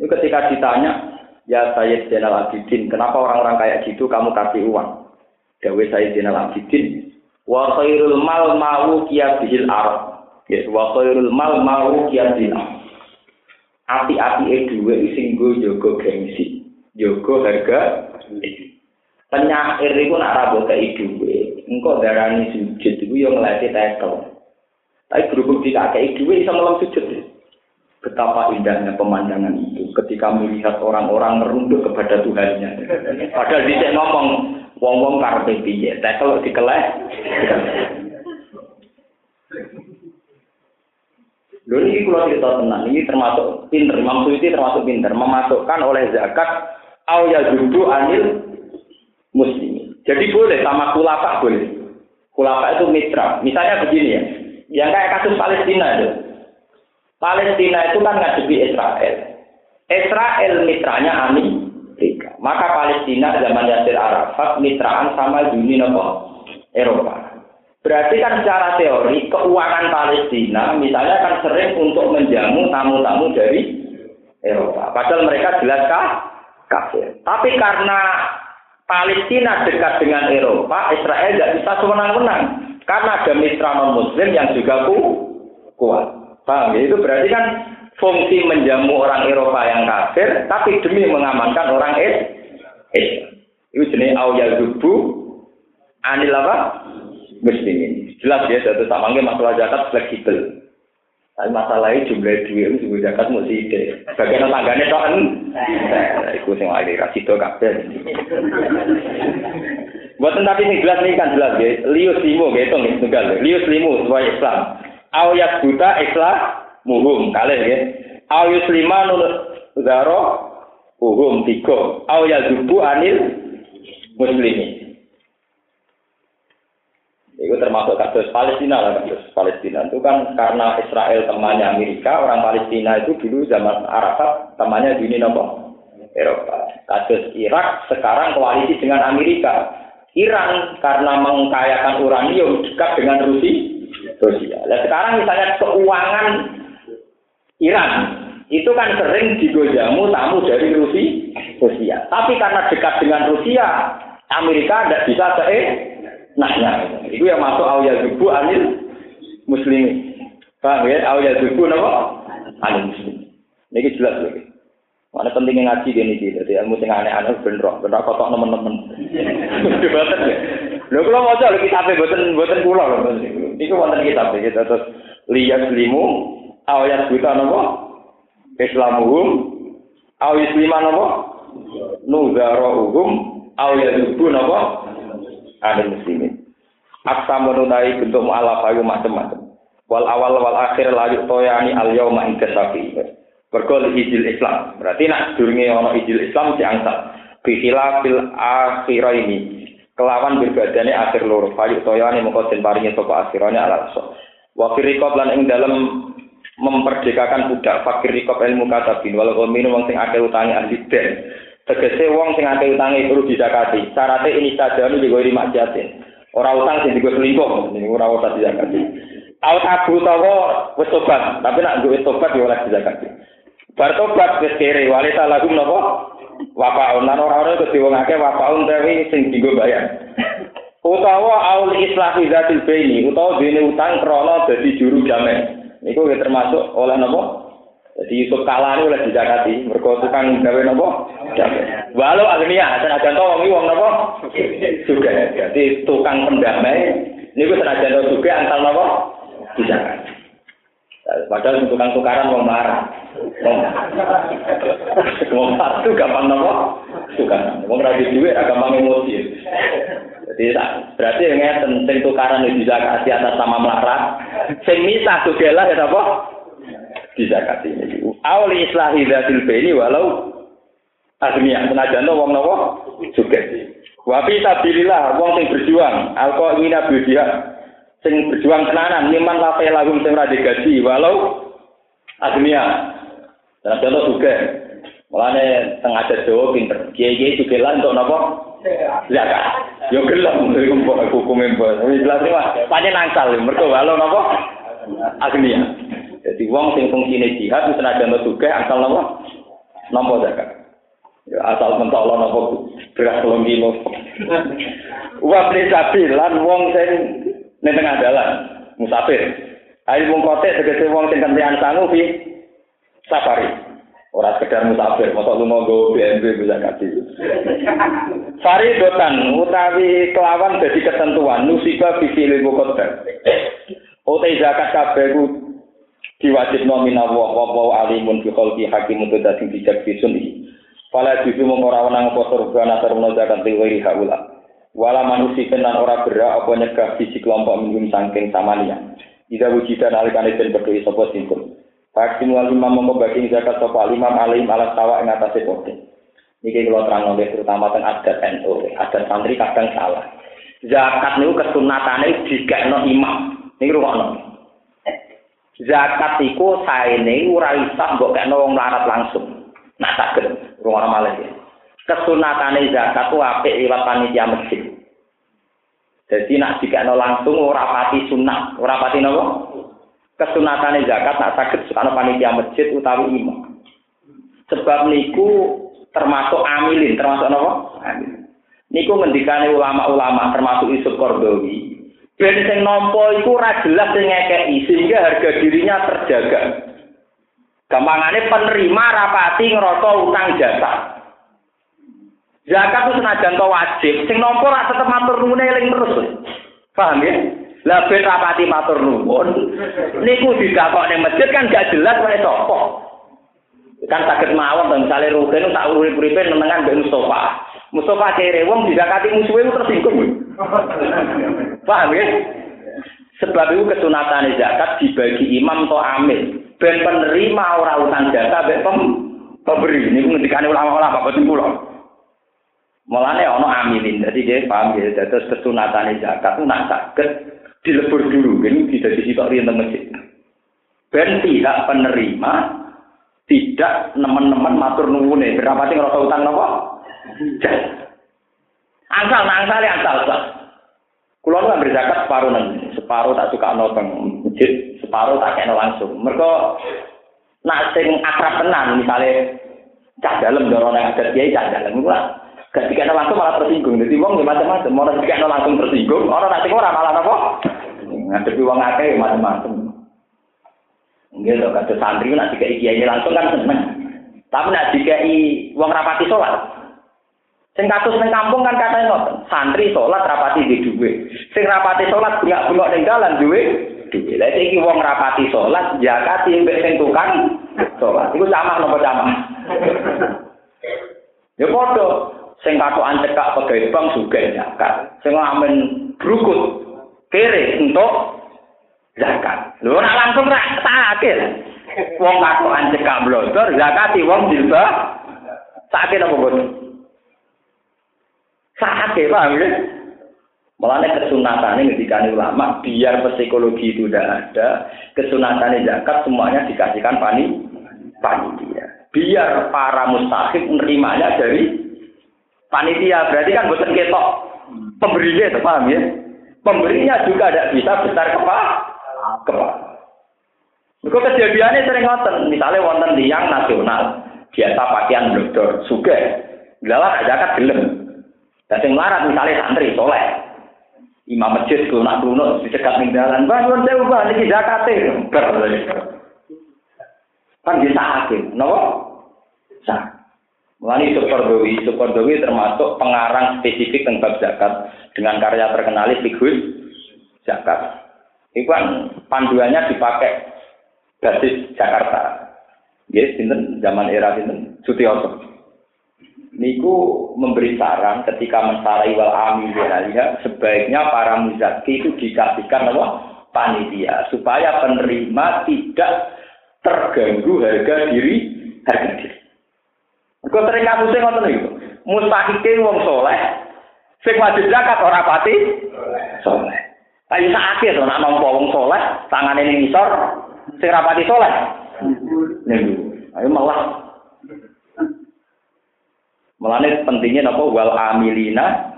Speaker 1: Ini ketika ditanya, ya saya Zainal Abidin, kenapa orang-orang kayak gitu kamu kasih uang? Dawe saya Zainal Abidin, wa khairul mal mau bihil arab. Ya, wa khairul mal mau bihil arab. Api-api e duwe sing go jaga gengsi, jaga harga. Penyair iku nak ra mbok kei duwe, engko darani sujud iku yo nglati tekel. Tapi berhubung tidak kei duwe iso melem sujud. Betapa indahnya pemandangan itu ketika melihat orang-orang merunduk kepada Tuhannya. Padahal dia ngomong, wong-wong karepe piye tekel dikeleh Lho ini kalau cerita tenang, ini termasuk pinter, Imam Suyuti termasuk pinter, memasukkan oleh zakat au ya anil muslim. Jadi boleh sama kulapa boleh. Kulapa itu mitra. Misalnya begini ya, yang kayak kasus Palestina itu. Palestina itu kan ngadepi Israel. Israel mitranya Ani, maka Palestina zaman Yasir Arafat mitraan sama Uni Eropa. Berarti kan secara teori keuangan Palestina misalnya kan sering untuk menjamu tamu-tamu dari Eropa. Padahal mereka jelas kah? kafir. Tapi karena Palestina dekat dengan Eropa, Israel tidak bisa semenang-menang. Karena ada mitra non-muslim yang juga ku, kuat. Paham ya? Itu berarti kan
Speaker 2: fungsi menjamu orang Eropa yang kafir, tapi demi mengamankan orang Islam. Itu jenis awal dubu anil apa? Muslimin. Jelas ya, satu sama masalah zakat fleksibel. Tapi masalahnya jumlah duit itu juga zakat mesti ide. Bagian tanggane tok kan. Iku sing lagi kasih to. Buat tapi sing jelas nih kan jelas ya. Lius limo gitu nih tunggal. Lius limo sebagai Islam. Awyak buta Islam muhum kalian ya. Awis lima nul zaro uhum tiga. Awyak dubu anil muslimin. Itu termasuk kasus Palestina lah kasus Palestina itu kan karena Israel temannya Amerika, orang Palestina itu dulu zaman Arafat temannya nopo Eropa. Kasus Irak sekarang koalisi dengan Amerika. Iran karena mengkayakan uranium dekat dengan Rusia. Rusia. Nah, sekarang misalnya keuangan Iran itu kan sering digojamu tamu dari Rusia. Rusia. Tapi karena dekat dengan Rusia, Amerika tidak bisa eh, nah, nah itu yang masuk awal zubu anil muslim paham ya awal zubu napa anil muslim ini jelas lagi mana pentingnya ngaji gini sih jadi ilmu sing aneh-aneh bener bener kotok teman-teman betul ya lo kalau mau coba kita apa buatan buatan pulau loh ini wonten kita gitu terus lihat limu awal zubu napa islamuhum awal islima napa nuzarohum awal zubu napa ada muslimin. Aksa menunai bentuk mu'alaf ayu macam-macam. Wal awal wal akhir layu toyani al yauma ing kesafi. Bergol izil Islam. Berarti nak durunge ana izil Islam si angsal. Bihila fil akhir ini. Kelawan berbadane akhir loro. Fayu toyani den paringi sapa akhirane ala rasul. Wa firqab lan ing dalam memperdekakan budak. Fakir rikob ilmu katabin. Walau minum wong sing akeh utangi ahli den. Tegese wong sing akeh utangi perlu dizakati syaratnya ini saja ini lima jatin orang utang sing digo selingkuh. Ini ora usah dizakati Aut abu tawa wis tobat. Tapi nak duwe tobat ya oleh dizakati bar tobat wis kere wali lagu napa wapaun lan ora-ora kudu wong akeh wapaun tapi sing digo bayar utawa aul islah zatil baini utawa dene utang krana dadi juru jamin Niku termasuk oleh nopo. Jadi Yusuf kalah ini oleh dizakati. Mereka tukang gawe nopo. Walau agnia, senajan to wong wong nopo. Juga. Jadi tukang pendamai. Niku senajan to juga antal nopo. Dizakati. Padahal tukang tukaran wong marah. Wong satu gampang nopo. Tukaran. Wong ra duwe gampang emosi. Jadi berarti yang penting tukaran itu bisa kasih atas sama melarat. Sing misah juga lah ya apa? Bisa kasih ini. Awli islahi datil ini walau agniya senajan wong napa juga. Wa fi sabilillah wong sing berjuang alqa ingina bidia sing berjuang tenanan niman lafe lagum sing ra digaji walau agniya. Senajan to juga. Mulane tengah ada Jawa pinter. Kiai-kiai juga lah untuk napa? Zakat. Yo gelem iku hukume mbok. Wis jelas mah pancen nangsal mergo walo napa? Agnia. Jadi wong sing fungsine jihad wis senajan juga asal napa? Nampa zakat. Ya asal mentok napa beras telung kilo. Wa lan wong sing ning tengah dalan musafir. Ayo wong kote tegese wong sing kentean sangu fi safari. Ora sekedar musafir, masa lu mau BMW bisa kasih. Faridotan utawi kelawan jadi ketentuan nusika visi limu kodar. Ote zakat kabeh ku diwajib nomina wa wa alimun fi khalqi hakim untuk dadi bijak bisun Fala juzu mung ora apa surga nasar zakat liwiri haula. Wala manusia tenan ora berak apa nyegah visi kelompok minum sangking samania. Ida wujidan alikane den berdoi sapa singkul. Faksim wal imam mongko bagi zakat sapa imam alim ala tawa ing atase pote. Niki kula terang nggih terutama teng adat NU, adat santri kadang salah. Zakat niku kesunatane dikekno imam. Niki rungokno. Zakat iku saene ora isa mbok kekno wong larat langsung. Nah saged rungokno malih ya. Kesunatane zakat ku apik liwat panitia masjid. Jadi nak dikekno langsung ora pati sunat, ora pati napa? kesunatane zakat nak sakit ana panitia masjid utawi imam. Sebab niku termasuk amilin, termasuk napa? Amilin. Niku ngendikane ulama-ulama termasuk Yusuf Kordowi. Ben sing nampa iku ora jelas sing ngekeki sehingga harga dirinya terjaga. Gampangane penerima rapati ngerasa utang jasa. Zakat itu senajan to wajib, sing nampa ora tetep matur nuwun eling terus. Paham ya? Lah ben rapati matur nuwun. Niku didakok ning masjid kan gak jelas wae sapa. Kan sakit mawon to misale rugen tak urip-uripe nenengan mbek Mustofa. Mustofa kere wong didakati musuhe tersinggung. Paham ya? Sebab itu kesunatan zakat dibagi imam atau amil. Ben penerima ora utang jasa ben pemberi. Ini ngendikane ulama-ulama boten kula. Mulane ana amilin. Dadi dia paham ya, terus kesunatan zakat itu nak sakit dilebur dulu, ini tidak disitok riyen masjid. Ben pihak penerima tidak nemen-nemen matur nuwune, berapa sing ngrasa utang napa? Angsal, angsal, angsal, angsal. Kulo nggak berzakat separuh nanti, separuh tak suka nonton masjid, separuh tak kena langsung. Mereka nak sing akrab tenan, misalnya cah dalam dorong yang ada kiai cah dalam, Gak dikena langsung malah tersinggung. Jadi wong ya macam-macam. Orang dikena langsung tersinggung, orang nanti orang malah apa? Ngadepi wong akeh macam-macam. Nggih lho kata santri nak dikai kiai langsung kan seneng. Tapi nak dikai wong rapati sholat. Sing kasus ning kampung kan katanya ngoten, santri sholat rapati di duwe. Sing rapati sholat bengak-bengok ning dalan duwe duwe. Lah iki wong rapati sholat zakati mbek sing tukang sholat. Iku sama nopo sama? Ya padha. Sing katokan cekak pegawai bank juga zakat. Sing ngamen brukut kere untuk zakat. Lho ora langsung ra sakit wong katokan cekak blodor zakati wong jilba sakit apa boten sakit paham ya? Kesunatan ini ketika ulama, biar psikologi itu tidak ada, kesunatan zakat semuanya dikasihkan pani, panitia. Biar para mustahik menerimanya dari panitia berarti kan bukan ketok pemberinya itu paham ya pemberinya juga tidak bisa besar kepala kepala Kau kejadiannya sering ngoten, misalnya wonten tiang nasional, biasa pakaian blodor, suge, ada zakat gelem. Dan sing larat misalnya santri soleh, imam masjid nak kuno dicegat ning dalan, "Bang, nyuwun sewu, Bang, niki zakate." Kan bisa hakim, napa? Sah. Mulai Sukordowi, Sukordowi termasuk pengarang spesifik tentang zakat dengan karya terkenal Figur Zakat. Itu kan panduannya dipakai basis Jakarta. Yes, sinten zaman era sinten Sutioso. Niku memberi saran ketika mensarai wal amin sebaiknya para muzaki itu dikasihkan apa? panitia supaya penerima tidak terganggu harga diri harga diri. Sering kasusnya ngoten niku. Mustahike wong soleh, sing wajib zakat ora pati soleh. Ayo sakit to nak nampa wong soleh, tangane ning ngisor, sing rapati soleh. Ayo malah Mulane pentingnya napa wal amilina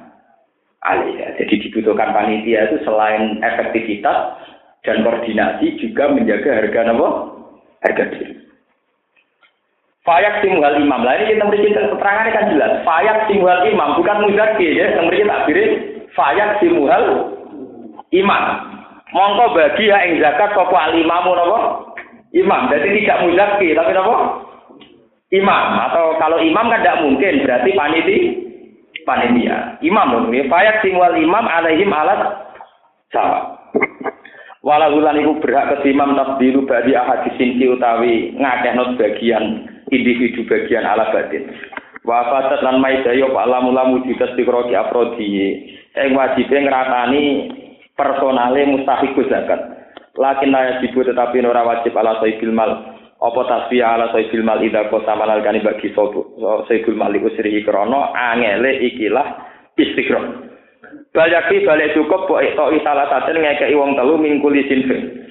Speaker 2: alaiha. Jadi dibutuhkan panitia itu selain efektivitas dan koordinasi juga menjaga harga napa? Harga diri. Fayak simwal imam. Lah ini kita beri keterangan kan jelas. Fayak simwal imam bukan muzaki ya. Kita beri takbir fayak simwal imam. Mongko bagi ya ing zakat sapa al imamu napa? Imam. Jadi tidak muzaki tapi napa? Imam atau kalau imam kan tidak mungkin berarti paniti panitia. Imam dong. Fayak simwal imam alaihim alat sama. Walau ulan iku berhak kesimam tabdilu badi ahad disinci utawi ngakehno bagian individu bagian ala batin. Wa fatat lan maidayo pak lamu-lamu judas dikroki afrodi. Ing wajibe ngratani personale mustahiku zakat. Lakin la yajibu tetapi ora wajib ala saibil mal. Apa tasbih ala saibil mal ida kota malal kani bagi sopo. Saibil mal usri krono angele ikilah istiqro. Bayaki balik cukup kok itu salah satu ngekei wong telu mingkuli sinfin.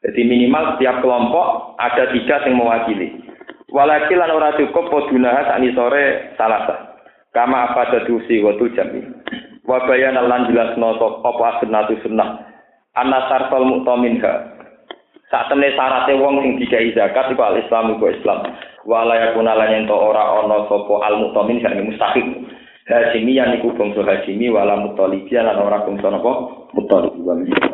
Speaker 2: Jadi minimal setiap kelompok ada tiga yang mewakili. Walakil lan ora cukup podunah sani sore salasa. Kama apa dadusi wa jami. Wa bayan lan jelasno apa asnatu sunnah. Anna sarfal mu'taminha. Saat temne syaratnya wong sing dikai zakat iku al Islam iku Islam. Wa la yakuna lan ento ora ana sapa al mu'tamin sing mustahik. Hasimi yang iku bangsa Hasimi wala mutalibi lan ora bangsa napa mutalibi.